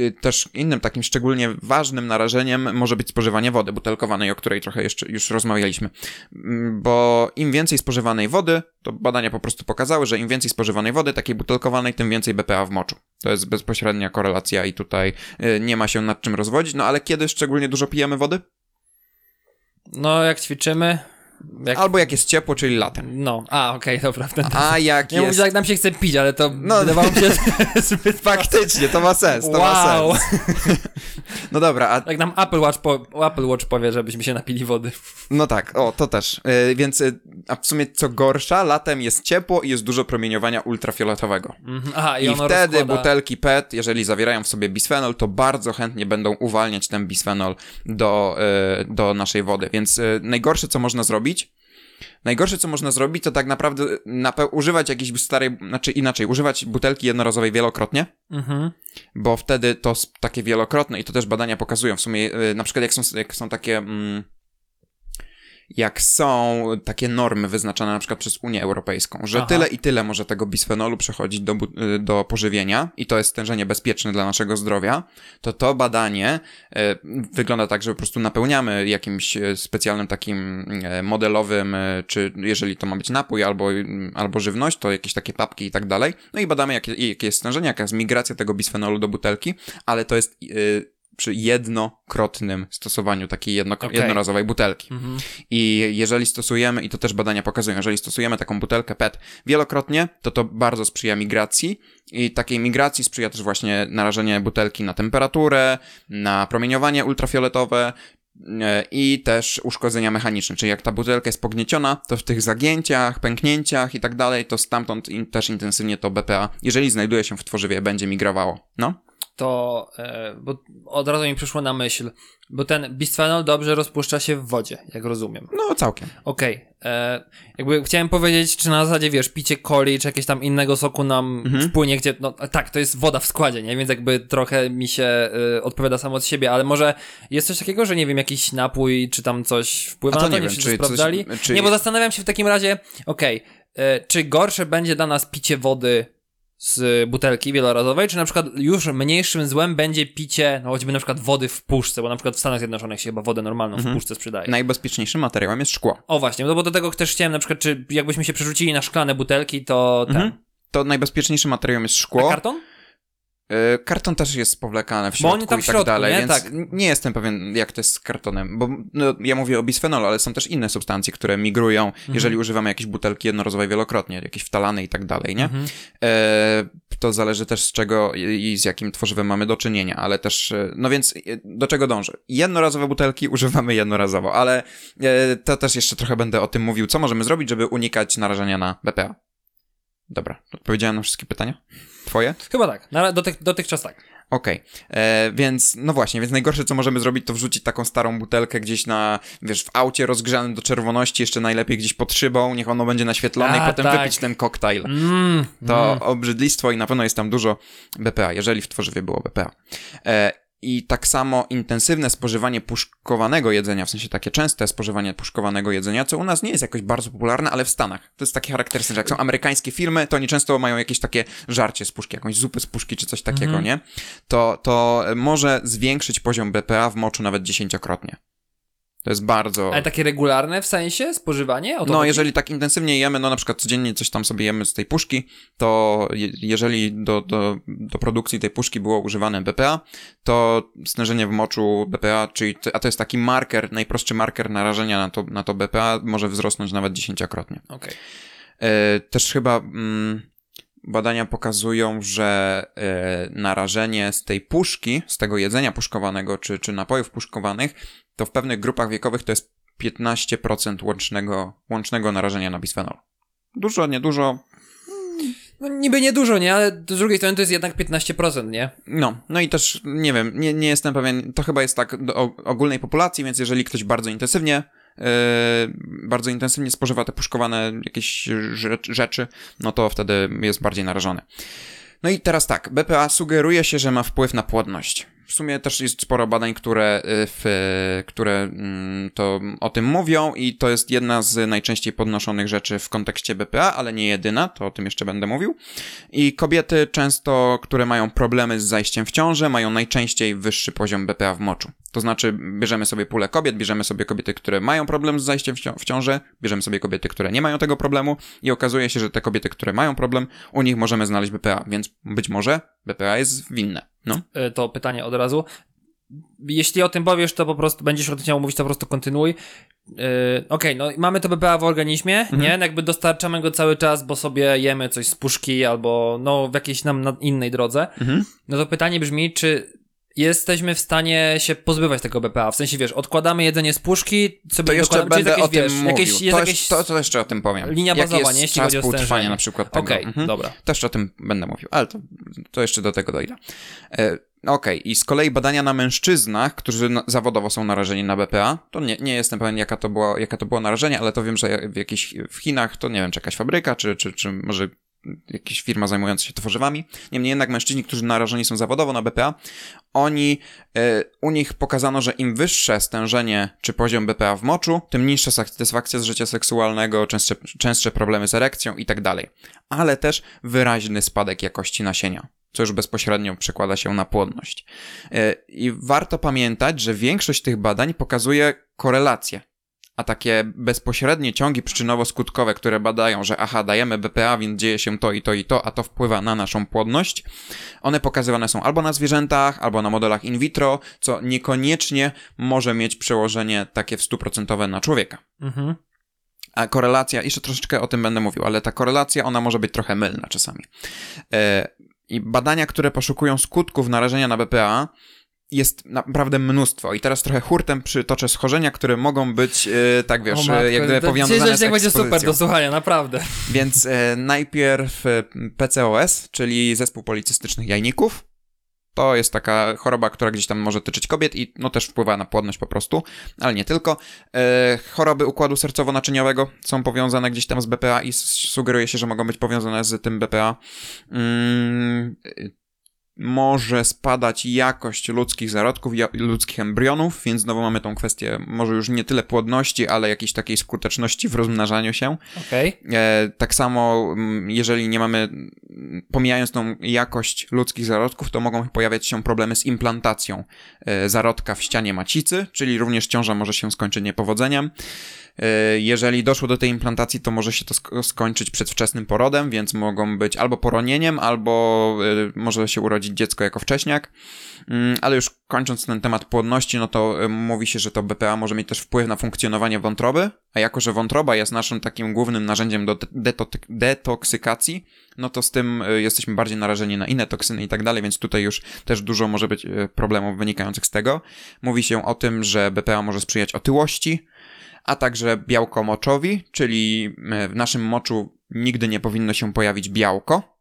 S1: y, Też innym takim szczególnie ważnym narażeniem może być spożywanie wody butelkowanej, o której trochę jeszcze już rozmawialiśmy. Mm, Bo im więcej spożywanej wody, to badania po prostu pokazały, że im więcej spożywanej wody, takiej butelkowanej, tym więcej BPA w moczu. To jest bezpośrednia korelacja i tutaj nie ma się nad czym rozwodzić. No ale kiedy szczególnie dużo pijemy wody?
S2: No, jak ćwiczymy, jak...
S1: Albo jak jest ciepło, czyli latem.
S2: No, a, okej, dobra. Wtedy...
S1: A jak
S2: Ja mówię,
S1: jest...
S2: że jak nam się chce pić, ale to
S1: No,
S2: wydawało mi się zbyt
S1: Faktycznie, to ma sens, to
S2: Wow.
S1: ma sens. No dobra, a
S2: Jak nam Apple Watch, po, Apple Watch powie, żebyśmy się napili wody.
S1: No tak, o, to też. Yy, więc, yy, a w sumie co gorsza, latem jest ciepło i jest dużo promieniowania ultrafioletowego.
S2: Mhm. Aha, i,
S1: I, wtedy
S2: rozkłada...
S1: butelki PET, jeżeli zawierają w sobie bisfenol, to bardzo chętnie będą uwalniać ten bisfenol do, yy, do naszej wody. Więc yy, najgorsze, co można zrobić, najgorsze, co można zrobić, to tak naprawdę nape- używać jakiejś starej, znaczy inaczej, używać butelki jednorazowej wielokrotnie,
S2: Mhm.
S1: bo wtedy to takie wielokrotne i to też badania pokazują w sumie, yy, na przykład jak są, jak są takie... Mm, jak są takie normy wyznaczane na przykład przez Unię Europejską, że
S2: Aha.
S1: tyle i tyle może tego bisfenolu przechodzić do, y, do pożywienia i to jest stężenie bezpieczne dla naszego zdrowia, to to badanie e, wygląda tak, że po prostu napełniamy jakimś e, specjalnym takim modelowym, czy jeżeli to ma być napój albo, albo żywność, to jakieś takie papki i tak dalej, no i badamy jakie, jakie jest stężenie, jaka jest migracja tego bisfenolu do butelki, ale to jest przy jednokrotnym stosowaniu takiej jedno,
S2: Okej.
S1: jednorazowej butelki.
S2: Mhm.
S1: I jeżeli stosujemy, i to też badania pokazują, jeżeli stosujemy taką butelkę PET wielokrotnie, to to bardzo sprzyja migracji i takiej migracji sprzyja też właśnie narażenie butelki na temperaturę, na promieniowanie ultrafioletowe, e, i też uszkodzenia mechaniczne, czyli jak ta butelka jest pognieciona, to w tych zagięciach, pęknięciach i tak dalej, to stamtąd też intensywnie to BPA, jeżeli znajduje się w tworzywie, będzie migrowało. No?
S2: To, e, bo od razu mi przyszło na myśl, bo ten bisfenol dobrze rozpuszcza się w wodzie, jak rozumiem.
S1: No całkiem.
S2: Okej, e, jakby chciałem powiedzieć, czy na zasadzie, wiesz, picie coli, czy jakiegoś tam innego soku nam
S1: Mhm.
S2: wpłynie, gdzie, no tak, to jest woda w składzie, nie? Więc jakby trochę mi się e, odpowiada samo od siebie, ale może jest coś takiego, że nie wiem, jakiś napój, czy tam coś wpływa
S1: A to
S2: na to,
S1: nie
S2: nie
S1: wiem, czy coś-
S2: sprawdzali?
S1: czy-
S2: Nie, bo zastanawiam się w takim razie, okej, e, czy gorsze będzie dla nas picie wody z butelki wielorazowej, czy na przykład już mniejszym złem będzie picie, no choćby na przykład wody w puszce, bo na przykład w Stanach Zjednoczonych się chyba wodę normalną
S1: Mhm.
S2: w puszce sprzedaje.
S1: Najbezpieczniejszym materiałem jest szkło.
S2: O właśnie, no bo do tego też chciałem na przykład, czy jakbyśmy się przerzucili na szklane butelki, to ten.
S1: Mhm. To najbezpieczniejszym materiałem jest
S2: A
S1: szkło.
S2: karton?
S1: Y, Karton też jest powlekany w
S2: Bo
S1: środku
S2: oni tam
S1: i tak
S2: środku,
S1: dalej,
S2: nie?
S1: więc
S2: Tak.
S1: nie jestem pewien, jak to jest z kartonem, bo no, ja mówię o bisfenolu, ale są też inne substancje, które migrują,
S2: Mhm.
S1: jeżeli używamy jakiejś butelki jednorazowej wielokrotnie, jakieś wtalane i tak dalej, nie?
S2: Mhm.
S1: E, to zależy też z czego i i z jakim tworzywem mamy do czynienia, ale też, e, no więc e, do czego dążę? Jednorazowe butelki używamy jednorazowo, ale e, to też jeszcze trochę będę o tym mówił, co możemy zrobić, żeby unikać narażenia na BPA. Dobra, odpowiedziałem na wszystkie pytania? Twoje?
S2: Chyba tak, na, dotych, dotychczas tak.
S1: Okej, e, więc no właśnie, więc najgorsze co możemy zrobić to wrzucić taką starą butelkę gdzieś na, wiesz, w aucie rozgrzanym do czerwoności, jeszcze najlepiej gdzieś pod szybą, niech ono będzie naświetlone
S2: A,
S1: i potem
S2: tak.
S1: wypić ten koktajl.
S2: Mm,
S1: To
S2: mm.
S1: obrzydlistwo i na pewno jest tam dużo BPA, jeżeli w tworzywie było BPA. E, I tak samo intensywne spożywanie puszkowanego jedzenia, w sensie takie częste spożywanie puszkowanego jedzenia, co u nas nie jest jakoś bardzo popularne, ale w Stanach. To jest takie charakterystyczne, że jak są amerykańskie filmy, to oni często mają jakieś takie żarcie z puszki, jakąś zupy z puszki czy coś takiego,
S2: Mhm.
S1: nie? To, to może zwiększyć poziom BPA w moczu nawet dziesięciokrotnie. To jest bardzo...
S2: Ale takie regularne w sensie spożywanie?
S1: No,
S2: chodzi?
S1: jeżeli tak intensywnie jemy, no na przykład codziennie coś tam sobie jemy z tej puszki, to je, jeżeli do, do, do produkcji tej puszki było używane BPA, to stężenie w moczu BPA, czyli, a to jest taki marker, najprostszy marker narażenia na to, na to BPA, może wzrosnąć nawet dziesięciokrotnie.
S2: Okej.
S1: E, też chyba mm, badania pokazują, że e, narażenie z tej puszki, z tego jedzenia puszkowanego, czy, czy napojów puszkowanych, to w pewnych grupach wiekowych to jest 15% łącznego, łącznego narażenia na bisfenol. Dużo, niedużo.
S2: No niby niedużo, nie? Ale z drugiej strony to jest jednak 15%, nie?
S1: No, no i też nie wiem, nie, nie jestem pewien, to chyba jest tak do ogólnej populacji, więc jeżeli ktoś bardzo intensywnie bardzo intensywnie spożywa te puszkowane jakieś rzecz, rzeczy, no to wtedy jest bardziej narażony. No i teraz tak, BPA sugeruje się, że ma wpływ na płodność. W sumie też jest sporo badań, które, y, w, które mm, to o tym mówią i to jest jedna z najczęściej podnoszonych rzeczy w kontekście BPA, ale nie jedyna, to o tym jeszcze będę mówił. I kobiety często, które mają problemy z zajściem w ciążę, mają najczęściej wyższy poziom BPA w moczu. To znaczy, bierzemy sobie pulę kobiet, bierzemy sobie kobiety, które mają problem z zajściem w cią- w ciążę, bierzemy sobie kobiety, które nie mają tego problemu i okazuje się, że te kobiety, które mają problem, u nich możemy znaleźć BPA, więc być może BPA jest winne. No.
S2: E, To pytanie od razu. Jeśli o tym powiesz, to po prostu będziesz o tym chciał mówić, to po prostu kontynuuj. Yy, Okej, no i mamy to BPA w organizmie,
S1: Mhm.
S2: nie? Jakby dostarczamy go cały czas, bo sobie jemy coś z puszki albo no w jakiejś nam na innej drodze.
S1: Mhm.
S2: No to pytanie brzmi, czy jesteśmy w stanie się pozbywać tego BPA? W sensie, wiesz, odkładamy jedzenie z puszki, sobie
S1: To jeszcze
S2: dokładamy,
S1: będę o
S2: jakieś,
S1: tym
S2: wiesz,
S1: mówił.
S2: jakieś, jest
S1: to,
S2: jakieś
S1: jeszcze- to, to jeszcze o tym powiem.
S2: linia
S1: Jaki
S2: bazowa,
S1: jest
S2: nie? Jeśli
S1: czas
S2: chodzi o
S1: półtrwania na przykład tego.
S2: Okej,
S1: Mhm.
S2: dobra.
S1: Też o tym będę mówił, ale to, to jeszcze do tego dojdę. E, Okej, i z kolei badania na mężczyznach, którzy na, zawodowo są narażeni na BPA, to nie, nie jestem pewien, jaka to, było, jaka to było narażenie, ale to wiem, że w jakiejś w Chinach, to nie wiem, czy jakaś fabryka, czy, czy, czy może jakaś firma zajmująca się tworzywami. Niemniej jednak mężczyźni, którzy narażeni są zawodowo na BPA, oni, e, u nich pokazano, że im wyższe stężenie czy poziom BPA w moczu, tym niższa satysfakcja z życia seksualnego, częstsze, częstsze problemy z erekcją i tak. Ale też wyraźny spadek jakości nasienia, co już bezpośrednio przekłada się na płodność. E, I warto pamiętać, że większość tych badań pokazuje korelację. A takie bezpośrednie ciągi przyczynowo-skutkowe, które badają, że aha, dajemy BPA, więc dzieje się to i to i to, a to wpływa na naszą płodność, one pokazywane są albo na zwierzętach, albo na modelach in vitro, co niekoniecznie może mieć przełożenie takie w 100% na człowieka.
S2: Mhm.
S1: A korelacja, jeszcze troszeczkę o tym będę mówił, ale ta korelacja, ona może być trochę mylna czasami. E, I badania, które poszukują skutków narażenia na BPA, jest naprawdę mnóstwo. I teraz trochę hurtem przytoczę schorzenia, które mogą być, e, tak wiesz,
S2: O
S1: e,
S2: matko,
S1: jak gdyby
S2: to
S1: powiązane
S2: dzisiaj
S1: z
S2: tak będzie super
S1: ekspozycją.
S2: do słuchania, naprawdę.
S1: Więc e, najpierw PCOS, czyli zespół policystycznych jajników. To jest taka choroba, która gdzieś tam może tyczyć kobiet i no też wpływa na płodność po prostu, ale nie tylko. E, choroby układu sercowo-naczyniowego są powiązane gdzieś tam z BPA i sugeruje się, że mogą być powiązane z tym BPA. Mm, może spadać jakość ludzkich zarodków, ludzkich embrionów, więc znowu mamy tą kwestię może już nie tyle płodności, ale jakiejś takiej skuteczności w rozmnażaniu się.
S2: Okej.
S1: E, tak samo, mm, jeżeli nie mamy, pomijając tą jakość ludzkich zarodków, to mogą pojawiać się problemy z implantacją e, zarodka w ścianie macicy, czyli również ciąża może się skończyć niepowodzeniem. E, Jeżeli doszło do tej implantacji, to może się to sk- skończyć przedwczesnym porodem, więc mogą być albo poronieniem, albo e, może się urodzić dziecko jako wcześniak. Mm, Ale już kończąc ten temat płodności, no to e, mówi się, że to BPA może mieć też wpływ na funkcjonowanie wątroby, a jako, że wątroba jest naszym takim głównym narzędziem do deto- detoksykacji, no to z tym jesteśmy bardziej narażeni na inne toksyny i tak dalej, więc tutaj już też dużo może być problemów wynikających z tego. Mówi się o tym, że BPA może sprzyjać otyłości, a także białko moczowi, czyli e, w naszym moczu nigdy nie powinno się pojawić białko,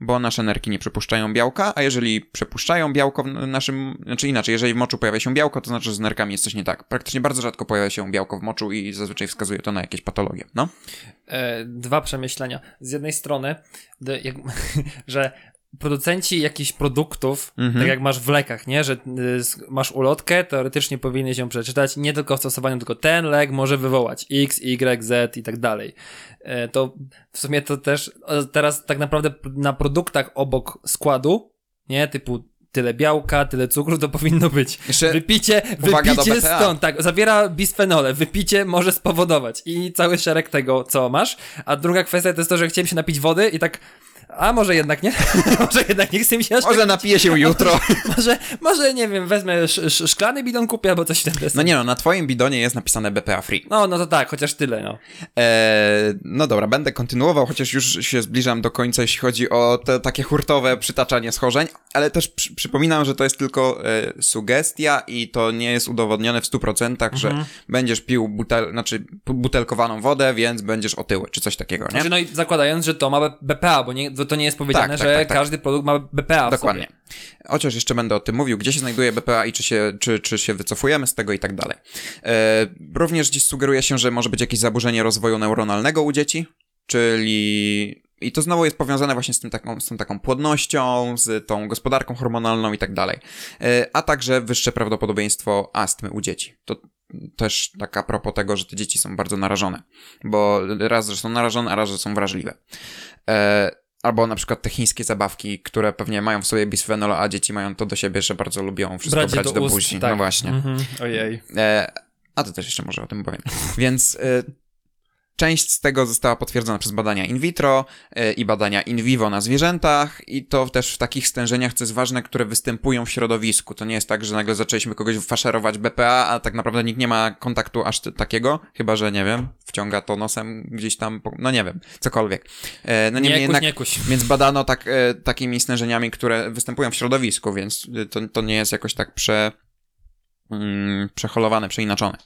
S1: bo nasze nerki nie przepuszczają białka, a jeżeli przepuszczają białko w naszym, znaczy inaczej, jeżeli w moczu pojawia się białko, to znaczy, że z nerkami jest coś nie tak. Praktycznie bardzo rzadko pojawia się białko w moczu i zazwyczaj wskazuje to na jakieś patologie, no.
S2: E, dwa przemyślenia. Z jednej strony, że producenci jakichś produktów,
S1: Mhm.
S2: tak jak masz w lekach, nie? Że y, masz ulotkę, teoretycznie powinieneś ją przeczytać nie tylko w stosowaniu, tylko ten lek może wywołać X, Y, Z i tak dalej. E, To w sumie to też teraz tak naprawdę na produktach obok składu, nie? Typu tyle białka, tyle cukru, to powinno być.
S1: Jeszcze
S2: Wypicie, wypicie stąd, tak, zawiera bisfenole, wypicie może spowodować i cały szereg tego, co masz. A druga kwestia to jest to, że chciałem się napić wody i tak, a może jednak nie? może jednak nie chcę mi się aż
S1: może napiję się jutro.
S2: tak, może, może, nie wiem, wezmę sz, sz, szklany bidon kupię albo coś deseń.
S1: No nie no, na twoim bidonie jest napisane BPA Free.
S2: No, no to tak, chociaż tyle, no.
S1: Eee, no dobra, będę kontynuował, chociaż już się zbliżam do końca, jeśli chodzi o te takie hurtowe przytaczanie schorzeń, ale też przy, przypominam, że to jest tylko e, sugestia i to nie jest udowodnione w 100%, że będziesz pił butel, znaczy bu- butelkowaną wodę, więc będziesz otyły, czy coś takiego, nie?
S2: Znaczy, no i zakładając, że to ma BPA, bo nie, bo to nie jest powiedziane,
S1: Tak, tak,
S2: że
S1: tak, tak.
S2: każdy produkt ma BPA w
S1: Dokładnie.
S2: Sobie.
S1: Chociaż jeszcze będę o tym mówił, gdzie się znajduje BPA i czy się, czy, czy się wycofujemy z tego i tak dalej. E, również dziś sugeruje się, że może być jakieś zaburzenie rozwoju neuronalnego u dzieci, czyli... I to znowu jest powiązane właśnie z, tym taką, z tą taką płodnością, z tą gospodarką hormonalną i tak dalej. E, a także wyższe prawdopodobieństwo astmy u dzieci. To też tak a propos tego, że te dzieci są bardzo narażone. Bo raz, że są narażone, a raz, że są wrażliwe. E, Albo na przykład te chińskie zabawki, które pewnie mają w sobie bisfenol, a dzieci mają to do siebie, że bardzo lubią wszystko brać, do,
S2: ust,
S1: buzi.
S2: tak.
S1: No właśnie.
S2: Mhm. Ojej.
S1: E, a to też jeszcze może o tym powiem. Więc e, część z tego została potwierdzona przez badania in vitro e, i badania in vivo na zwierzętach i to też w takich stężeniach, co jest ważne, które występują w środowisku. To nie jest tak, że nagle zaczęliśmy kogoś faszerować BPA, a tak naprawdę nikt nie ma kontaktu aż takiego, chyba że, nie wiem, wciąga to nosem gdzieś tam, po, no nie wiem, cokolwiek. E, no
S2: Nie
S1: niemniej
S2: kuś,
S1: jednak...
S2: nie kuś.
S1: Więc badano tak, e, takimi stężeniami, które występują w środowisku, więc to, to nie jest jakoś tak prze, mm, przeholowane, przeinaczone.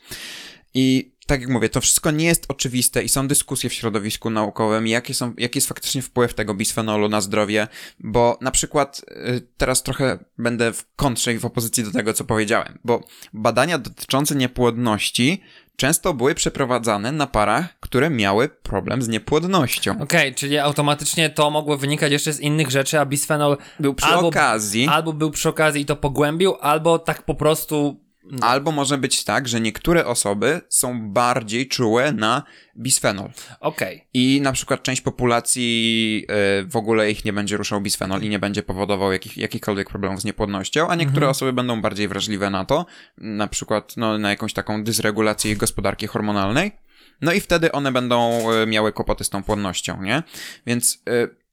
S1: I tak jak mówię, to wszystko nie jest oczywiste i są dyskusje w środowisku naukowym, jakie są, jaki jest faktycznie wpływ tego bisfenolu na zdrowie, bo na przykład y, teraz trochę będę w kontrze i w opozycji do tego, co powiedziałem, bo badania dotyczące niepłodności często były przeprowadzane na parach, które miały problem z niepłodnością.
S2: Okej, czyli automatycznie to mogło wynikać jeszcze z innych rzeczy, a bisfenol
S1: Był przy
S2: Albo-
S1: okazji...
S2: albo był przy okazji i to pogłębił, albo tak po prostu
S1: Albo może być tak, że niektóre osoby są bardziej czułe na bisfenol.
S2: okej.
S1: I na przykład część populacji y, w ogóle ich nie będzie ruszał bisfenol i nie będzie powodował jakich, jakichkolwiek problemów z niepłodnością, a niektóre osoby będą bardziej wrażliwe na to, na przykład no, na jakąś taką dysregulację ich gospodarki hormonalnej. No i wtedy one będą y, miały kłopoty z tą płodnością, nie? Więc y,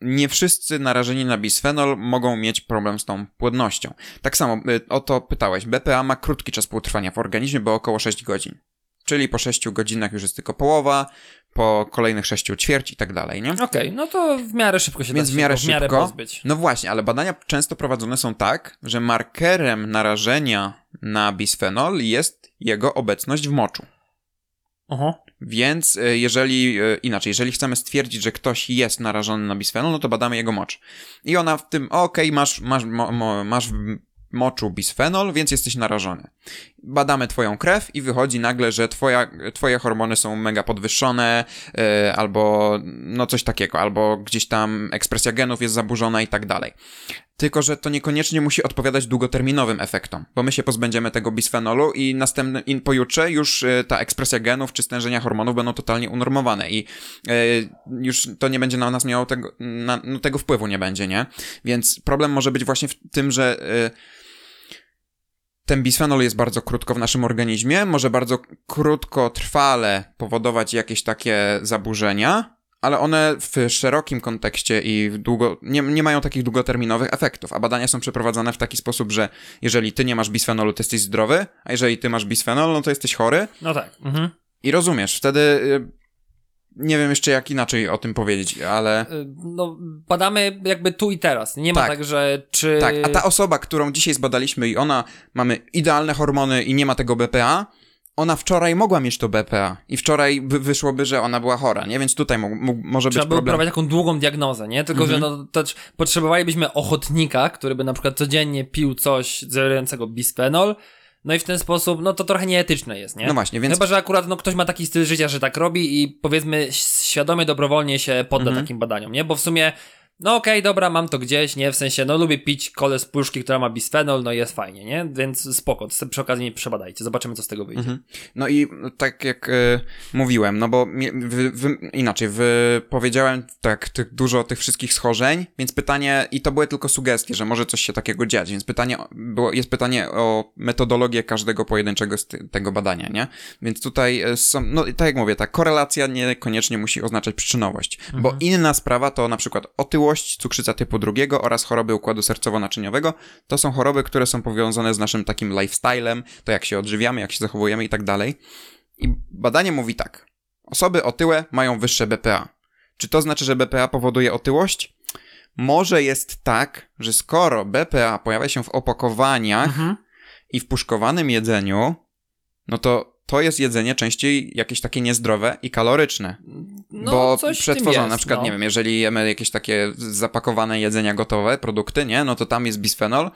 S1: nie wszyscy narażeni na bisfenol mogą mieć problem z tą płodnością. Tak samo y, o to pytałeś. BPA ma krótki czas półtrwania w organizmie, bo około 6 godzin. Czyli po 6 godzinach już jest tylko połowa, po kolejnych 6 ćwierć i tak dalej, nie?
S2: Okej, no to w miarę szybko się
S1: Więc
S2: da
S1: w
S2: się
S1: miarę
S2: go w miarę
S1: szybko.
S2: pozbyć.
S1: No właśnie, ale badania często prowadzone są tak, że markerem narażenia na bisfenol jest jego obecność w moczu.
S2: Oho.
S1: Więc y, jeżeli, y, inaczej, jeżeli chcemy stwierdzić, że ktoś jest narażony na bisfenol, no to badamy jego mocz. I ona w tym, okej, masz, masz, mo, masz w moczu bisfenol, więc jesteś narażony. Badamy twoją krew i wychodzi nagle, że twoja, twoje hormony są mega podwyższone, y, albo no coś takiego, albo gdzieś tam ekspresja genów jest zaburzona i tak dalej. Tylko, że to niekoniecznie musi odpowiadać długoterminowym efektom, bo my się pozbędziemy tego bisfenolu i następny, i pojutrze już e, ta ekspresja genów czy stężenia hormonów będą totalnie unormowane i e, już to nie będzie na nas miało tego, na, no tego wpływu nie będzie, nie? Więc problem może być właśnie w tym, że e, ten bisfenol jest bardzo krótko w naszym organizmie, może bardzo krótkotrwale powodować jakieś takie zaburzenia, ale one w szerokim kontekście i długo, nie, nie mają takich długoterminowych efektów, a badania są przeprowadzane w taki sposób, że jeżeli ty nie masz bisfenolu, to jesteś zdrowy, a jeżeli ty masz bisfenol, no to jesteś chory
S2: No tak. Mhm.
S1: i rozumiesz, wtedy y, nie wiem jeszcze jak inaczej o tym powiedzieć, ale
S2: Y, No, badamy jakby tu i teraz. Nie ma
S1: Tak.
S2: tak, że czy...
S1: tak, a ta osoba, którą dzisiaj zbadaliśmy i ona, mamy idealne hormony i nie ma tego BPA, ona wczoraj mogła mieć to BPA i wczoraj wy, wyszłoby, że ona była chora, nie? Więc tutaj mógł, może
S2: Trzeba
S1: być
S2: było
S1: problem.
S2: prowadzić taką długą diagnozę, nie? Tylko,
S1: Mhm.
S2: że no, to trz- potrzebowalibyśmy ochotnika, który by na przykład codziennie pił coś zawierającego bisfenol, no i w ten sposób, no to trochę nieetyczne jest, nie?
S1: No właśnie, więc
S2: Chyba, że akurat no, ktoś ma taki styl życia, że tak robi i powiedzmy świadomie, dobrowolnie się podda
S1: Mhm.
S2: takim badaniom, nie? Bo w sumie no okej, dobra, mam to gdzieś, nie? W sensie, no lubię pić kole z puszki, która ma bisfenol, no jest fajnie, nie? Więc spoko, przy okazji nie przebadajcie, zobaczymy, co z tego wyjdzie.
S1: No i tak jak y, mówiłem, no bo mi- wy, wy, inaczej, powiedziałem tak tych, dużo tych wszystkich schorzeń, więc pytanie, i to były tylko sugestie, że może coś się takiego dziać, więc pytanie, było, jest pytanie o metodologię każdego pojedynczego z ty, tego badania, nie? Więc tutaj y, są, no i tak jak mówię, ta korelacja niekoniecznie musi oznaczać przyczynowość, bo inna sprawa to na przykład otyłość, cukrzyca typu drugiego oraz choroby układu sercowo-naczyniowego, to są choroby, które są powiązane z naszym takim lifestylem, to jak się odżywiamy, jak się zachowujemy i tak dalej. I badanie mówi tak. Osoby otyłe mają wyższe BPA. Czy to znaczy, że BPA powoduje otyłość? Może jest tak, że skoro BPA pojawia się w opakowaniach
S2: Mhm.
S1: i w puszkowanym jedzeniu, no to to jest jedzenie częściej jakieś takie niezdrowe i kaloryczne.
S2: No,
S1: bo przetworzone,
S2: jest,
S1: na przykład,
S2: no.
S1: nie wiem, jeżeli jemy jakieś takie zapakowane jedzenia gotowe, produkty, nie, no to tam jest bisfenol,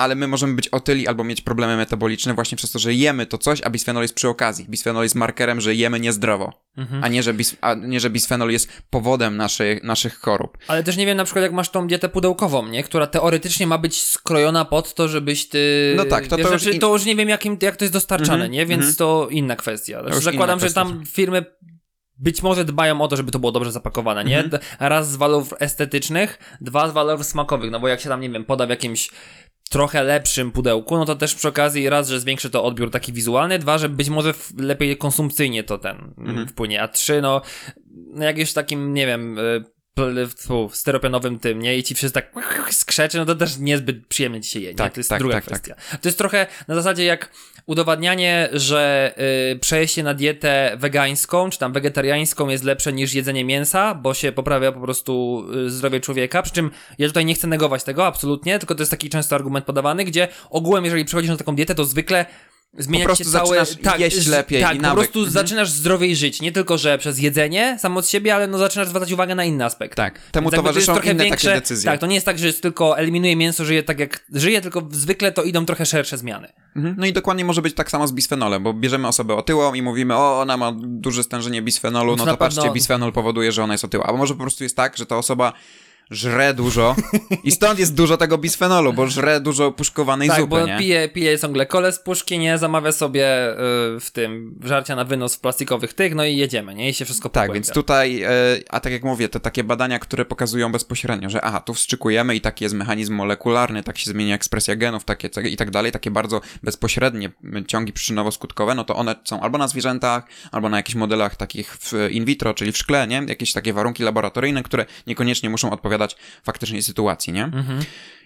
S1: ale my możemy być otyli albo mieć problemy metaboliczne właśnie przez to, że jemy to coś, a bisfenol jest przy okazji. Bisfenol jest markerem, że jemy niezdrowo,
S2: Mhm.
S1: a, nie, że bis, a nie, że bisfenol jest powodem naszych, naszych chorób.
S2: Ale też nie wiem, na przykład jak masz tą dietę pudełkową, nie? Która teoretycznie ma być skrojona pod to, żebyś ty...
S1: No tak, to-
S2: wiesz,
S1: to już
S2: znaczy,
S1: in-
S2: to już nie wiem, jakim, jak to jest dostarczane,
S1: Mhm,
S2: nie? Więc
S1: mhm.
S2: to inna kwestia. Znaczy, zakładam,
S1: inna
S2: że tam firmy być może dbają o to, żeby to było dobrze zapakowane, nie?
S1: Mhm.
S2: Raz z walorów estetycznych, dwa z walorów smakowych, no bo jak się tam, nie wiem, poda w jakimś trochę lepszym pudełku, no to też przy okazji raz, że zwiększy to odbiór taki wizualny, dwa, że być może w, lepiej konsumpcyjnie to ten
S1: Mhm.
S2: wpłynie, a trzy, no, no jak już takim, nie wiem, pl- fu, steropianowym tym, nie? I ci wszyscy tak skrzeczy, no to też niezbyt przyjemnie ci się je, nie?
S1: Tak,
S2: to jest
S1: tak,
S2: druga
S1: tak,
S2: kwestia. To jest trochę na zasadzie jak udowadnianie, że y, przejście na dietę wegańską, czy tam wegetariańską jest lepsze niż jedzenie mięsa, bo się poprawia po prostu y, zdrowie człowieka, przy czym ja tutaj nie chcę negować tego, absolutnie, tylko to jest taki często argument podawany, gdzie ogółem, jeżeli przechodzisz na taką dietę, to zwykle zmienia
S1: prostu
S2: się całe...
S1: zaczynasz jeść
S2: z-
S1: lepiej
S2: Tak,
S1: i
S2: po prostu
S1: Mhm.
S2: zaczynasz zdrowiej żyć, nie tylko, że przez jedzenie samo z siebie, ale no zaczynasz zwracać uwagę na inne aspekty.
S1: Tak, temu
S2: Więc to
S1: towarzyszą
S2: trochę
S1: inne
S2: większe-
S1: takie decyzje.
S2: Tak, to nie jest tak, że jest tylko eliminuje mięso, żyje tak jak żyje, tylko zwykle to idą trochę szersze zmiany.
S1: Mhm. No i dokładnie może być tak samo z bisfenolem, bo bierzemy osobę otyłą i mówimy, o, ona ma duże stężenie bisfenolu,
S2: To
S1: no to patrzcie, bisfenol powoduje, że ona jest otyła. A może po prostu jest tak, że ta osoba żre dużo i stąd jest dużo tego bisfenolu, bo żre dużo puszkowanej
S2: tak,
S1: zupy,
S2: bo
S1: nie?
S2: pije, pije ciągle kole z puszki, nie, zamawia sobie y, w tym żarcia na wynos w plastikowych tych, no i jedziemy, nie, i się wszystko
S1: Tak,
S2: pogłębia.
S1: więc tutaj, e, a tak jak mówię, te takie badania, które pokazują bezpośrednio, że aha, tu wstrzykujemy i taki jest mechanizm molekularny, tak się zmienia ekspresja genów, takie i tak dalej, takie bardzo bezpośrednie m, ciągi przyczynowo-skutkowe, no to one są albo na zwierzętach, albo na jakichś modelach takich w in vitro, czyli w szkle, nie? Jakieś takie warunki laboratoryjne, które niekoniecznie muszą odpowiadać faktycznej sytuacji, nie?
S2: Mhm.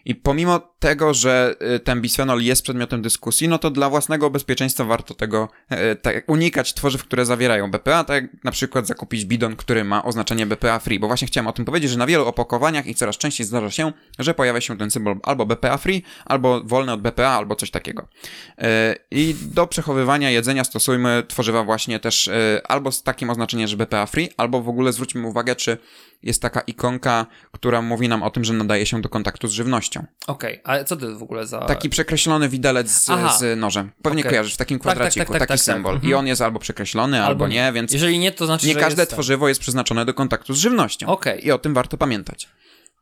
S1: I pomimo tego, że y, ten bisfenol jest przedmiotem dyskusji, no to dla własnego bezpieczeństwa warto tego e, unikać tworzyw, które zawierają BPA, tak jak na przykład zakupić bidon, który ma oznaczenie BPA free, bo właśnie chciałem o tym powiedzieć, że na wielu opakowaniach i coraz częściej zdarza się, że pojawia się ten symbol albo BPA free, albo wolny od BPA, albo coś takiego. E, I do przechowywania jedzenia stosujmy tworzywa właśnie też e, albo z takim oznaczeniem, że BPA free, albo w ogóle zwróćmy uwagę, czy jest taka ikonka, która mówi nam o tym, że nadaje się do kontaktu z żywnością.
S2: Okej, ale co to jest w ogóle za...
S1: Taki przekreślony widelec z, z nożem. Pewnie
S2: Okej.
S1: kojarzysz, w takim
S2: Tak, tak,
S1: kwadraciku,
S2: tak, tak,
S1: taki
S2: tak, tak.
S1: symbol.
S2: Mhm.
S1: I on jest albo przekreślony, albo, nie, więc
S2: Jeżeli nie, to znaczy,
S1: nie każde
S2: jest
S1: tworzywo jest przeznaczone do kontaktu z żywnością.
S2: Okej.
S1: I o tym warto pamiętać.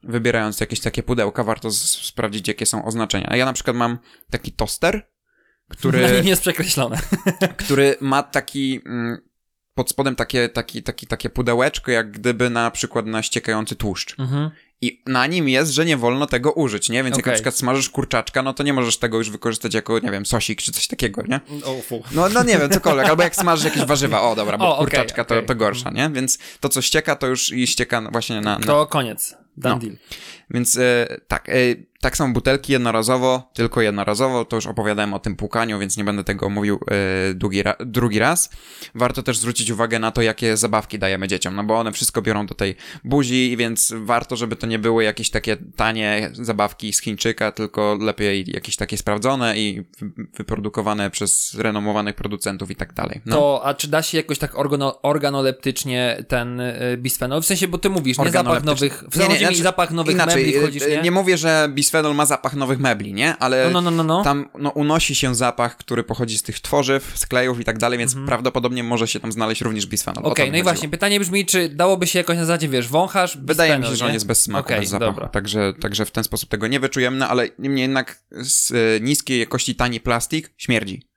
S1: Wybierając jakieś takie pudełka, warto sprawdzić, jakie są oznaczenia. A ja na przykład mam taki toster,
S2: Na
S1: który,
S2: nim jest przekreślone.
S1: który ma taki... Mm, pod spodem takie, taki, taki, takie pudełeczko, jak gdyby na przykład na ściekający tłuszcz.
S2: Mhm.
S1: I na nim jest, że nie wolno tego użyć, nie? Więc jak
S2: Okej.
S1: na przykład smażysz kurczaczka, no to nie możesz tego już wykorzystać jako, nie wiem, sosik czy coś takiego, nie? No, no nie wiem, cokolwiek. Albo jak smażysz jakieś warzywa, o dobra, bo
S2: O, okej,
S1: kurczaczka to,
S2: okej.
S1: to gorsza, nie? Więc to, co ścieka, to już i ścieka właśnie na... na...
S2: To koniec. Done
S1: No.
S2: deal.
S1: Więc e, tak, e, tak są butelki jednorazowo, tylko jednorazowo, to już opowiadałem o tym płukaniu, więc nie będę tego mówił e, drugi, ra- drugi raz. Warto też zwrócić uwagę na to, jakie zabawki dajemy dzieciom, no bo one wszystko biorą do tej buzi, więc warto, żeby to nie były jakieś takie tanie zabawki z Chińczyka, tylko lepiej jakieś takie sprawdzone i wy- wyprodukowane przez renomowanych producentów i tak dalej. No.
S2: To, a czy da się jakoś tak organo, organoleptycznie ten y, bisfenol? W sensie, bo ty mówisz, nie zapach nowych, w sensie mi zapach nowych
S1: inaczej,
S2: mebli
S1: e,
S2: wchodzisz,
S1: e,
S2: nie?
S1: nie mówię, że bis, bisfenol ma zapach nowych mebli, nie? Ale
S2: No, no, no, no, no.
S1: tam no, unosi się zapach, który pochodzi z tych tworzyw, z klejów i tak dalej, więc prawdopodobnie może się tam znaleźć również bisfenol.
S2: Mhm. Okej,
S1: mi
S2: no i
S1: chodziło.
S2: właśnie, pytanie brzmi, czy dałoby się jakoś na zasadzie, wiesz, wąchasz,
S1: Wydaje mi
S2: bisfenol,
S1: się, że
S2: nie?
S1: on jest bez smaku,
S2: Okej,
S1: bez zapachu.
S2: dobra.
S1: Także, także w ten sposób tego nie wyczujemy, no, ale niemniej jednak z e, niskiej jakości tani plastik śmierdzi.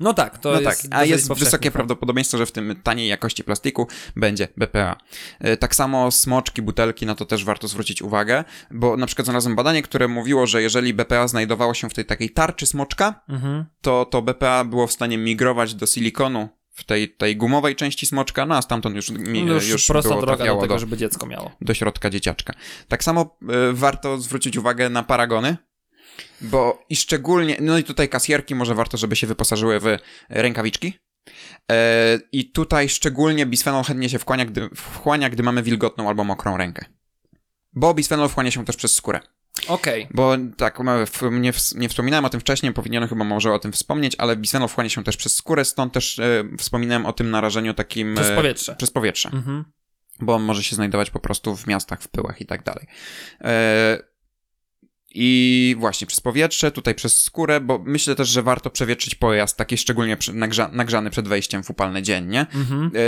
S2: No tak, to
S1: no
S2: jest
S1: tak, a jest wysokie prawdopodobieństwo, że w tym taniej jakości plastiku będzie BPA. E, Tak samo smoczki, butelki, na to też warto zwrócić uwagę, bo na przykład znalazłem badanie, które mówiło, że jeżeli BPA znajdowało się w tej takiej tarczy smoczka,
S2: Mhm.
S1: to to BPA było w stanie migrować do silikonu w tej, tej gumowej części smoczka, no a stamtąd już, mi,
S2: No już,
S1: już
S2: prosta
S1: było
S2: droga do tego,
S1: do,
S2: żeby dziecko miało.
S1: do środka dzieciaczka. Tak samo y, warto zwrócić uwagę na paragony, bo i szczególnie, no i tutaj kasjerki może warto, żeby się wyposażyły w rękawiczki. E, I tutaj szczególnie bisfenol chętnie się wchłania gdy, wchłania, gdy mamy wilgotną albo mokrą rękę. Bo bisfenol wchłania się też przez skórę.
S2: Okej,
S1: Bo tak, w- nie, nie wspominałem o tym wcześniej, powinienem chyba może o tym wspomnieć, ale bisfenol wchłania się też przez skórę, stąd też e, wspominałem o tym narażeniu takim...
S2: przez
S1: e,
S2: powietrze.
S1: Przez powietrze
S2: Mhm.
S1: bo on może się znajdować po prostu w miastach, w pyłach i tak dalej. E, I właśnie przez powietrze, tutaj przez skórę, bo myślę też, że warto przewietrzyć pojazd, taki szczególnie nagrza, nagrzany przed wejściem w upalny dzień, nie?
S2: Mhm.
S1: E,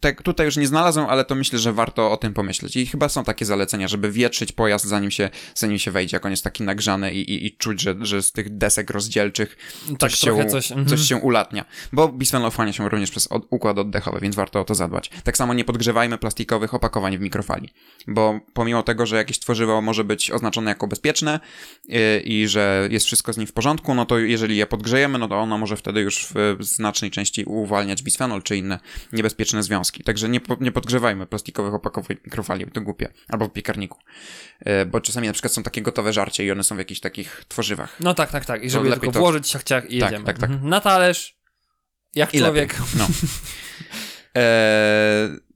S1: tak, tutaj już nie znalazłem, ale to myślę, że warto o tym pomyśleć. I chyba są takie zalecenia, żeby wietrzyć pojazd, zanim się, zanim się wejdzie, jak on jest taki nagrzany i, i, i czuć, że, że z tych desek rozdzielczych
S2: Tak,
S1: coś, się,
S2: coś, mhm.
S1: coś się ulatnia. Bo bisfenol wchłania się również przez od, układ oddechowy, więc warto o to zadbać. Tak samo nie podgrzewajmy plastikowych opakowań w mikrofali, bo pomimo tego, że jakieś tworzywo może być oznaczone jako bezpieczne yy, i że jest wszystko z nim w porządku, no to jeżeli je podgrzejemy, no to ono może wtedy już w znacznej części uwalniać bisfenol czy inne niebezpieczne związki. Także nie, po, nie podgrzewajmy plastikowych opakowań mikrofali, to głupie. Albo w piekarniku. Yy, bo czasami na przykład są takie gotowe żarcie i one są w jakichś takich tworzywach.
S2: No tak, tak, tak. I żeby
S1: lepiej
S2: tylko
S1: to-
S2: włożyć ciach, ciach i
S1: Tak,
S2: jedziemy.
S1: tak, tak.
S2: Mhm. Na talerz, jak
S1: I
S2: człowiek.
S1: lepiej. No. Eee,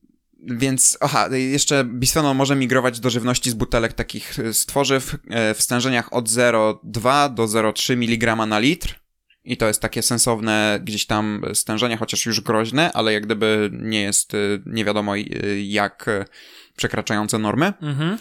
S1: więc, aha, jeszcze bisfenol może migrować do żywności z butelek takich e, z tworzyw e, w stężeniach od 0,2 do 0,3 mg na litr. I to jest takie sensowne gdzieś tam stężenie, chociaż już groźne, ale jak gdyby nie jest e, nie wiadomo jak przekraczające normy.
S2: Mhm.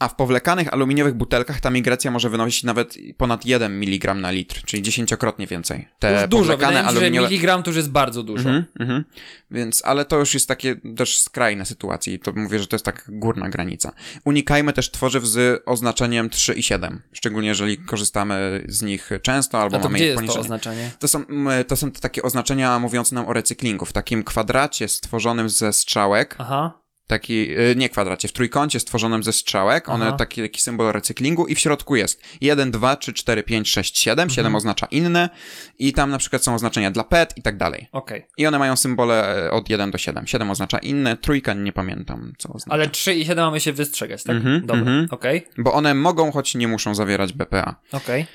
S1: A w powlekanych aluminiowych butelkach ta migracja może wynosić nawet ponad 1 mg na litr, czyli dziesięciokrotnie więcej. Te
S2: Już dużo,
S1: powlekane
S2: wydaje mi się, że
S1: aluminiowe-
S2: miligram to już jest bardzo dużo.
S1: Mhm, mhm. Więc, ale to już jest takie też skrajne sytuacje i to mówię, że to jest tak górna granica. Unikajmy też tworzyw z oznaczeniem 3 i 7, szczególnie jeżeli korzystamy z nich często albo
S2: A to
S1: mamy
S2: gdzie
S1: ich
S2: jest to oznaczenie?
S1: To są, to są takie oznaczenia mówiące nam o recyklingu. W takim kwadracie stworzonym ze strzałek,
S2: Aha.
S1: Taki, y, nie kwadracie, w trójkącie stworzonym ze strzałek, one
S2: Aha.
S1: taki, taki symbol recyklingu i w środku jest 1, 2, 3, 4, 5, 6, 7, 7 oznacza inne i tam na przykład są oznaczenia dla PET i tak dalej.
S2: Okej.
S1: I one mają symbole e, od 1 do 7. 7 oznacza inne, trójka nie pamiętam co oznacza.
S2: Ale 3 i 7 mamy się wystrzegać, tak?
S1: Mhm,
S2: Dobra,
S1: mhm.
S2: okej,
S1: Bo one mogą, choć nie muszą zawierać BPA.
S2: okej.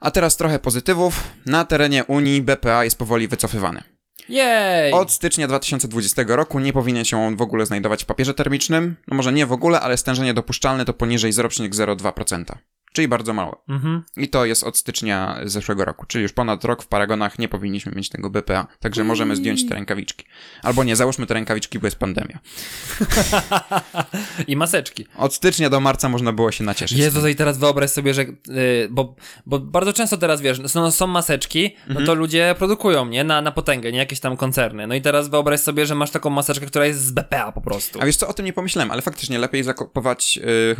S1: A teraz trochę pozytywów. Na terenie Unii BPA jest powoli wycofywany.
S2: Jej!
S1: Od stycznia 2020 roku nie powinien się on w ogóle znajdować w papierze termicznym. No może nie w ogóle, ale stężenie dopuszczalne to poniżej 0,02%. Czyli bardzo małe.
S2: Mhm.
S1: I to jest od stycznia zeszłego roku, czyli już ponad rok w paragonach nie powinniśmy mieć tego BPA, także możemy zdjąć te rękawiczki. Albo nie, załóżmy te rękawiczki, bo jest pandemia.
S2: I maseczki.
S1: Od stycznia do marca można było się nacieszyć.
S2: Jezu, i teraz wyobraź sobie, że. Yy, bo, bo bardzo często teraz wiesz, są, są maseczki, no
S1: Mhm.
S2: to ludzie produkują, nie? Na, na potęgę, nie jakieś tam koncerny. No i teraz wyobraź sobie, że masz taką maseczkę, która jest z BPA po prostu.
S1: A wiesz co, o tym nie pomyślałem, ale faktycznie lepiej zakupować yy,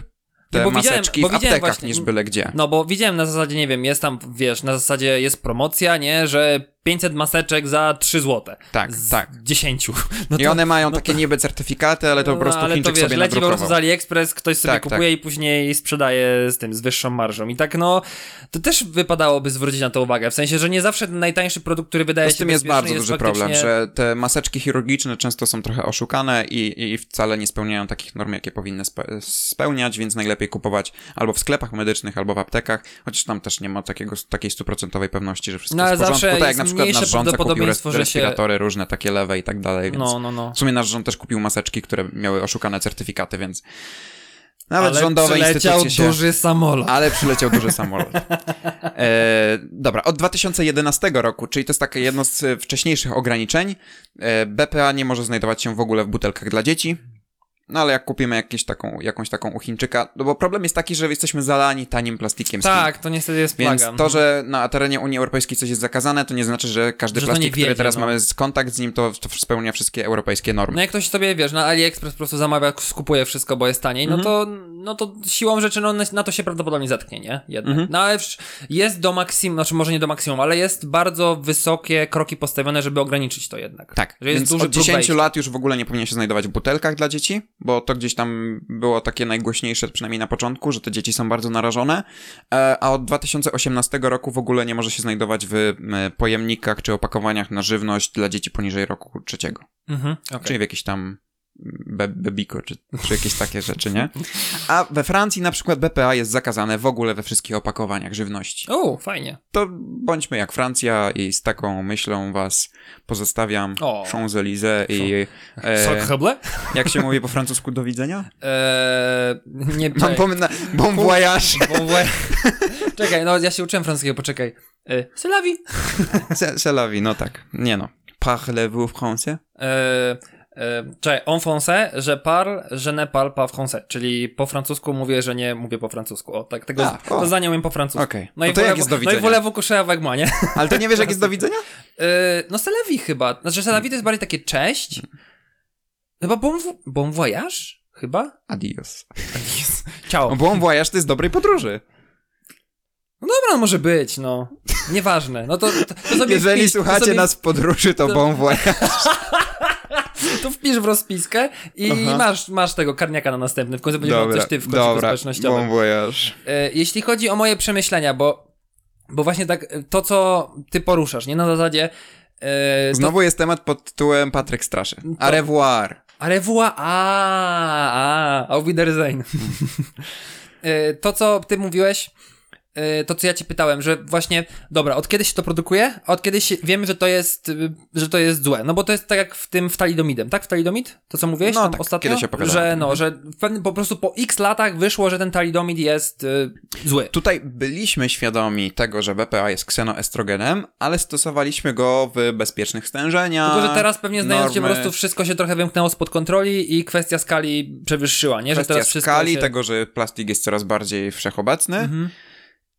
S1: te
S2: bo
S1: maseczki
S2: bo
S1: w aptekach
S2: właśnie-
S1: niż byle gdzie.
S2: No bo widziałem na zasadzie, nie wiem, jest tam, wiesz, na zasadzie jest promocja, nie? Że 500 maseczek za 3 złote.
S1: Tak,
S2: z
S1: tak.
S2: 10. No
S1: I one mają takie niby certyfikaty, ale to po prostu
S2: no, ale
S1: Chińczyk
S2: to wiesz,
S1: sobie
S2: leci po prostu z. AliExpress, ktoś sobie
S1: Tak,
S2: kupuje i później sprzedaje z tym, z wyższą marżą. I tak no, to też wypadałoby zwrócić na to uwagę. W sensie, że nie zawsze ten najtańszy produkt, który wydaje
S1: To
S2: się
S1: z tym jest bardzo duży
S2: faktycznie...
S1: problem, że te maseczki chirurgiczne często są trochę oszukane i, i wcale nie spełniają takich norm, jakie powinny spe spełniać, więc najlepiej kupować albo w sklepach medycznych, albo w aptekach, chociaż tam też nie ma takiego, takiej stuprocentowej pewności, że wszystko
S2: No,
S1: jest w porządku.
S2: zawsze
S1: Tak
S2: jest
S1: na przykład nasz rząd kupił
S2: prawdopodobieństwo,
S1: res
S2: że się-
S1: respiratory różne, takie lewe i tak dalej, więc
S2: No, no, no.
S1: w sumie nasz rząd też kupił maseczki, które miały oszukane certyfikaty, więc nawet
S2: Ale
S1: rządowe
S2: przyleciał
S1: się...
S2: duży samolot.
S1: Ale przyleciał duży samolot. E, dobra, od 2011 roku, czyli to jest takie jedno z wcześniejszych ograniczeń, e, BPA nie może znajdować się w ogóle w butelkach dla dzieci. No ale jak kupimy jakieś taką, jakąś taką u Chińczyka, no bo problem jest taki, że jesteśmy zalani tanim plastikiem.
S2: Tak, to niestety jest
S1: Więc
S2: plaga.
S1: to, że na terenie Unii Europejskiej coś jest zakazane, to nie znaczy, że każdy
S2: Że
S1: plastik, który
S2: wiedzie,
S1: teraz
S2: no.
S1: mamy kontakt z nim, to, to spełnia wszystkie europejskie normy.
S2: No jak ktoś sobie, wiesz, na AliExpress po prostu zamawia, skupuje wszystko, bo jest taniej, no
S1: Mhm.
S2: to, no to siłą rzeczy, no na to się prawdopodobnie zetknie, nie? Jednak.
S1: Mhm.
S2: No ale jest do maksimum, znaczy może nie do maksimum, ale jest bardzo wysokie kroki postawione, żeby ograniczyć to jednak.
S1: Tak,
S2: Że jest
S1: więc
S2: duży
S1: od
S2: próg
S1: 10
S2: wejścia.
S1: lat już w ogóle nie powinien się znajdować w butelkach dla dzieci, bo to gdzieś tam było takie najgłośniejsze, przynajmniej na początku, że te dzieci są bardzo narażone, e, a od 2018 roku w ogóle nie może się znajdować w pojemnikach czy opakowaniach na żywność dla dzieci poniżej roku trzeciego.
S2: Mhm, okej.
S1: Czyli w jakieś tam be bebiko, czy, czy jakieś takie rzeczy, nie? A we Francji na przykład BPA jest zakazane w ogóle we wszystkich opakowaniach żywności.
S2: O, fajnie.
S1: To bądźmy jak Francja i z taką myślą was pozostawiam. Champs-Élysées i e,
S2: Sacre
S1: jak się mówi po francusku do widzenia?
S2: Eee, nie,
S1: Mam pomysł na bon voyage.
S2: Bon voyage. Czekaj, no ja się uczyłem francuskiego, poczekaj. E, C'est la vie.
S1: C'est la vie, no tak. Nie no. Parlez-vous français?
S2: E, e, czekaj, en français, je parle, je ne parle pas français, czyli po francusku mówię, że nie mówię po francusku. O, tak, tego,
S1: A, o.
S2: to zdanie umiem po francusku.
S1: Okej.
S2: No,
S1: No
S2: i
S1: to jak jest do
S2: No i
S1: widzenia?
S2: wolę avec moi, nie?
S1: Ale to nie wiesz, jak jest do widzenia?
S2: E, no vie chyba. Znaczy vie to jest bardziej takie cześć. Chyba bon, bon voyage? Chyba?
S1: Adios.
S2: Ciao.
S1: No, bon voyage to jest dobrej podróży.
S2: No dobra, no może być, no. Nieważne. No to, to, to
S1: Jeżeli
S2: wpisz,
S1: słuchacie
S2: to sobie,
S1: nas w podróży, to,
S2: to-
S1: bon voyage.
S2: To wpisz w rozpiskę i
S1: Aha.
S2: masz, masz tego karniaka na następny. W końcu będziesz miał coś ty w końcu społecznościowym. E, Jeśli chodzi o moje przemyślenia, bo, bo właśnie tak e, to, co ty poruszasz, nie na zasadzie. E, to,
S1: Znowu jest temat pod tytułem Patryk Straszy. Au revoir.
S2: a revoir, a, a, auf Wiedersehen. E, to, co ty mówiłeś, to, co ja ci pytałem, że właśnie, dobra, od kiedy się to produkuje, a od kiedy się, wiemy, że to jest, y, że to jest złe. No bo to jest tak jak w tym w talidomidem, tak? W talidomid? To, co mówiłeś
S1: No tak,
S2: ostatnio?
S1: kiedyś opowiadałem.
S2: Że, no, że w pewnym, po prostu po x latach wyszło, że ten talidomid jest y, zły.
S1: Tutaj byliśmy świadomi tego, że BPA jest ksenoestrogenem, ale stosowaliśmy go w bezpiecznych stężeniach.
S2: Tylko, że teraz pewnie znając się po
S1: normy,
S2: prostu wszystko się trochę wymknęło spod kontroli i kwestia skali przewyższyła, nie? Że
S1: kwestia
S2: teraz
S1: skali,
S2: się...
S1: tego, że plastik jest coraz bardziej wszechobecny.
S2: Mhm.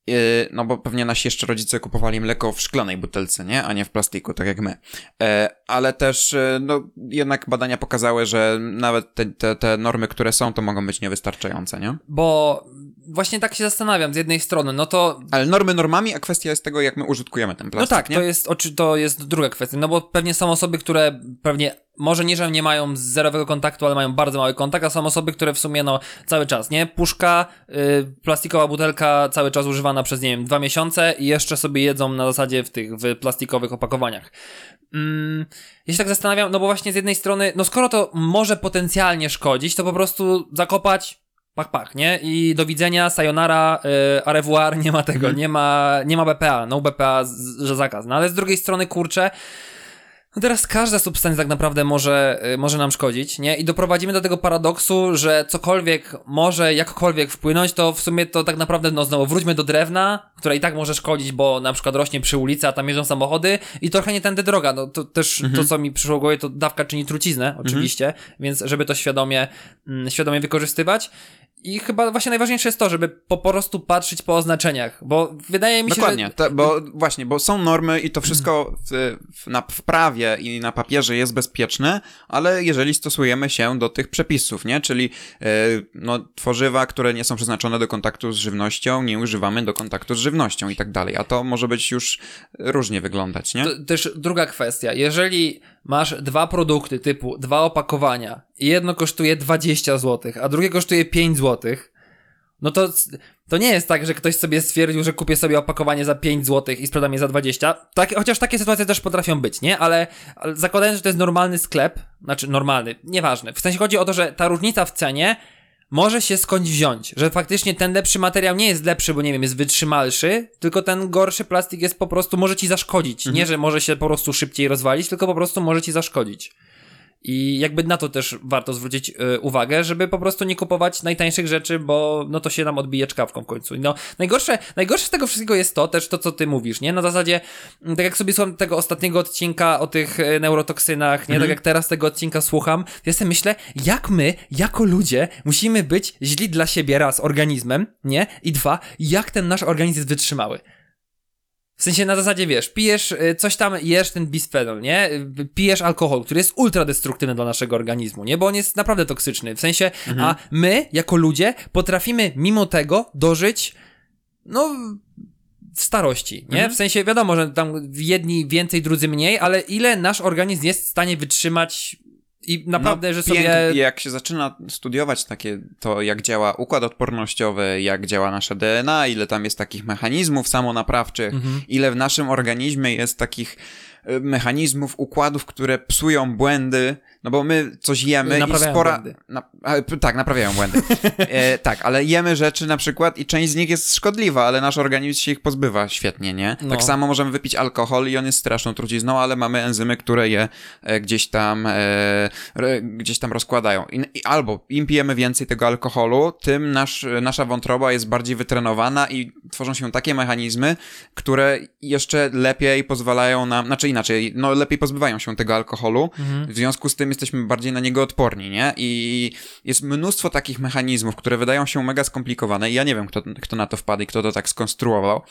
S1: Yy, no bo pewnie nasi jeszcze rodzice kupowali mleko w szklanej butelce, nie? A nie w plastiku, tak jak my. E, ale też, e, no, jednak badania pokazały, że nawet te, te, te normy, które są, to mogą być niewystarczające, nie?
S2: Bo właśnie tak się zastanawiam z jednej strony, no to
S1: Ale normy normami, a kwestia jest tego, jak my użytkujemy ten
S2: No
S1: plastik,
S2: tak,
S1: nie?
S2: to jest, to jest druga kwestia, no bo pewnie są osoby, które pewnie, może nie, że nie mają zerowego kontaktu, ale mają bardzo mały kontakt, a są osoby, które w sumie, no, cały czas, nie? Puszka, y, plastikowa butelka cały czas używana przez, nie wiem, dwa miesiące i jeszcze sobie jedzą na zasadzie w tych, w plastikowych opakowaniach. Mm, ja się tak zastanawiam, no bo właśnie z jednej strony, no skoro to może potencjalnie szkodzić, to po prostu zakopać Pach, pach, nie? I do widzenia, sayonara, y, au revoir, nie ma tego, nie ma, nie ma BPA, no BPA, że zakaz. No ale z drugiej strony, kurczę, no teraz każda substancja tak naprawdę może, y, może nam szkodzić, nie? I doprowadzimy do tego paradoksu, że cokolwiek może jakkolwiek wpłynąć, to w sumie to tak naprawdę, no znowu wróćmy do drewna, które i tak może szkodzić, bo na przykład rośnie przy ulicy, a tam jeżdżą samochody i trochę nie tędy droga. No to też to, co mi przyszło głowie, to dawka czyni truciznę, oczywiście, więc żeby to świadomie, mm, świadomie wykorzystywać. I chyba właśnie najważniejsze jest to, żeby po prostu patrzeć po oznaczeniach, bo wydaje mi się,
S1: Dokładnie,
S2: że...
S1: to, bo właśnie, bo są normy i to wszystko w, w, na, w prawie i na papierze jest bezpieczne, ale jeżeli stosujemy się do tych przepisów, nie? Czyli e, no, tworzywa, które nie są przeznaczone do kontaktu z żywnością, nie używamy do kontaktu z żywnością i tak dalej, a to może być już różnie wyglądać, nie?
S2: To, też druga kwestia. Jeżeli masz dwa produkty typu dwa opakowania jedno kosztuje 20 zł, a drugie kosztuje 5 zł, no to, to nie jest tak, że ktoś sobie stwierdził, że kupię sobie opakowanie za 5 zł i sprzedam je za 20. Tak, chociaż takie sytuacje też potrafią być, nie? Ale, ale zakładając, że to jest normalny sklep, znaczy normalny, nieważne. W sensie chodzi o to, że ta różnica w cenie może się skądś wziąć, że faktycznie ten lepszy materiał nie jest lepszy, bo nie wiem, jest wytrzymalszy, tylko ten gorszy plastik jest po prostu, może ci zaszkodzić. Nie, że może się po prostu szybciej rozwalić, tylko po prostu może ci zaszkodzić. I jakby na to też warto zwrócić y, uwagę, żeby po prostu nie kupować najtańszych rzeczy, bo no to się nam odbije czkawką w końcu. No, najgorsze, najgorsze z tego wszystkiego jest to też to, co ty mówisz, nie? Na zasadzie, mm, tak jak sobie słucham tego ostatniego odcinka o tych y, neurotoksynach, nie? Tak jak teraz tego odcinka słucham, ja sobie myślę, jak my, jako ludzie, musimy być źli dla siebie raz organizmem, nie? I dwa, jak ten nasz organizm jest wytrzymały. W sensie na zasadzie, wiesz, pijesz y, coś tam, jesz ten bisfenol, nie? Y, Pijesz alkohol, który jest ultra destruktywny dla naszego organizmu, nie? Bo on jest naprawdę toksyczny. W sensie, a my, jako ludzie, potrafimy mimo tego dożyć, no, w starości, nie? W sensie, wiadomo, że tam jedni więcej, drudzy mniej, ale ile nasz organizm jest w stanie wytrzymać i naprawdę, że sobie...
S1: No, pięknie. Jak się zaczyna studiować takie to, jak działa układ odpornościowy, jak działa nasze DNA, ile tam jest takich mechanizmów samonaprawczych,
S2: Mhm.
S1: ile w naszym organizmie jest takich y, mechanizmów, układów, które psują błędy, no bo my coś jemy i
S2: Naprawiają
S1: spora...
S2: błędy.
S1: Na... a, tak, naprawiają błędy. e, tak, ale jemy rzeczy na przykład i część z nich jest szkodliwa, ale nasz organizm się ich pozbywa świetnie, nie?
S2: No.
S1: Tak samo możemy wypić alkohol i on jest straszną trucizną, ale mamy enzymy, które je e, gdzieś tam e, re, gdzieś tam rozkładają. I, i, albo im pijemy więcej tego alkoholu, tym nasz, nasza wątroba jest bardziej wytrenowana i tworzą się takie mechanizmy, które jeszcze lepiej pozwalają nam, znaczy inaczej, no lepiej pozbywają się tego alkoholu, w związku z tym jesteśmy bardziej na niego odporni, nie? I jest mnóstwo takich mechanizmów, które wydają się mega skomplikowane i ja nie wiem, kto, kto na to wpadł i kto to tak skonstruował,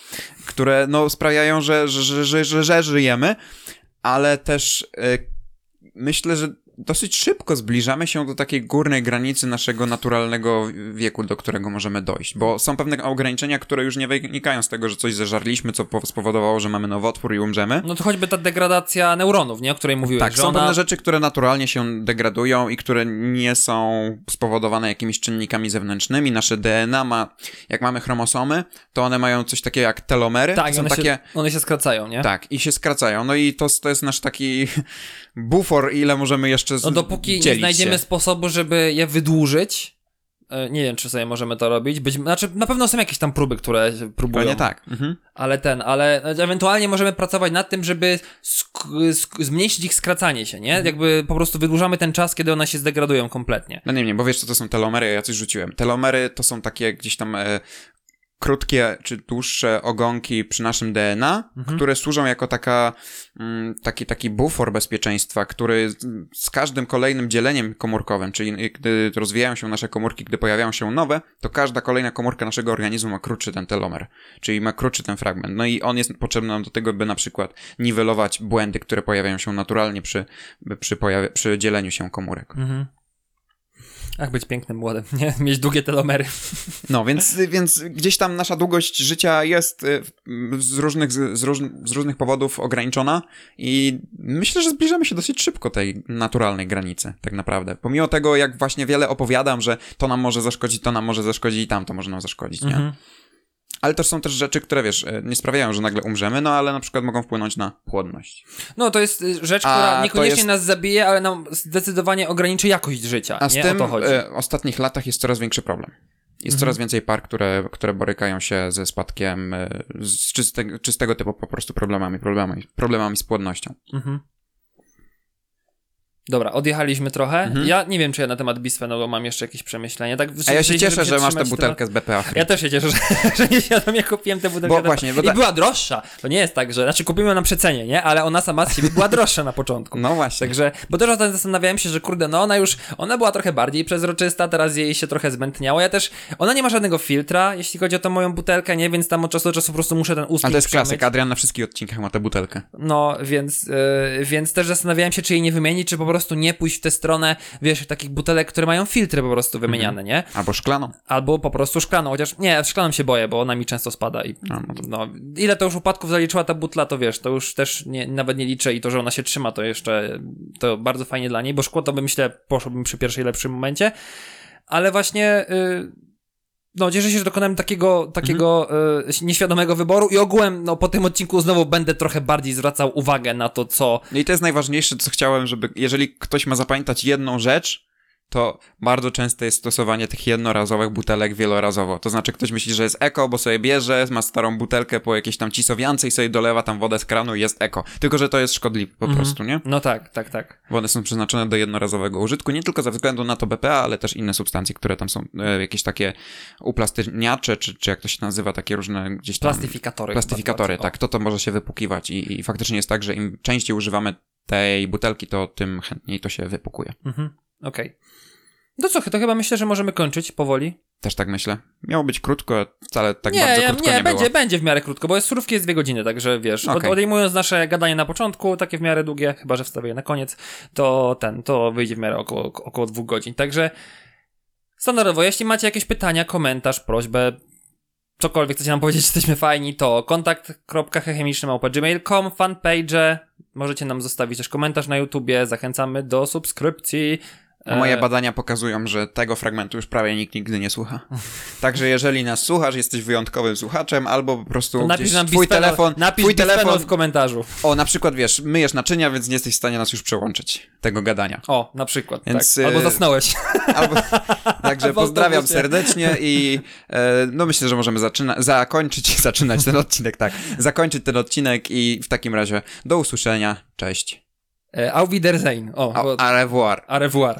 S1: które no sprawiają, że, że, że, że, że, żyjemy, ale też e, myślę, że dosyć szybko zbliżamy się do takiej górnej granicy naszego naturalnego wieku, do którego możemy dojść, bo są pewne ograniczenia, które już nie wynikają z tego, że coś zeżarliśmy, co po- spowodowało, że mamy nowotwór i umrzemy.
S2: No to choćby ta degradacja neuronów, nie? O której mówiłeś,
S1: Tak, są
S2: ona...
S1: pewne rzeczy, które naturalnie się degradują i które nie są spowodowane jakimiś czynnikami zewnętrznymi. Nasze DNA ma, jak mamy chromosomy, to one mają coś takiego jak telomery.
S2: Tak,
S1: są
S2: one,
S1: takie...
S2: się, one się skracają, nie?
S1: Tak, i się skracają. No i to, to jest nasz taki bufor, ile możemy jeszcze z...
S2: No dopóki nie znajdziemy
S1: się.
S2: sposobu, żeby je wydłużyć, e, nie wiem, czy sobie możemy to robić. Być, znaczy, na pewno są jakieś tam próby, które próbują.
S1: Pewnie tak. Mhm.
S2: Ale ten, ale ewentualnie możemy pracować nad tym, żeby zmniejszyć ich skracanie się,
S1: Mhm.
S2: nie? Jakby po prostu wydłużamy ten czas, kiedy one się zdegradują kompletnie.
S1: No nie wiem, bo wiesz, co to są telomery, ja coś rzuciłem. Telomery to są takie gdzieś tam e, krótkie czy dłuższe ogonki przy naszym DNA,
S2: Mhm.
S1: które służą jako taka, mm, taki, taki bufor bezpieczeństwa, który z, każdym kolejnym dzieleniem komórkowym, czyli gdy rozwijają się nasze komórki, gdy pojawiają się nowe, to każda kolejna komórka naszego organizmu ma krótszy ten telomer, czyli ma krótszy ten fragment. No i on jest potrzebny nam do tego, by na przykład niwelować błędy, które pojawiają się naturalnie przy, przy, pojawie, przy dzieleniu się komórek.
S2: Mhm. Jak być pięknym młodym, nie? Mieć długie telomery.
S1: No, więc, więc gdzieś tam nasza długość życia jest y, z różnych, z, róż, z różnych powodów ograniczona i myślę, że zbliżamy się dosyć szybko tej naturalnej granicy, tak naprawdę. Pomimo tego, jak właśnie wiele opowiadam, że to nam może zaszkodzić, to nam może zaszkodzić i tamto może nam zaszkodzić, nie?
S2: Mhm.
S1: Ale też są też rzeczy, które, wiesz, y, nie sprawiają, że nagle umrzemy, no ale na przykład mogą wpłynąć na płodność.
S2: No to jest y, rzecz,
S1: A,
S2: która
S1: to
S2: niekoniecznie
S1: jest-
S2: nas zabije, ale nam zdecydowanie ograniczy jakość życia.
S1: A z
S2: nie
S1: tym e, w ostatnich latach jest coraz większy problem. Jest
S2: Mhm.
S1: coraz więcej par, które, które borykają się ze spadkiem, e, z czystego, czystego typu po prostu problemami, problemami, problemami z płodnością.
S2: Mhm. Dobra, odjechaliśmy trochę.
S1: Mhm.
S2: Ja nie wiem, czy ja na temat bisfenolu mam jeszcze jakieś przemyślenia. Tak,
S1: A ja się cieszę, że masz tę butelkę z BPA.
S2: Ja też się cieszę, że, że nieświadomie kupiłem tę butelkę.
S1: Bo właśnie, bo
S2: I
S1: tak-
S2: była droższa. To nie jest tak, że... Znaczy kupiłem ją na przecenie, nie? Ale ona sama z siebie była droższa na początku.
S1: No właśnie.
S2: Także, bo też o tym zastanawiałem się, że kurde, no ona już, ona była trochę bardziej przezroczysta, teraz jej się trochę zmętniało. Ja też, ona nie ma żadnego filtra, jeśli chodzi o tą moją butelkę, nie? Więc tam od czasu do czasu po prostu muszę ten ustrój
S1: Ale to jest
S2: przemyć.
S1: klasyk, Adrian na wszystkich odcinkach ma tę butelkę.
S2: No, więc, yy, więc też zastanawiałem się, czy jej nie wymienić, czy po prostu nie pójść w tę stronę, wiesz, takich butelek, które mają filtry po prostu wymieniane, nie?
S1: Albo szklaną.
S2: Albo po prostu szklaną, chociaż nie, szklaną się boję, bo ona mi często spada i
S1: No, no
S2: no, ile to już upadków zaliczyła ta butla, to wiesz, to już też nie, nawet nie liczę i to, że ona się trzyma, to jeszcze to bardzo fajnie dla niej, bo szkło to by myślę poszłbym przy pierwszej lepszym momencie, ale właśnie yy, no cieszę się, że dokonałem takiego, takiego yy, nieświadomego wyboru i ogółem, no po tym odcinku znowu będę trochę bardziej zwracał uwagę na to, co
S1: No i to jest najważniejsze, co chciałem, żeby, jeżeli ktoś ma zapamiętać jedną rzecz, to bardzo często jest stosowanie tych jednorazowych butelek wielorazowo. To znaczy ktoś myśli, że jest eko, bo sobie bierze, ma starą butelkę po jakiejś tam cisowiance i sobie dolewa tam wodę z kranu i jest eko. Tylko, że to jest szkodliwe po prostu, nie?
S2: No tak, tak, tak.
S1: Bo one są przeznaczone do jednorazowego użytku, nie tylko ze względu na to BPA, ale też inne substancje, które tam są, e, jakieś takie uplastyczniacze, czy, czy jak to się nazywa, takie różne gdzieś tam...
S2: Plastyfikatory.
S1: Plastyfikatory, tak. To to może się wypukiwać i, i faktycznie jest tak, że im częściej używamy tej butelki, to tym chętniej to się wypukuje.
S2: Mhm. Okej. No co, to chyba myślę, że możemy kończyć powoli.
S1: Też tak myślę. Miało być krótko, wcale tak
S2: nie,
S1: bardzo krótko
S2: nie,
S1: nie,
S2: będzie,
S1: było.
S2: będzie w miarę krótko, bo jest surówki jest dwie godziny, także wiesz, od,
S1: Okej.
S2: odejmując nasze gadanie na początku, takie w miarę długie, chyba że wstawię na koniec, to ten, to wyjdzie w miarę około, około dwóch godzin. Także standardowo, jeśli macie jakieś pytania, komentarz, prośbę, cokolwiek chcecie nam powiedzieć, jesteśmy fajni, to kontakt.chemiczny.gmail.com, fanpage, możecie nam zostawić też komentarz na YouTubie, zachęcamy do subskrypcji.
S1: Moje
S2: E,
S1: badania pokazują, że tego fragmentu już prawie nikt nigdy nie słucha. Także jeżeli nas słuchasz, jesteś wyjątkowym słuchaczem, albo po prostu
S2: napisz nam
S1: twój
S2: bisphenol-
S1: telefon,
S2: napisz
S1: twój telefon,
S2: w komentarzu.
S1: o na przykład wiesz, myjesz naczynia, więc nie jesteś w stanie nas już przełączyć, tego gadania.
S2: O, na przykład,
S1: Więc,
S2: tak. Albo zasnąłeś.
S1: Albo, także
S2: W
S1: pozdrawiam serdecznie i e, no myślę, że możemy zaczyna, zakończyć, zaczynać ten odcinek, tak, zakończyć ten odcinek i w takim razie do usłyszenia, cześć,
S2: Auf Wiedersehen. O,
S1: au,
S2: bo,
S1: au revoir.
S2: au revoir.